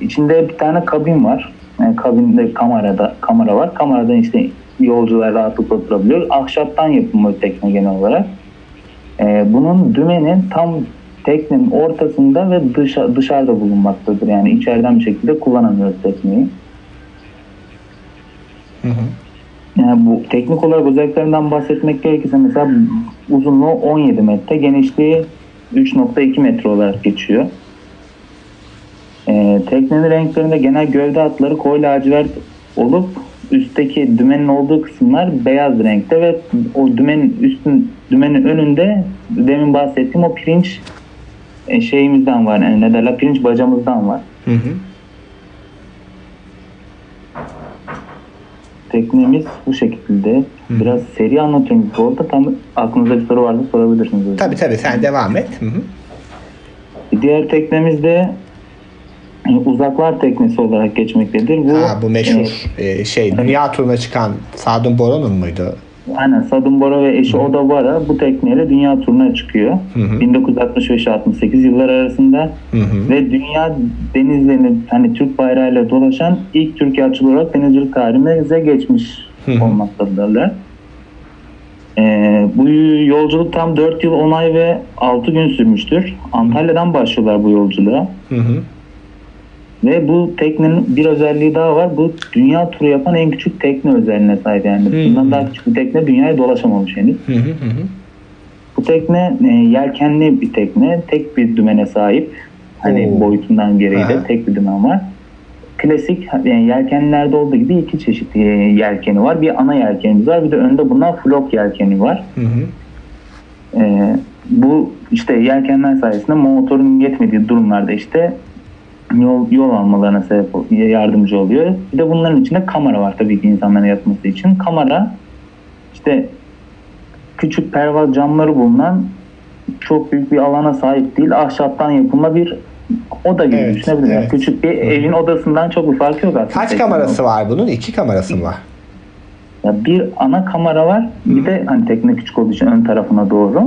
İçinde bir tane kabin var. Yani kabinde kamerada kamera var. Kameradan işte yolcular rahatlıkla oturabiliyor. Ahşaptan yapılma tekne genel olarak. Ee, bunun dümeni tam teknenin ortasında ve dışa, dışarıda bulunmaktadır. Yani içeriden bir şekilde kullanamıyoruz tekneyi. Hı hı. Yani bu teknik olarak özelliklerinden bahsetmek gerekirse mesela uzunluğu 17 metre, genişliği 3.2 metre olarak geçiyor. Ee, teknenin renklerinde genel gövde hatları koyu lacivert olup üstteki dümenin olduğu kısımlar beyaz renkte ve o dümenin üstün dümenin önünde demin bahsettiğim o pirinç e, şeyimizden var. Yani ne derler? Pirinç bacamızdan var. Hı hı. Teknemiz bu şekilde. Biraz seri anlatıyorum bu arada. Tam aklınızda bir soru varsa sorabilirsiniz. Tabii tabii sen devam et. Hı hı. Diğer teknemiz de e, uzaklar teknesi olarak geçmektedir. Bu, Ha, bu meşhur e, şey dünya turuna çıkan Sadun Boran'ın mıydı? Aynen Sadun Bora ve eşi Oda Bora bu tekneyle dünya turuna çıkıyor. Hı hı. 1965-68 yıllar arasında Hı hı. ve dünya denizlerini hani Türk bayrağıyla dolaşan ilk Türk yatçı olarak denizcilik tarihimize geçmiş hı. olmaktadırlar. Ee, bu yolculuk tam 4 yıl 10 ay ve 6 gün sürmüştür. Antalya'dan başlıyorlar bu yolculuğa. Hı hı. Ve bu teknenin bir özelliği daha var. Bu dünya turu yapan en küçük tekne özelliğine sahip yani. Hmm. Bundan daha küçük bir tekne dünyayı dolaşamamış henüz. Hı hı hı hı. Bu tekne e, yelkenli bir tekne. Tek bir dümene sahip. Hani Oo. boyutundan gereği de Aha. tek bir dümen var. Klasik yani yelkenlerde olduğu gibi iki çeşit e, yelkeni var. Bir ana yelkenimiz var. Bir de önde bulunan flok yelkeni var. Hı hı. Ee, bu işte yelkenler sayesinde motorun yetmediği durumlarda işte yol, yol almalarına sebep yardımcı oluyor. Bir de bunların içinde kamera var tabii ki insanların yatması için. Kamera işte küçük pervaz camları bulunan çok büyük bir alana sahip değil. Ahşaptan yapılma bir oda gibi Evet, düşünebiliriz. evet. Küçük bir evin odasından çok bir farkı yok aslında. Kaç kamerası var bunun? İki kamerası mı var? Ya bir ana kamera var. Bir de hani tekne küçük olduğu için ön tarafına doğru.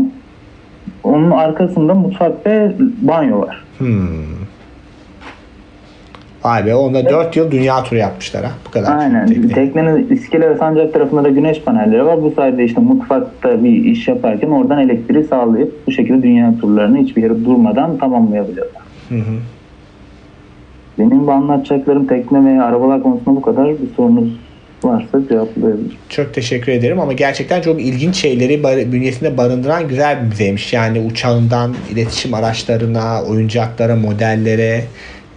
Onun arkasında mutfak ve banyo var. Hmm. Vay be onda 4 yıl dünya turu yapmışlar ha. Bu kadar. Aynen. Tekne. Teknenin iskele ve sancak tarafında da güneş panelleri var. Bu sayede işte mutfakta bir iş yaparken oradan elektriği sağlayıp bu şekilde dünya turlarını hiçbir yere durmadan tamamlayabiliyorlar. Hı hı. Benim bu anlatacaklarım tekne ve arabalar konusunda bu kadar. Bir sorunuz varsa cevaplayabilirim. Çok teşekkür ederim ama gerçekten çok ilginç şeyleri bar- bünyesinde barındıran güzel bir müzeymiş. Yani uçağından iletişim araçlarına, oyuncaklara, modellere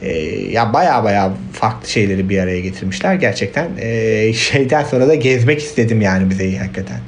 e, ya baya baya farklı şeyleri bir araya getirmişler. Gerçekten e, şeyden sonra da gezmek istedim yani müzeyi hakikaten.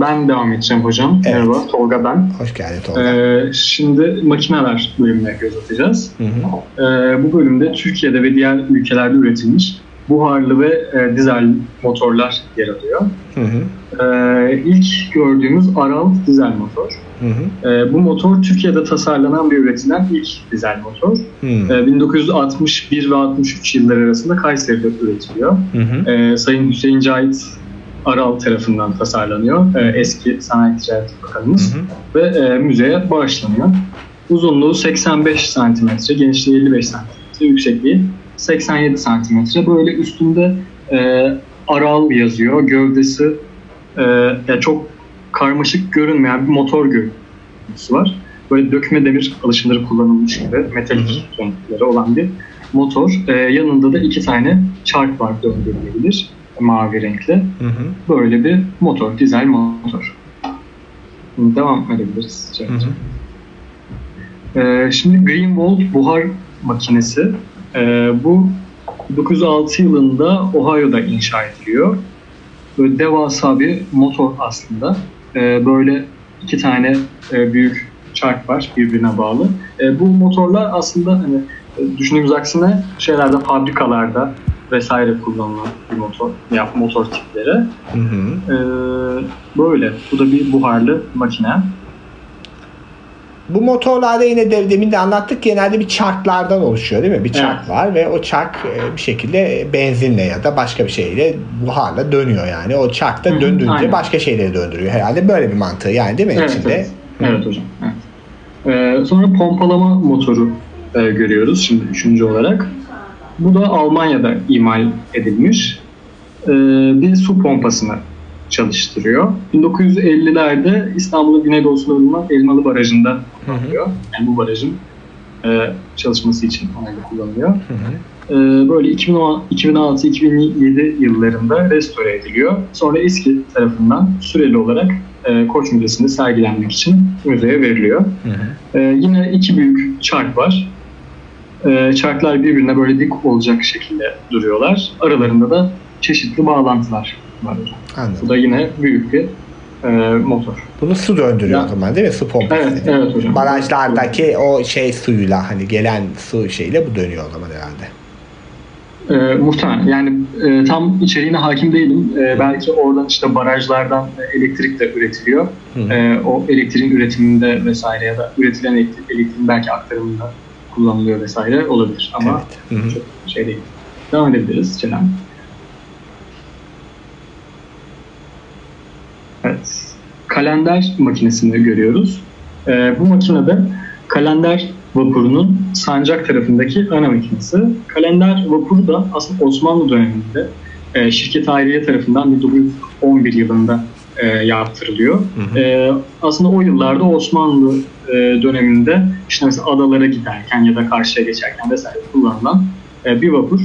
Ben devam edeceğim hocam. Evet. Merhaba, Tolga ben. Hoş geldin Tolga. Ee, şimdi makineler bölümüne göz atacağız. Hı hı. Ee, bu bölümde Türkiye'de ve diğer ülkelerde üretilmiş buharlı ve e, dizel motorlar yer alıyor. Hı hı. Ee, ilk gördüğümüz Aral dizel motor. Hı hı. Ee, bu motor Türkiye'de tasarlanan ve üretilen ilk dizel motor. Hı Ee, 1961 ve 63 yıllar arasında Kayseri'de üretiliyor. hı. hı. Ee, Sayın Hüseyin Cahit Aral tarafından tasarlanıyor. Ee, eski Sanayi Ticaret Bakanımız. Hı hı. Ve e, müzeye bağışlanıyor. Uzunluğu 85 santimetre, genişliği 55 santimetre, yüksekliği 87 santimetre. Böyle üstünde e, Aral yazıyor. Gövdesi e, yani çok karmaşık görünmeyen bir motor gövdesi var. Böyle dökme demir alışımları kullanılmış gibi metalik renkleri olan bir motor. E, yanında da iki tane çark var döndürülebilir mavi renkli. Hı hı. Böyle bir motor, dizel motor. Şimdi devam edebiliriz. Hı hı. Ee, şimdi Greenwald buhar makinesi. Ee, bu 1906 yılında Ohio'da inşa ediliyor. Böyle devasa bir motor aslında. Ee, böyle iki tane e, büyük çark var birbirine bağlı. E, bu motorlar aslında hani e, düşündüğümüz aksine şeylerde fabrikalarda vesaire kullanılan bir motor, ya motor tipleri. Hı hı. Ee, böyle. Bu da bir buharlı makine. Bu motorlarda yine de, demin de anlattık genelde bir çarklardan oluşuyor değil mi? Bir çark Evet. var ve o çark e, bir şekilde benzinle ya da başka bir şeyle buharla dönüyor yani. O çark da Hı hı, döndüğünce aynen. başka şeyleri döndürüyor herhalde. Böyle bir mantığı yani değil mi Evet, içinde? evet. Evet hocam. Evet. Ee, sonra pompalama motoru e, görüyoruz şimdi üçüncü olarak. Bu da Almanya'da imal edilmiş. Ee, bir su pompasını çalıştırıyor. 1950'lerde İstanbul'un güneydoğusunda bulunan Elmalı Barajı'nda kullanılıyor. Yani bu barajın e, çalışması için onayla kullanılıyor. Hı hı. Ee, böyle 2006-2007 yıllarında restore ediliyor. Sonra eski tarafından süreli olarak e, Koç Müzesi'nde sergilenmek için müzeye veriliyor. Hı hı. Ee, yine iki büyük çark var. Ee, çarklar birbirine böyle dik olacak şekilde duruyorlar. Aralarında da çeşitli bağlantılar var. hocam. Bu Anladım. da yine büyük bir e, motor. Bunu su döndürüyor Ya. o zaman değil mi? Su pompası. Evet, evet hocam. Barajlardaki o şey suyuyla hani gelen su şeyle bu dönüyor o zaman herhalde. E, muhtemelen. Yani e, tam içeriğine hakim değilim. E, belki oradan işte barajlardan elektrik de üretiliyor. Hı. E, o elektriğin üretiminde vesaire ya da üretilen elektrik, elektriğin belki aktarımında kullanılıyor vesaire olabilir. Ama Evet. Çok şey değil. Devam edebiliriz Celal. Evet. Kalender makinesini görüyoruz. Ee, bu makinede kalender vapurunun sancak tarafındaki ana makinesi. Kalender vapuru da aslında Osmanlı döneminde e, şirket Hayriye tarafından 1911 yılında e, yaptırılıyor. Hı hı. E, aslında o yıllarda Osmanlı e, döneminde işte mesela adalara giderken ya da karşıya geçerken vesaire kullanılan e, bir vapur.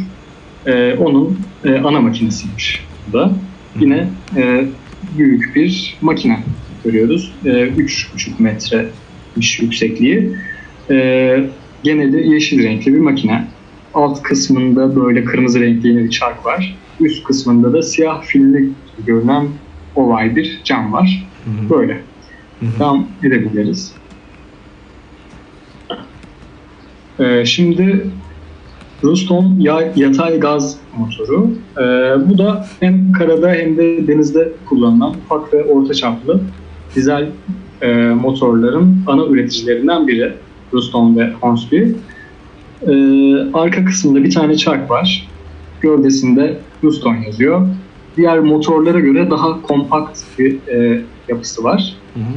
E, onun e, ana makinesiymiş bu da. Yine e, büyük bir makine görüyoruz. E, 3,5 metremiş yüksekliği. E, gene de yeşil renkli bir makine. Alt kısmında böyle kırmızı renkli yine bir çark var. Üst kısmında da siyah filli görünen oval bir cam var. Hı hı. Böyle. Hı hı. Devam edebiliriz. Ee, şimdi Ruston ya- yatay gaz motoru. Ee, bu da hem karada hem de denizde kullanılan ufak ve orta çaplı dizel e, motorların ana üreticilerinden biri. Ruston ve Hornsby. Ee, arka kısmında bir tane çark var. Gövdesinde Ruston yazıyor. Diğer motorlara göre daha kompakt bir e, yapısı var. Hı hı.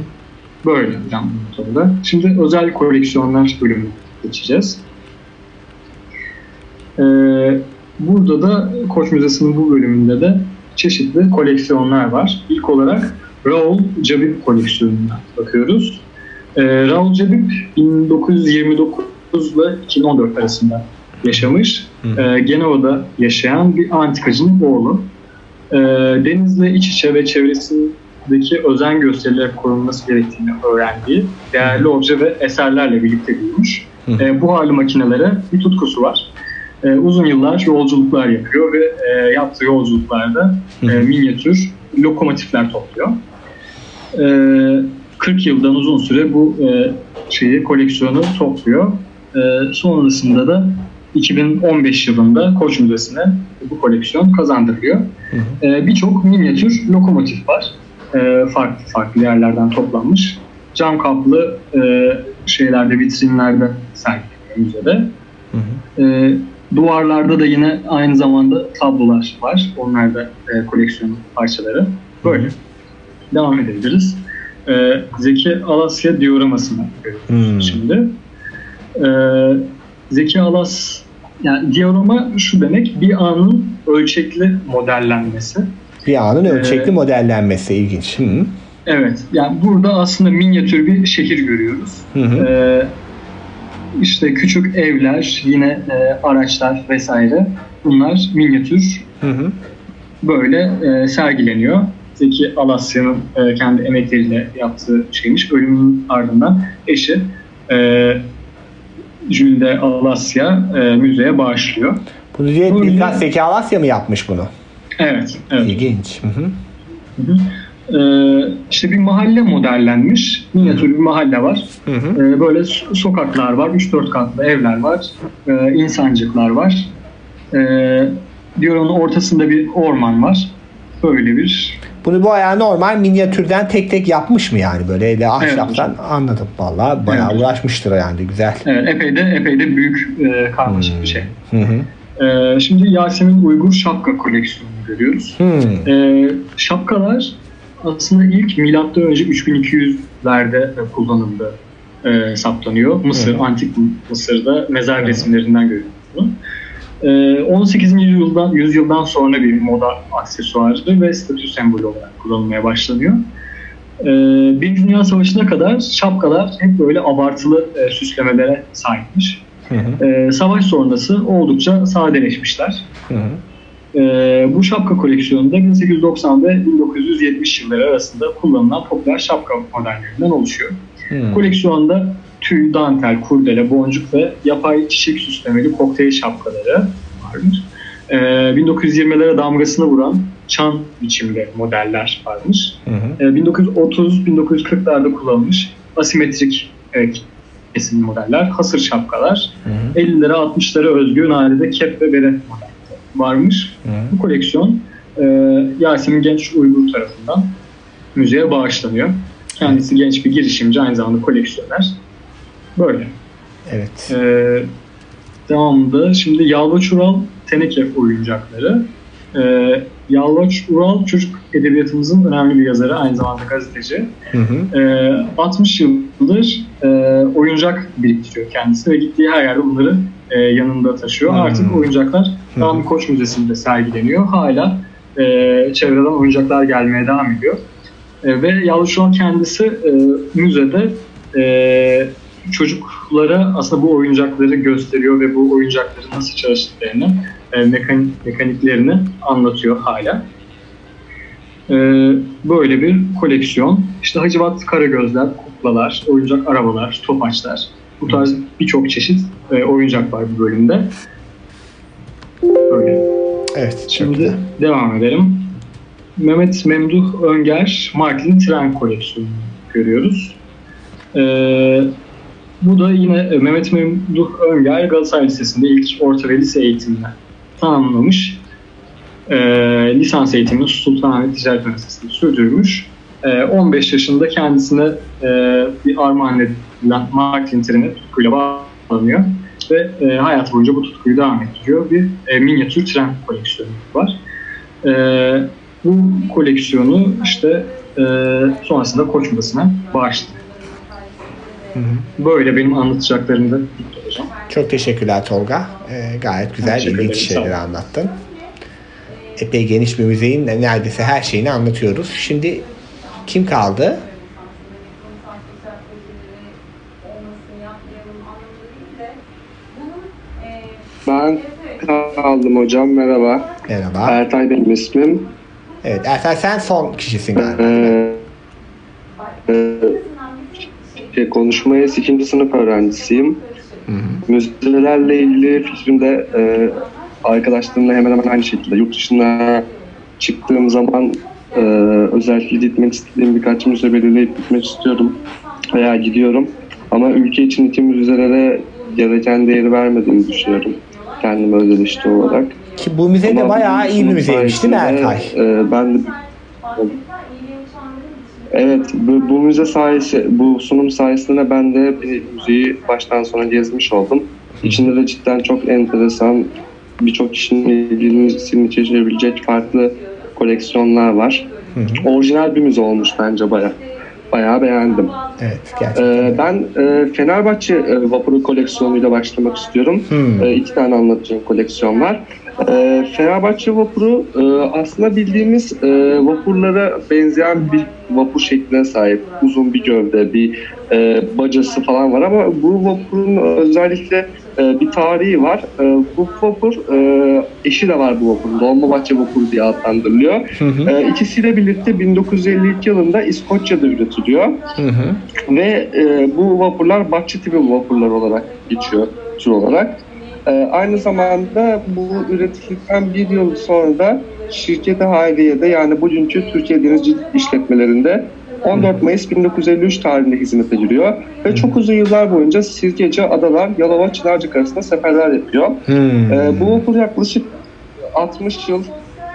Böyle hocam motorda. Şimdi özel koleksiyonlar bölümüne geçeceğiz. Ee, burada da Koç Müzesi'nin bu bölümünde de çeşitli koleksiyonlar var. İlk olarak Raoul Cabib koleksiyonuna bakıyoruz. Ee, Raoul Cabib 1929 ile 2014 arasında yaşamış. Hı. Ee, Genova'da yaşayan bir antikacının oğlu. Denizle iç içe ve çevresindeki özen gösterilerek korunması gerektiğini öğrendiği değerli obje ve eserlerle birlikte büyümüş. Hı. Bu hali makinelere bir tutkusu var. Ee, uzun yıllar yolculuklar yapıyor ve e, yaptığı yolculuklarda e, minyatür lokomotifler topluyor. Ee, 40 yıldan uzun süre bu e, şeyi koleksiyonu topluyor. Ee, sonrasında da 2015 yılında Koç Müzesi'ne bu koleksiyon kazandırılıyor. Ee, Birçok minyatür lokomotif var. Ee, farklı farklı yerlerden toplanmış. Cam kaplı e, şeylerde, vitrinlerde sergileniyor müzede. Hı hı. Ee, duvarlarda da yine aynı zamanda tablolar var. Onlar da e, koleksiyon parçaları. Böyle. Devam edebiliriz. Ee, Zeki Alasya dioramasını görüyoruz şimdi. Ee, Zeki Alas yani diorama şu demek bir anın ölçekli modellenmesi. Bir anın ölçekli ee, modellenmesi ilginç. Hı. Evet. Yani burada aslında minyatür bir şehir görüyoruz. Hı hı. Ee, işte küçük evler, yine e, araçlar vesaire. Bunlar minyatür. Hı hı. Böyle e, sergileniyor. Zeki Alasya'nın e, kendi emekleriyle yaptığı şeymiş. Ölümün ardından eşi e, Jülde Alasya e, müzeye bağışlıyor. Bunu diye bu bizzat Zeki Alasya mı yapmış bunu? Evet. evet. İlginç. Hı hı. Hı hı. Ee, işte bir mahalle modellenmiş. Minyatür bir mahalle var. Hı hı. Ee, böyle sokaklar var. 3-4 katlı evler var. Ee, insancıklar var. Ee, diyor ortasında bir orman var. Böyle bir bunu bu ayağı normal minyatürden tek tek yapmış mı yani böyle ele ahşaptan evet, anladım valla bayağı evet. uğraşmıştır yani güzel. Evet epey de epey de büyük e, karmaşık hmm. bir şey. Hı hı. E, şimdi Yasemin Uygur şapka koleksiyonunu görüyoruz. Hmm. E, şapkalar aslında ilk milattan önce 3200'lerde kullanıldı e, saptanıyor. Mısır, hmm. antik Mısır'da mezar hmm. resimlerinden görüyoruz bunu. 18. Ee, yüzyıldan, yüzyıldan sonra bir moda aksesuarı ve statü sembolü olarak kullanılmaya başlanıyor. Ee, Birinci Dünya Savaşı'na kadar şapkalar hep böyle abartılı e, süslemelere sahipmiş. Hı hı. Ee, savaş sonrası oldukça sadeleşmişler. Hı hı. Bu şapka koleksiyonunda 1890 ve 1970 yılları arasında kullanılan popüler şapka modellerinden oluşuyor. Hı. Koleksiyonda tüy, dantel, kurdele, boncuk ve yapay çiçek süslemeli kokteyl şapkaları varmış. Ee, 1920'lere damgasını vuran çan biçimli modeller varmış. Ee, 1930-1940'larda kullanılmış asimetrik e, kesim modeller, hasır şapkalar, hı hı. 50'lere 60'lara özgü nadide kep ve bere modelleri varmış. Hı. Bu koleksiyon e, Yasemin Genç Uygur tarafından müzeye bağışlanıyor. Kendisi genç bir girişimci, aynı zamanda koleksiyoner. Böyle. Evet. Ee, devamında şimdi Yalvaç Ural teneke oyuncakları. Ee, Yalvaç Ural çocuk edebiyatımızın önemli bir yazarı, aynı zamanda gazeteci. Hı hı. Ee, 60 yıldır e, oyuncak biriktiriyor kendisi ve gittiği her yerde bunları e, yanında taşıyor. Hı. Artık oyuncaklar Rami Koç Müzesi'nde sergileniyor. Hala e, çevreden oyuncaklar gelmeye devam ediyor. E, ve Ural kendisi e, müzede e, çocuklara aslında bu oyuncakları gösteriyor ve bu oyuncakların nasıl çalıştıklarını, e, mekanik, mekaniklerini anlatıyor hala. E, böyle bir koleksiyon. İşte Hacivat Karagözler, kuklalar, oyuncak arabalar, topaçlar. Bu tarz birçok çeşit e, oyuncak var bu bölümde. Böyle. Evet. Şimdi güzel. devam edelim. Mehmet Memduh Önger, Marklin Tren koleksiyonu görüyoruz. Ee, bu da yine e, Mehmet Memduh Öngel Galatasaray Lisesi'nde ilk orta ve lise eğitimini tamamlamış. E, lisans eğitimini Sultanahmet Ticaret Üniversitesi'nde sürdürmüş. E, 15 yaşında kendisine e, bir armağan edilen Martin treni tutkuyla bağlanıyor ve e, hayat boyunca bu tutkuyu devam ettiriyor. Bir e, minyatür tren koleksiyonu var. E, bu koleksiyonu işte e, sonrasında Koç Müzesi'ne bağışladı. Hı hı. Böyle benim anlatacaklarım da hocam. Çok teşekkürler Tolga. Ee, gayet güzel, ilginç şeyleri anlattın. Epey geniş bir müzeyin neredeyse her şeyini anlatıyoruz. Şimdi kim kaldı? Ben kaldım hocam. Merhaba. Merhaba. Ertay benim ismim. Evet Ertay sen son kişisin galiba. Ee, e, şey, konuşmaya ikinci sınıf öğrencisiyim. Hı hı. Müzelerle ilgili fikrimde e, arkadaşlarımla hemen hemen aynı şekilde. Yurt dışına çıktığım zaman e, özellikle gitmek istediğim birkaç müze belirleyip gitmek istiyorum veya gidiyorum. Ama ülke içindeki müzelere gereken değeri vermediğimi düşünüyorum. Kendime özel işte olarak. Ki bu müze de bayağı iyi bir müzeymiş değil mi Erkay? E, ben de Evet, bu, bu müze sayesi, bu sunum sayesinde ben de bir müzeyi baştan sona gezmiş oldum. İçinde de cidden çok enteresan, birçok kişinin ilgisini çekebilecek farklı koleksiyonlar var. Hı hı. Orijinal bir müze olmuş bence baya. Bayağı beğendim. Evet gerçekten. Ee, ben e, Fenerbahçe e, vapuru koleksiyonuyla başlamak istiyorum. Hmm. E, iki tane anlatacağım koleksiyon var. E, Fenerbahçe vapuru e, aslında bildiğimiz e, vapurlara benzeyen bir vapur şekline sahip. Uzun bir gövde, bir e, bacası falan var ama bu vapurun özellikle e, bir tarihi var. E, bu vapur e, eşi de var bu vapurun. Dolmabahçe vapuru diye adlandırılıyor. Hı hı. E, ikisiyle birlikte 1952 yılında İskoçya'da üretiliyor. Hı hı. Ve e, bu vapurlar bahçe tipi vapurlar olarak geçiyor tür olarak. E, aynı zamanda bu üretildikten bir yıl sonra da şirketi Hayriye'de yani bugünkü Türkiye Denizcilik İşletmelerinde 14 Mayıs 1953 tarihinde hizmete giriyor. Ve çok uzun yıllar boyunca Sirkeci, Adalar, Yalova, Çınarcık arasında seferler yapıyor. Hmm. E, bu vapur yaklaşık 60 yıl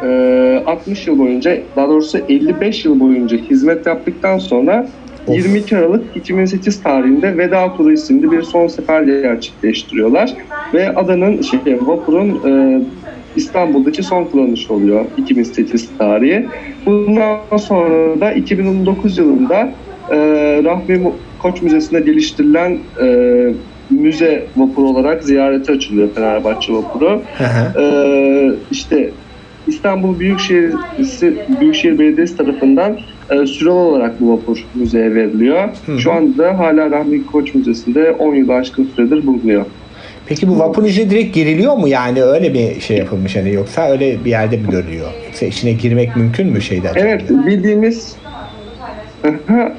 e, 60 yıl boyunca daha doğrusu 55 yıl boyunca hizmet yaptıktan sonra Of. 22 Aralık 2008 tarihinde Veda Turu isimli bir son sefer gerçekleştiriyorlar. Ve adanın şey, vapurun e, İstanbul'daki son kullanışı oluyor 2008 tarihi. Bundan sonra da 2019 yılında e, Rahmi Koç Müzesi'nde geliştirilen e, müze vapuru olarak ziyarete açılıyor Fenerbahçe vapuru. Hı hı. Ee, işte İstanbul Büyükşehir, Büyükşehir Belediyesi tarafından e, süreli olarak bu vapur müzeye veriliyor. hı. Şu anda hala Rahmi Koç Müzesi'nde 10 yıl aşkın süredir bulunuyor. Peki bu vapurun içine direkt giriliyor mu yani öyle bir şey yapılmış hani yoksa öyle bir yerde mi görülüyor? Yoksa içine girmek mümkün mü şeyden? Evet bildiğimiz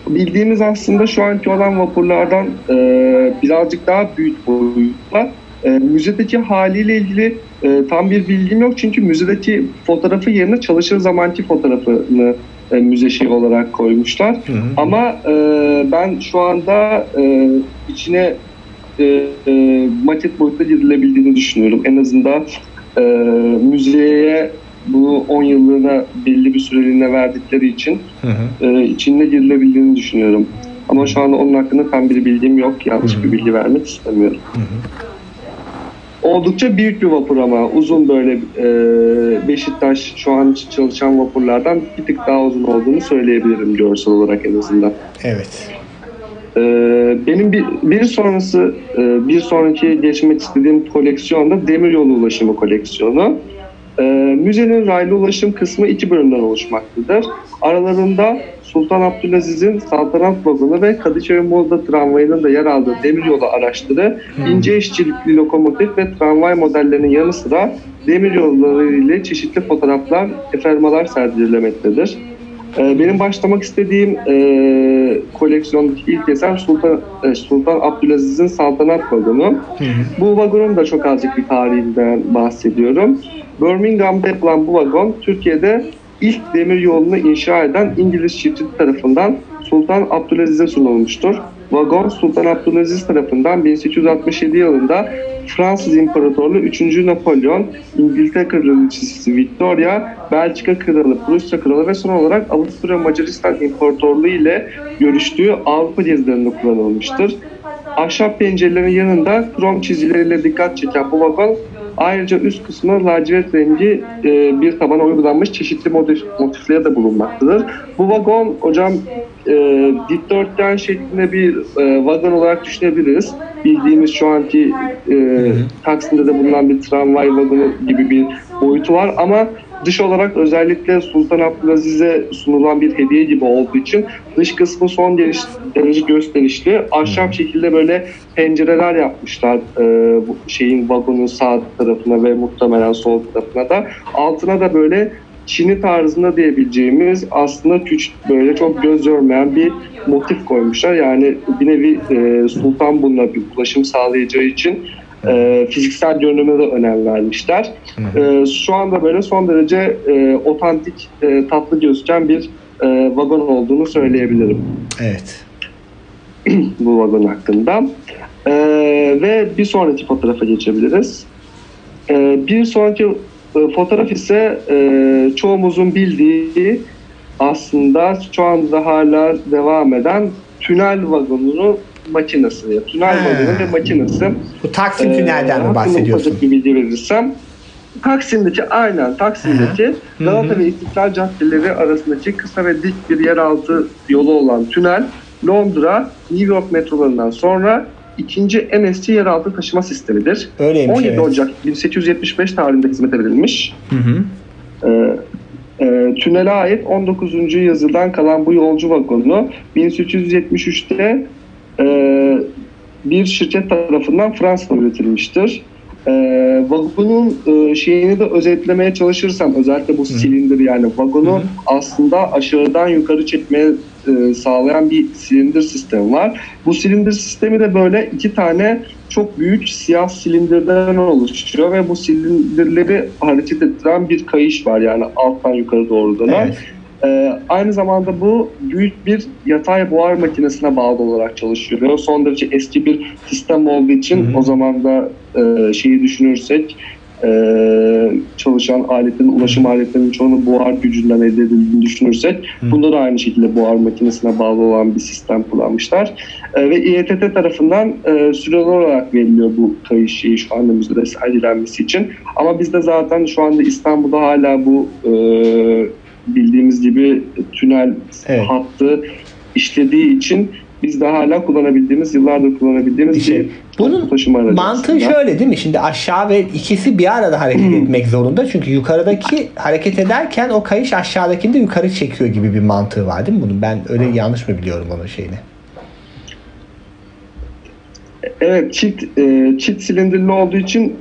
bildiğimiz aslında şu anki olan vapurlardan e, birazcık daha büyük boyutta. E, müzedeki haliyle ilgili e, tam bir bilgim yok çünkü müzedeki fotoğrafı yerine çalışır zamanki fotoğrafını e, müze şey olarak koymuşlar. Hı hı. Ama e, ben şu anda e, içine e, e, maket boyutta girilebildiğini düşünüyorum. En azından e, müzeye bu 10 yıllığına belli bir süreliğine verdikleri için Hı hı. e, içinde girilebildiğini düşünüyorum. Ama şu anda onun hakkında tam bir bilgim yok. Yanlış bir bilgi vermek istemiyorum. Oldukça büyük bir vapur ama uzun böyle e, Beşiktaş şu an çalışan vapurlardan bir tık daha uzun olduğunu söyleyebilirim görsel olarak en azından. Evet. Ee, benim bir, bir sonrası e, bir sonraki geçmek istediğim koleksiyon da demiryolu ulaşımı koleksiyonu. Ee, müzenin raylı ulaşım kısmı iki bölümden oluşmaktadır. Aralarında Sultan Abdülaziz'in saltanat vagonu ve Kadıköy Moda tramvayının da yer aldığı demiryolu araçları, ince işçilikli lokomotif ve tramvay modellerinin yanı sıra demiryolları ile çeşitli fotoğraflar, efermalar sergilemektedir. Ee, Benim başlamak istediğim e, koleksiyondaki ilk eser Sultan, e, Sultan Abdülaziz'in saltanat vagonu. Hı hı. Bu vagonun da çok azıcık bir tarihinden bahsediyorum. Birmingham'da yapılan bu vagon Türkiye'de ilk demir yolunu inşa eden İngiliz çiftçi tarafından Sultan Abdülaziz'e sunulmuştur. Vagon Sultan Abdülaziz tarafından 1867 yılında Fransız İmparatorluğu 3. Napolyon, İngiltere Kraliçesi Victoria, Belçika Kralı, Prusya Kralı ve son olarak Avusturya Macaristan İmparatorluğu ile görüştüğü Avrupa gezilerinde kullanılmıştır. Ahşap pencerelerin yanında krom çizgileriyle dikkat çeken bu vagon ayrıca üst kısmı lacivert rengi e, bir tabana uygulanmış çeşitli motif, motifleri de bulunmaktadır. Bu vagon hocam e, dikdörtgen şeklinde bir e, vagon olarak düşünebiliriz. Bildiğimiz şu anki e, Taksim'de de bulunan bir tramvay vagonu gibi bir boyutu var ama dış olarak özellikle Sultan Abdülaziz'e sunulan bir hediye gibi olduğu için dış kısmı son derece, derece gösterişli. Ahşap şekilde böyle pencereler yapmışlar e, bu şeyin vagonun sağ tarafına ve muhtemelen sol tarafına da. Altına da böyle Çin'i tarzında diyebileceğimiz aslında küçük böyle çok göz görmeyen bir motif koymuşlar. Yani bir nevi e, Sultan bununla bir ulaşım sağlayacağı için e, fiziksel görünüme de önem vermişler. E, şu anda böyle son derece e, otantik, e, tatlı gözüken bir e, vagon olduğunu söyleyebilirim Evet. (clears throat) bu vagon hakkında. E, ve bir sonraki fotoğrafa geçebiliriz. E, bir sonraki e, fotoğraf ise e, çoğumuzun bildiği aslında şu anda hala devam eden tünel vagonunu makinesi. ya Tünel He. vagonu ve makinesi. Bu Taksim Ee, tünelden mi hakkında bahsediyorsun? ufacık bir bilgi verirsem. Taksim'deki aynen Taksim'deki Galata ve İstiklal caddeleri arasındaki kısa ve dik bir yeraltı yolu olan tünel Londra, New York metrolarından sonra ikinci en eski yeraltı taşıma sistemidir. Öyleymiş 17 evet. Ocak 1875 tarihinde hizmete verilmiş. Hı hı. Ee, e, tünele ait 19. yüzyıldan kalan bu yolcu vagonu 1873'te e, bir şirket tarafından Fransa'da üretilmiştir. E, vagonun e, şeyini de özetlemeye çalışırsam özellikle bu silindir yani vagonu Hı hı. aslında aşağıdan yukarı çekmeye e, sağlayan bir silindir sistemi var. Bu silindir sistemi de böyle iki tane çok büyük siyah silindirden oluşuyor ve bu silindirleri hareket ettiren bir kayış var yani alttan yukarı doğru dönen. Evet. Ee, aynı zamanda bu büyük bir yatay buhar makinesine bağlı olarak çalışıyor. Son derece eski bir sistem olduğu için Hı hı. o zaman da e, şeyi düşünürsek e, çalışan aletlerin, ulaşım aletlerinin çoğunu buhar gücünden elde edildiğini düşünürsek Hı. bunda da aynı şekilde buhar makinesine bağlı olan bir sistem kullanmışlar. E, ve İETT tarafından e, süreli olarak veriliyor bu kayış şeyi şu anda müzede sergilenmesi için. Ama bizde zaten şu anda İstanbul'da hala bu e, bildiğimiz gibi tünel Evet. hattı işlediği için biz de hala kullanabildiğimiz, yıllardır kullanabildiğimiz İşte bir bunun taşıma aracı Mantığı aslında. şöyle değil mi? Şimdi aşağı ve ikisi bir arada hareket etmek zorunda. Çünkü yukarıdaki hareket ederken o kayış aşağıdakini de yukarı çekiyor gibi bir mantığı var değil mi bunun? Ben öyle yanlış mı biliyorum onun şeyini? Evet çift e, çift silindirli olduğu için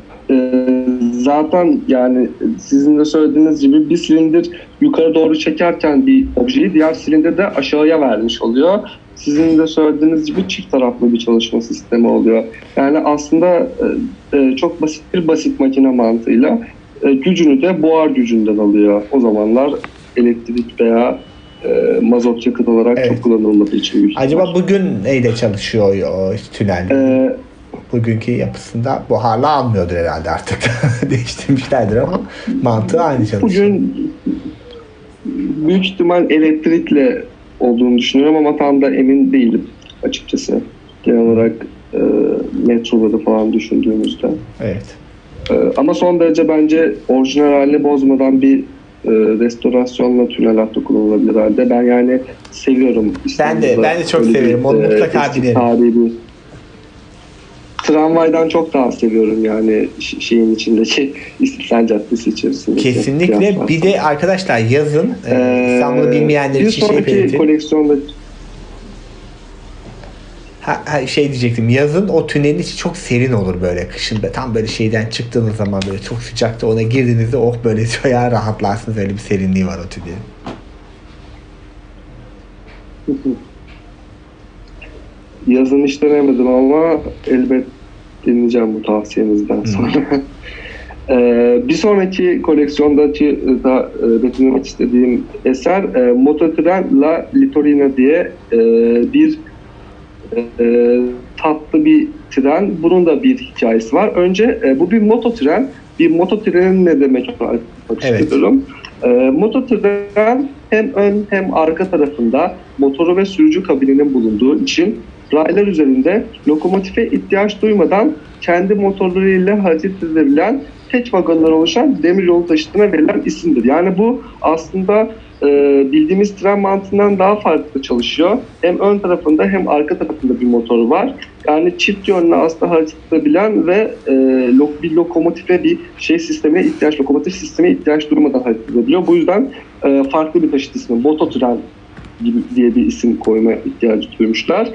zaten yani sizin de söylediğiniz gibi bir silindir yukarı doğru çekerken bir objeyi diğer silindir de aşağıya vermiş oluyor. Sizin de söylediğiniz gibi çift taraflı bir çalışma sistemi oluyor. Yani aslında e, e, çok basit bir basit makine mantığıyla e, gücünü de buhar gücünden alıyor. O zamanlar elektrik veya mazot yakıt olarak Evet. çok kullanılmadığı için. Acaba bugün neyle çalışıyor o tünel? E, Bugünkü yapısında buharla almıyordur herhalde artık. (laughs) Değiştirmişlerdir ama mantığı aynı çalışıyor. Bugün büyük ihtimal elektrikle olduğunu düşünüyorum ama tam da emin değilim açıkçası. Genel olarak e, metroları falan düşündüğümüzde. Evet. E, ama son derece bence orijinal halini bozmadan bir e, restorasyonla tünel hattı kullanılabilir halde. Ben yani seviyorum. Ben de- ben de çok severim. Onu mutlaka eski binerim. tarihi Tramvaydan çok daha seviyorum yani şeyin içindeki (laughs) İstiklal Caddesi içerisinde. Kesinlikle. Bir de arkadaşlar yazın e, İstanbul'u bilmeyenler için şey belirteyim. koleksiyonda Ha, ha, şey diyecektim. Yazın o tünelin içi çok serin olur böyle. Kışında tam böyle şeyden çıktığınız zaman böyle çok sıcakta ona girdiğinizde oh böyle (laughs) bayağı rahatlarsınız. Öyle bir serinliği var o tünelin. yazın hiç denemedim ama elbet dinleyeceğim bu tavsiyenizden sonra. (laughs) Ee, bir sonraki koleksiyondaki e, da e, betimlemek istediğim eser e, Mototren La Litorina diye e, bir e, tatlı bir tren. Bunun da bir hikayesi var. Önce e, bu bir mototren. Bir mototrenin ne demek anlatmak Evet. istiyorum. E, mototren hem ön hem arka tarafında motoru ve sürücü kabininin bulunduğu için raylar üzerinde lokomotife ihtiyaç duymadan kendi motorlarıyla hareket edebilen tek vagonlar oluşan demiryolu taşıtına verilen isimdir. Yani bu aslında e, bildiğimiz tren mantığından daha farklı çalışıyor. Hem ön tarafında hem arka tarafında bir motoru var. Yani çift yönlü aslında hareket edebilen ve e, lok, bir lokomotife bir şey sistemine ihtiyaç, lokomotif sistemine ihtiyaç duymadan hareket edebiliyor. Bu yüzden e, farklı bir taşıt ismi, mototren gibi diye bir isim koyma ihtiyacı duymuşlar.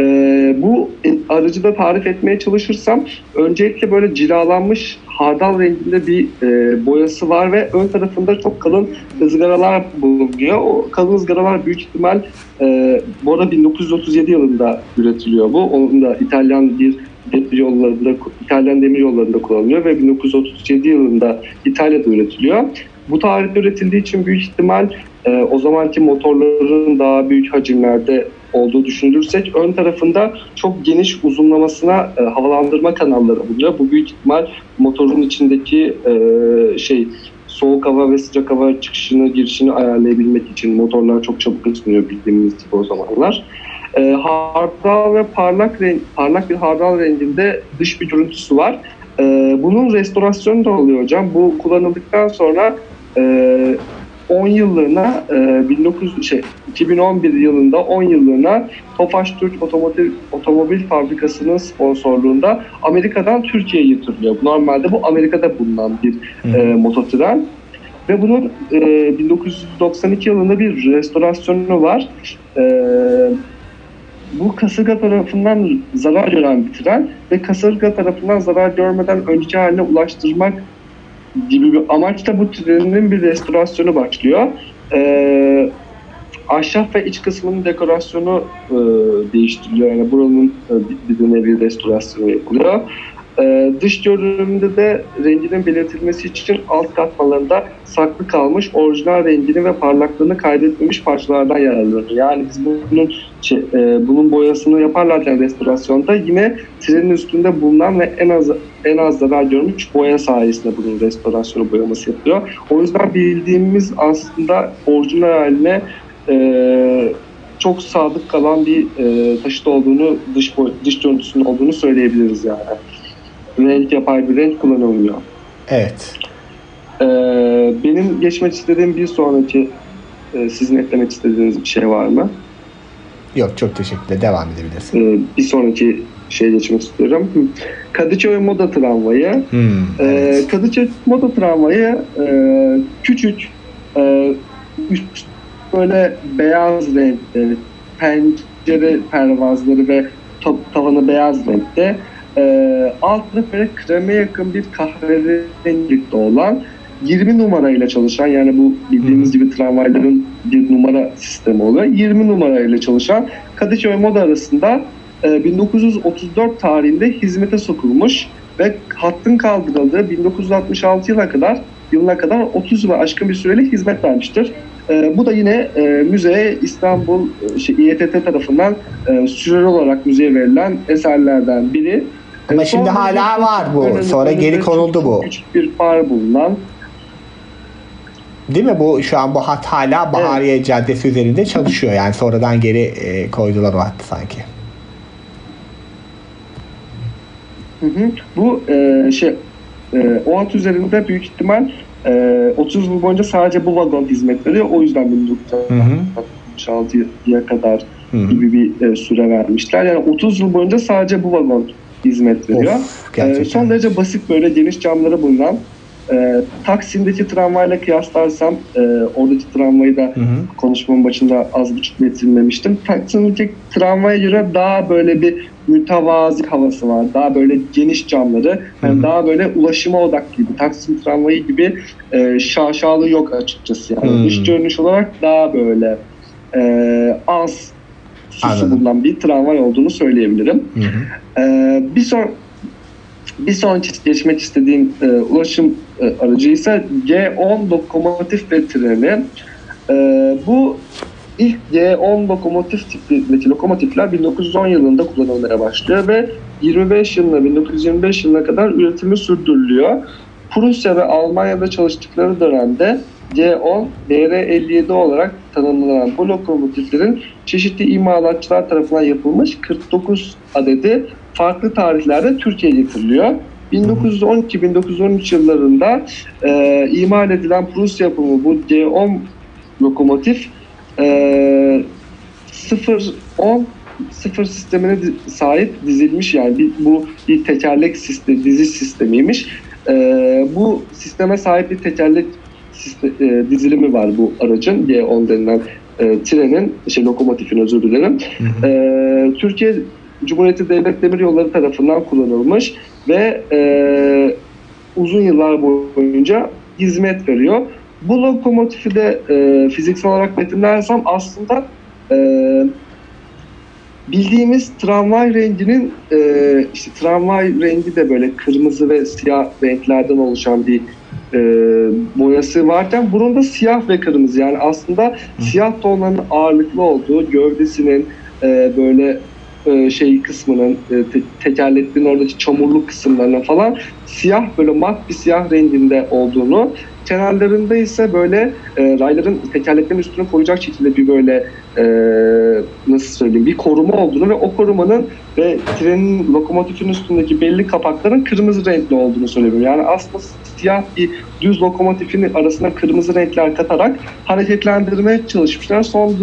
Ee, bu aracı da tarif etmeye çalışırsam öncelikle böyle cilalanmış hardal renginde bir e, boyası var ve ön tarafında çok kalın ızgaralar bulunuyor. O kalın ızgaralar büyük ihtimal e, bu arada 1937 yılında üretiliyor bu. Onun da İtalyan bir demir yollarında İtalyan demir yollarında kullanılıyor ve 1937 yılında İtalya'da üretiliyor. Bu tarihte üretildiği için büyük ihtimal e, o zamanki motorların daha büyük hacimlerde olduğu düşünülürsek ön tarafında çok geniş uzunlamasına e, havalandırma kanalları bulunuyor. Bu büyük ihtimal motorun içindeki e, şey soğuk hava ve sıcak hava çıkışını girişini ayarlayabilmek için motorlar çok çabuk ısınıyor bildiğimiz gibi o zamanlar. E, hardal ve parlak renk, parlak bir hardal renginde dış bir görüntüsü var. E, bunun restorasyonu da oluyor hocam. Bu kullanıldıktan sonra e, 10 yıllığına e, 19 şey 2011 yılında 10 yıllığına Tofaş Türk Otomotiv Otomobil Fabrikası'nın sponsorluğunda Amerika'dan Türkiye'ye getiriliyor. Normalde bu Amerika'da bulunan bir e, mototren. Ve bunun e, 1992 yılında bir restorasyonu var. E, bu kasırga tarafından zarar gören bir tren ve kasırga tarafından zarar görmeden önceki haline ulaştırmak gibi bir amaçla bu trenin bir restorasyonu başlıyor. E, ahşap ve iç kısmının dekorasyonu e, değiştiriliyor. Yani buranın e, bir, bir nevi restorasyonu yapılıyor. Ee, dış görünümde de renginin belirtilmesi için alt katmalarında saklı kalmış orijinal rengini ve parlaklığını kaydetmemiş parçalardan yararlanır. Yani biz bunun e, bunun boyasını yaparlarken restorasyonda yine trenin üstünde bulunan ve en az en az zarar görmüş boya sayesinde bunun restorasyonu boyaması yapıyor. O yüzden bildiğimiz aslında orijinal haline e, çok sadık kalan bir e, taşıt olduğunu, dış dış görüntüsünün olduğunu söyleyebiliriz yani renk yapay bir renk kullanılmıyor. Evet. Ee, benim geçmek istediğim bir sonraki e, sizin eklemek istediğiniz bir şey var mı? Yok çok teşekkürler. Devam edebilirsin. Ee, bir sonraki şeye geçmek istiyorum. Kadıköy Moda Tramvayı. Hmm, evet. Ee, Kadıköy Moda Tramvayı e, küçük e, üst böyle beyaz renkte pencere pervazları ve tavanı beyaz renkte e, altında böyle kreme yakın bir kahverengilikte olan 20 numarayla çalışan yani bu bildiğimiz gibi tramvayların bir numara sistemi oluyor. 20 numarayla çalışan Kadıköy Moda arasında e, 1934 tarihinde hizmete sokulmuş ve hattın kaldırıldığı 1966 yıla kadar yılına kadar 30 yıla aşkın bir süreli hizmet vermiştir. E, bu da yine e, müzeye İstanbul şey, İETT tarafından e, süreli olarak müzeye verilen eserlerden biri. Ama e, şimdi hala var bu. Sonra geri konuldu bu. Küçük bir far bulunan. Değil mi? Bu şu an bu hat hala Bahariye evet. Caddesi üzerinde çalışıyor. Yani sonradan geri e, koydular o hattı sanki. Hı hı. Bu e, şey e, o hat üzerinde büyük ihtimal e, 30 yıl boyunca sadece bu vagon hizmet veriyor. O yüzden 1966'ya kadar hı hı. gibi bir e, süre vermişler. Yani 30 yıl boyunca sadece bu vagon hizmet veriyor. Of, e, son derece basit böyle geniş camları bulunan e, Taksim'deki tramvayla kıyaslarsam e, oradaki tramvayı da hı hı. konuşmamın başında az buçuk metinlemiştim. Taksim'deki tramvaya göre daha böyle bir mütevazi havası var. Daha böyle geniş camları. Yani hı hı. daha böyle ulaşıma odaklı gibi. Taksim tramvayı gibi e, şaşalı yok açıkçası. Yani dış görünüş olarak daha böyle e, az süsü bulunan bir tramvay olduğunu söyleyebilirim. Hı hı. Ee, bir son bir sonraki geçmek istediğim e, ulaşım e, aracı ise G10 lokomotif ve treni. E, bu ilk G10 lokomotif tipindeki lokomotifler 1910 yılında kullanılmaya başlıyor ve 25 yılına 1925 yılına kadar üretimi sürdürülüyor. Prusya ve Almanya'da çalıştıkları dönemde C10, DR57 olarak tanımlanan bu lokomotiflerin çeşitli imalatçılar tarafından yapılmış 49 adedi farklı tarihlerde Türkiye'ye getiriliyor. 1912-1913 yıllarında e, imal edilen Prusya yapımı bu C10 lokomotif e, 0-10 sıfır sistemine sahip dizilmiş yani bir, bu bir tekerlek sistemi, diziş sistemiymiş. E, bu sisteme sahip bir tekerlek dizilimi var bu aracın G10 denilen e, trenin, şey lokomotifin özür dilerim. Hı hı. E, Türkiye Cumhuriyeti Devlet Demiryolları tarafından kullanılmış ve e, uzun yıllar boyunca hizmet veriyor. Bu lokomotifi de e, fiziksel olarak betimlersem aslında e, bildiğimiz tramvay renginin e, işte tramvay rengi de böyle kırmızı ve siyah renklerden oluşan bir e, boyası varken bunun da siyah ve kırmızı yani aslında siyah tonların ağırlıklı olduğu gövdesinin e, böyle e, şey kısmının e, te- tekerleklerin oradaki çamurlu kısımlarına falan siyah böyle mat bir siyah renginde olduğunu kenarlarında ise böyle e, rayların tekerleklerin üstüne koyacak şekilde bir böyle e, nasıl söyleyeyim bir koruma olduğunu ve o korumanın ve trenin lokomotifin üstündeki belli kapakların kırmızı renkli olduğunu söylüyorum. Yani aslında siyah bir düz lokomotifin arasına kırmızı renkler katarak hareketlendirmeye çalışmışlar. Son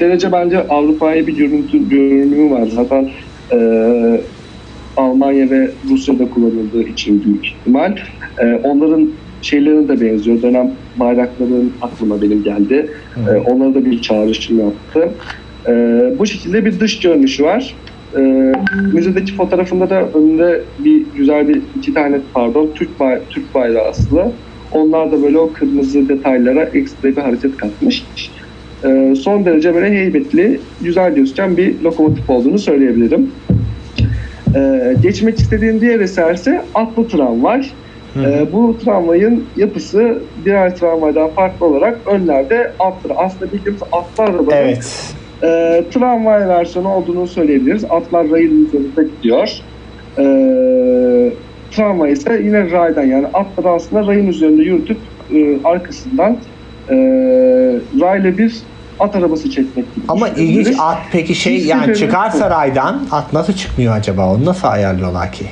derece bence Avrupa'ya bir görüntü görünümü var. Zaten e, Almanya ve Rusya'da kullanıldığı için büyük ihtimal. E, onların şeylerine de benziyor. Dönem bayrakların aklıma benim geldi. E, onlara da bir çağrışım yaptı. E, bu şekilde bir dış görünüşü var. E, müzedeki fotoğrafında da önünde bir güzel bir iki tane pardon Türk bay Türk bayrağı asılı. Onlar da böyle o kırmızı detaylara ekstra bir hareket katmış. E, son derece böyle heybetli, güzel gözüken bir lokomotif olduğunu söyleyebilirim. E, geçmek istediğim diğer eserse atlı tramvay. E, bu tramvayın yapısı diğer tramvaydan farklı olarak önlerde atlı. Aslında bildiğimiz atlı arabanın Evet. E, tramvay versiyonu olduğunu söyleyebiliriz. Atlar rayın üzerinde gidiyor. E, tramvay ise yine raydan yani atları aslında rayın üzerinde yürütüp e, arkasından e, rayla bir at arabası çekmek gibi Ama ilginç at peki şey yani çıkarsa raydan at nasıl çıkmıyor acaba? Onu nasıl ayarlıyorlar ki?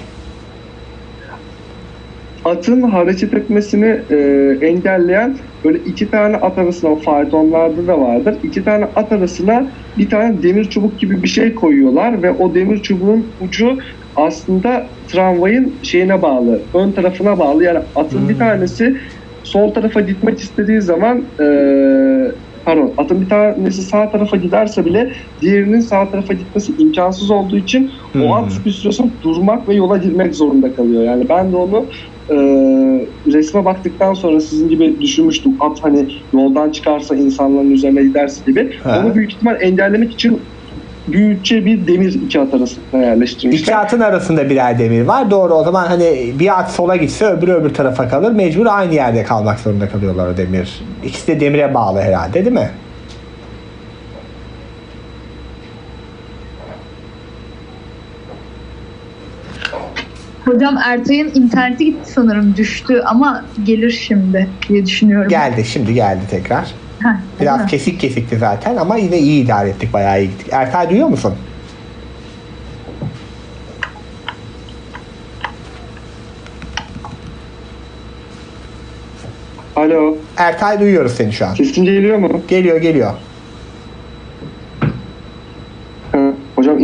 Atın hareket etmesini e, engelleyen böyle iki tane at arasına faytonlarda da vardır. İki tane at arasına bir tane demir çubuk gibi bir şey koyuyorlar ve o demir çubuğun ucu aslında tramvayın şeyine bağlı, ön tarafına bağlı. Yani atın bir tanesi sol tarafa gitmek istediği zaman e, pardon atın bir tanesi sağ tarafa giderse bile diğerinin sağ tarafa gitmesi imkansız olduğu için Hmm. o at bir süre sonra durmak ve yola girmek zorunda kalıyor. Yani ben de onu e, resme baktıktan sonra sizin gibi düşünmüştüm. At hani yoldan çıkarsa insanların üzerine giderse gibi. Ha. Onu büyük ihtimal engellemek için büyükçe bir demir iki at arasına yerleştirmişler. İki atın arasında birer demir var. Doğru o zaman hani bir at sola gitse öbürü öbür tarafa kalır. Mecbur aynı yerde kalmak zorunda kalıyorlar o demir. İkisi de demire bağlı herhalde değil mi? Hocam Ertay'ın interneti gitti sanırım düştü ama gelir şimdi diye düşünüyorum. Geldi şimdi geldi tekrar. Heh, Biraz mi? kesik kesikti zaten ama yine iyi idare ettik. Bayağı iyi gittik. Ertay duyuyor musun? Alo, Ertay duyuyoruz seni şu an. sesim geliyor mu? Geliyor geliyor.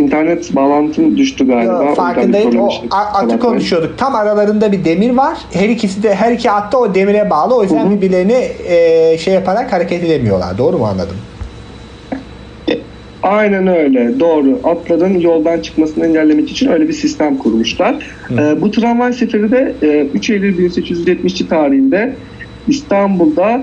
İnternet bağlantım düştü galiba. Yo, farkındayım. O atı konuşuyorduk. Tam aralarında bir demir var. Her ikisi de her iki at da o demire bağlı. O yüzden Hı hı. birbirlerini e, şey yaparak hareket edemiyorlar. Doğru mu anladım? Aynen öyle. Doğru. Atların yoldan çıkmasını engellemek için öyle bir sistem kurmuşlar. Ee, bu tramvay seferi de e, 3 Eylül 1872 tarihinde İstanbul'da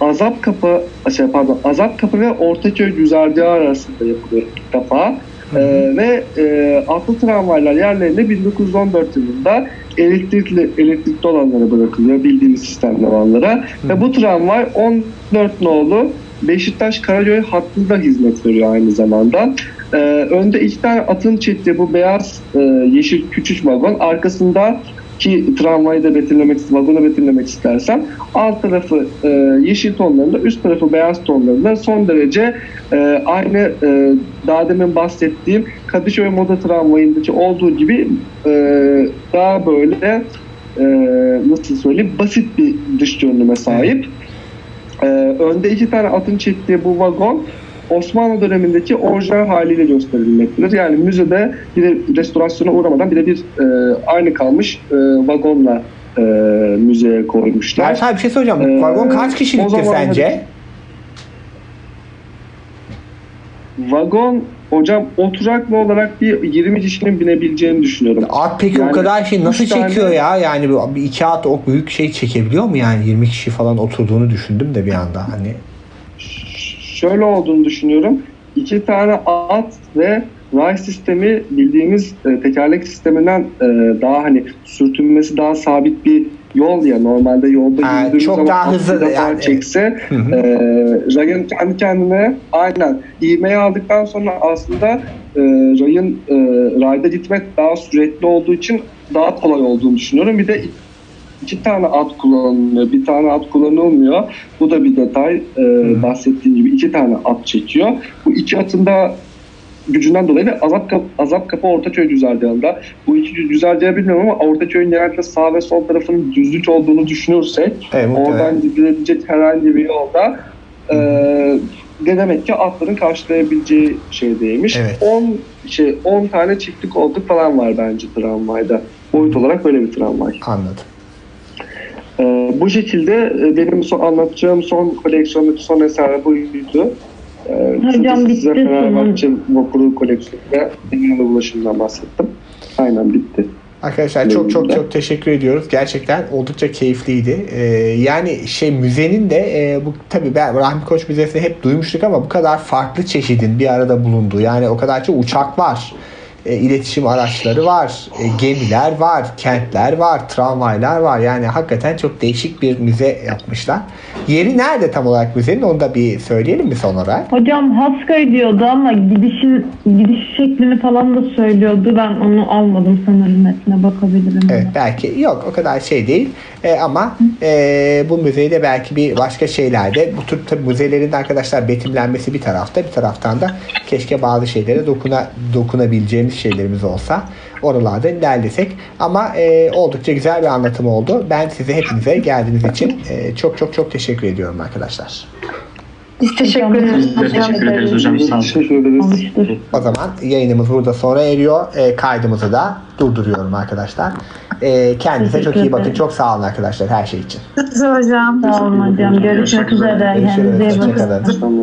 Azap Kapı, şey pardon, Azap Kapı ve Ortaköy güzergahı arasında yapılıyor ilk defa. Ee, ve e, atlı tramvaylar yerlerinde 1914 yılında elektrikli elektrikli olanlara bırakılıyor bildiğimiz sistemli olanlara. Ve bu tramvay 14 nolu Beşiktaş Karaköy hattında hizmet veriyor aynı zamanda. Ee, önde iki tane atın çektiği bu beyaz e, yeşil küçük vagon arkasında ki tramvayı da betimlemek, vagonu betimlemek istersem alt tarafı e, yeşil tonlarında, üst tarafı beyaz tonlarında son derece e, aynı e, daha demin bahsettiğim Kadıköy Moda Tramvayı'ndaki olduğu gibi e, daha böyle e, nasıl söyleyeyim basit bir dış görünüme sahip. Ee, önde iki tane atın çektiği bu vagon Osmanlı dönemindeki orijinal haliyle gösterilmektedir. Yani müzede bir de restorasyona uğramadan birebir e, aynı kalmış e, vagonla e, müzeye koymuşlar. Ertay bir şey soracağım. Ee, Vagon kaç o kişiliktir sence? Vagon hocam oturaklı olarak bir 20 kişinin binebileceğini düşünüyorum. At peki o Yani kadar şey nasıl üç tane- çekiyor ya? Yani bir iki at o büyük şey çekebiliyor mu yani? 20 kişi falan oturduğunu düşündüm de bir anda hani. Şöyle olduğunu düşünüyorum. İki tane at ve ray sistemi bildiğimiz e, tekerlek sisteminden e, daha hani sürtünmesi daha sabit bir yol ya normalde yolda Ha, yürüdüğümüz çok zaman daha hızlı defa yani. çekse Hı hı. e, rayın kendi kendine aynen ivmeyi aldıktan sonra aslında e, rayın e, rayda gitmek daha sürekli olduğu için daha kolay olduğunu düşünüyorum. Bir de iki tane at kullanılıyor. Bir tane at kullanılmıyor. Bu da bir detay. E, bahsettiğim gibi iki tane at çekiyor. Bu iki atın da gücünden dolayı ve Azap Kapı, Azap Kapı Ortaköy güzergahında. Bu iki güzergahı bilmiyorum ama Ortaköy'ün genellikle sağ ve sol tarafının düzlük olduğunu düşünürsek Evet, oradan gidilebilecek herhangi bir yolda e, ne demek ki atların karşılayabileceği şeydeymiş. Evet. 10 şey 10 tane çiftlik koltuk falan var bence tramvayda. Boyut olarak böyle bir tramvay. Anladım. Ee, bu şekilde e, benim son anlatacağım son koleksiyondaki son eser buydu. Ee, Hocam kısaca size bitti Fenerbahçe vapuru koleksiyonu ve Eminönü ulaşımından bahsettim. Aynen bitti. Arkadaşlar çok çok çok teşekkür ediyoruz. Gerçekten oldukça keyifliydi. Ee, yani şey müzenin de e, bu tabii ben Rahmi Koç Müzesi'ni hep duymuştuk ama bu kadar farklı çeşidin bir arada bulunduğu yani o kadar çok uçak var. E, iletişim araçları var, e, gemiler var, kentler var, tramvaylar var. Yani hakikaten çok değişik bir müze yapmışlar. Yeri nerede tam olarak müzenin onu da bir söyleyelim mi son olarak? Hocam Haskay diyordu ama gidişin gidiş şeklini falan da söylüyordu. Ben onu almadım sanırım metne bakabilirim. Evet belki yok o kadar şey değil E, ama e, bu müzeyi de belki bir başka şeylerde bu tür tabii müzelerin de arkadaşlar betimlenmesi bir tarafta bir taraftan da keşke bazı şeylere dokuna dokunabileceğimiz şeylerimiz olsa oralarda ilerlesek ama e, oldukça güzel bir anlatım oldu. Ben size hepinize geldiğiniz için e, çok çok çok teşekkür ediyorum arkadaşlar. Biz teşekkür ederiz. Biz de teşekkür ederiz hocam. Sağ olun. Teşekkür ederiz. O zaman yayınımız burada sona eriyor. E, kaydımızı da durduruyorum arkadaşlar. E, kendinize çok iyi bakın. Çok sağ olun arkadaşlar her şey için. hocam. Sağ olun hocam. Görüşmek üzere. Görüşürüz. Kendinize iyi bakın.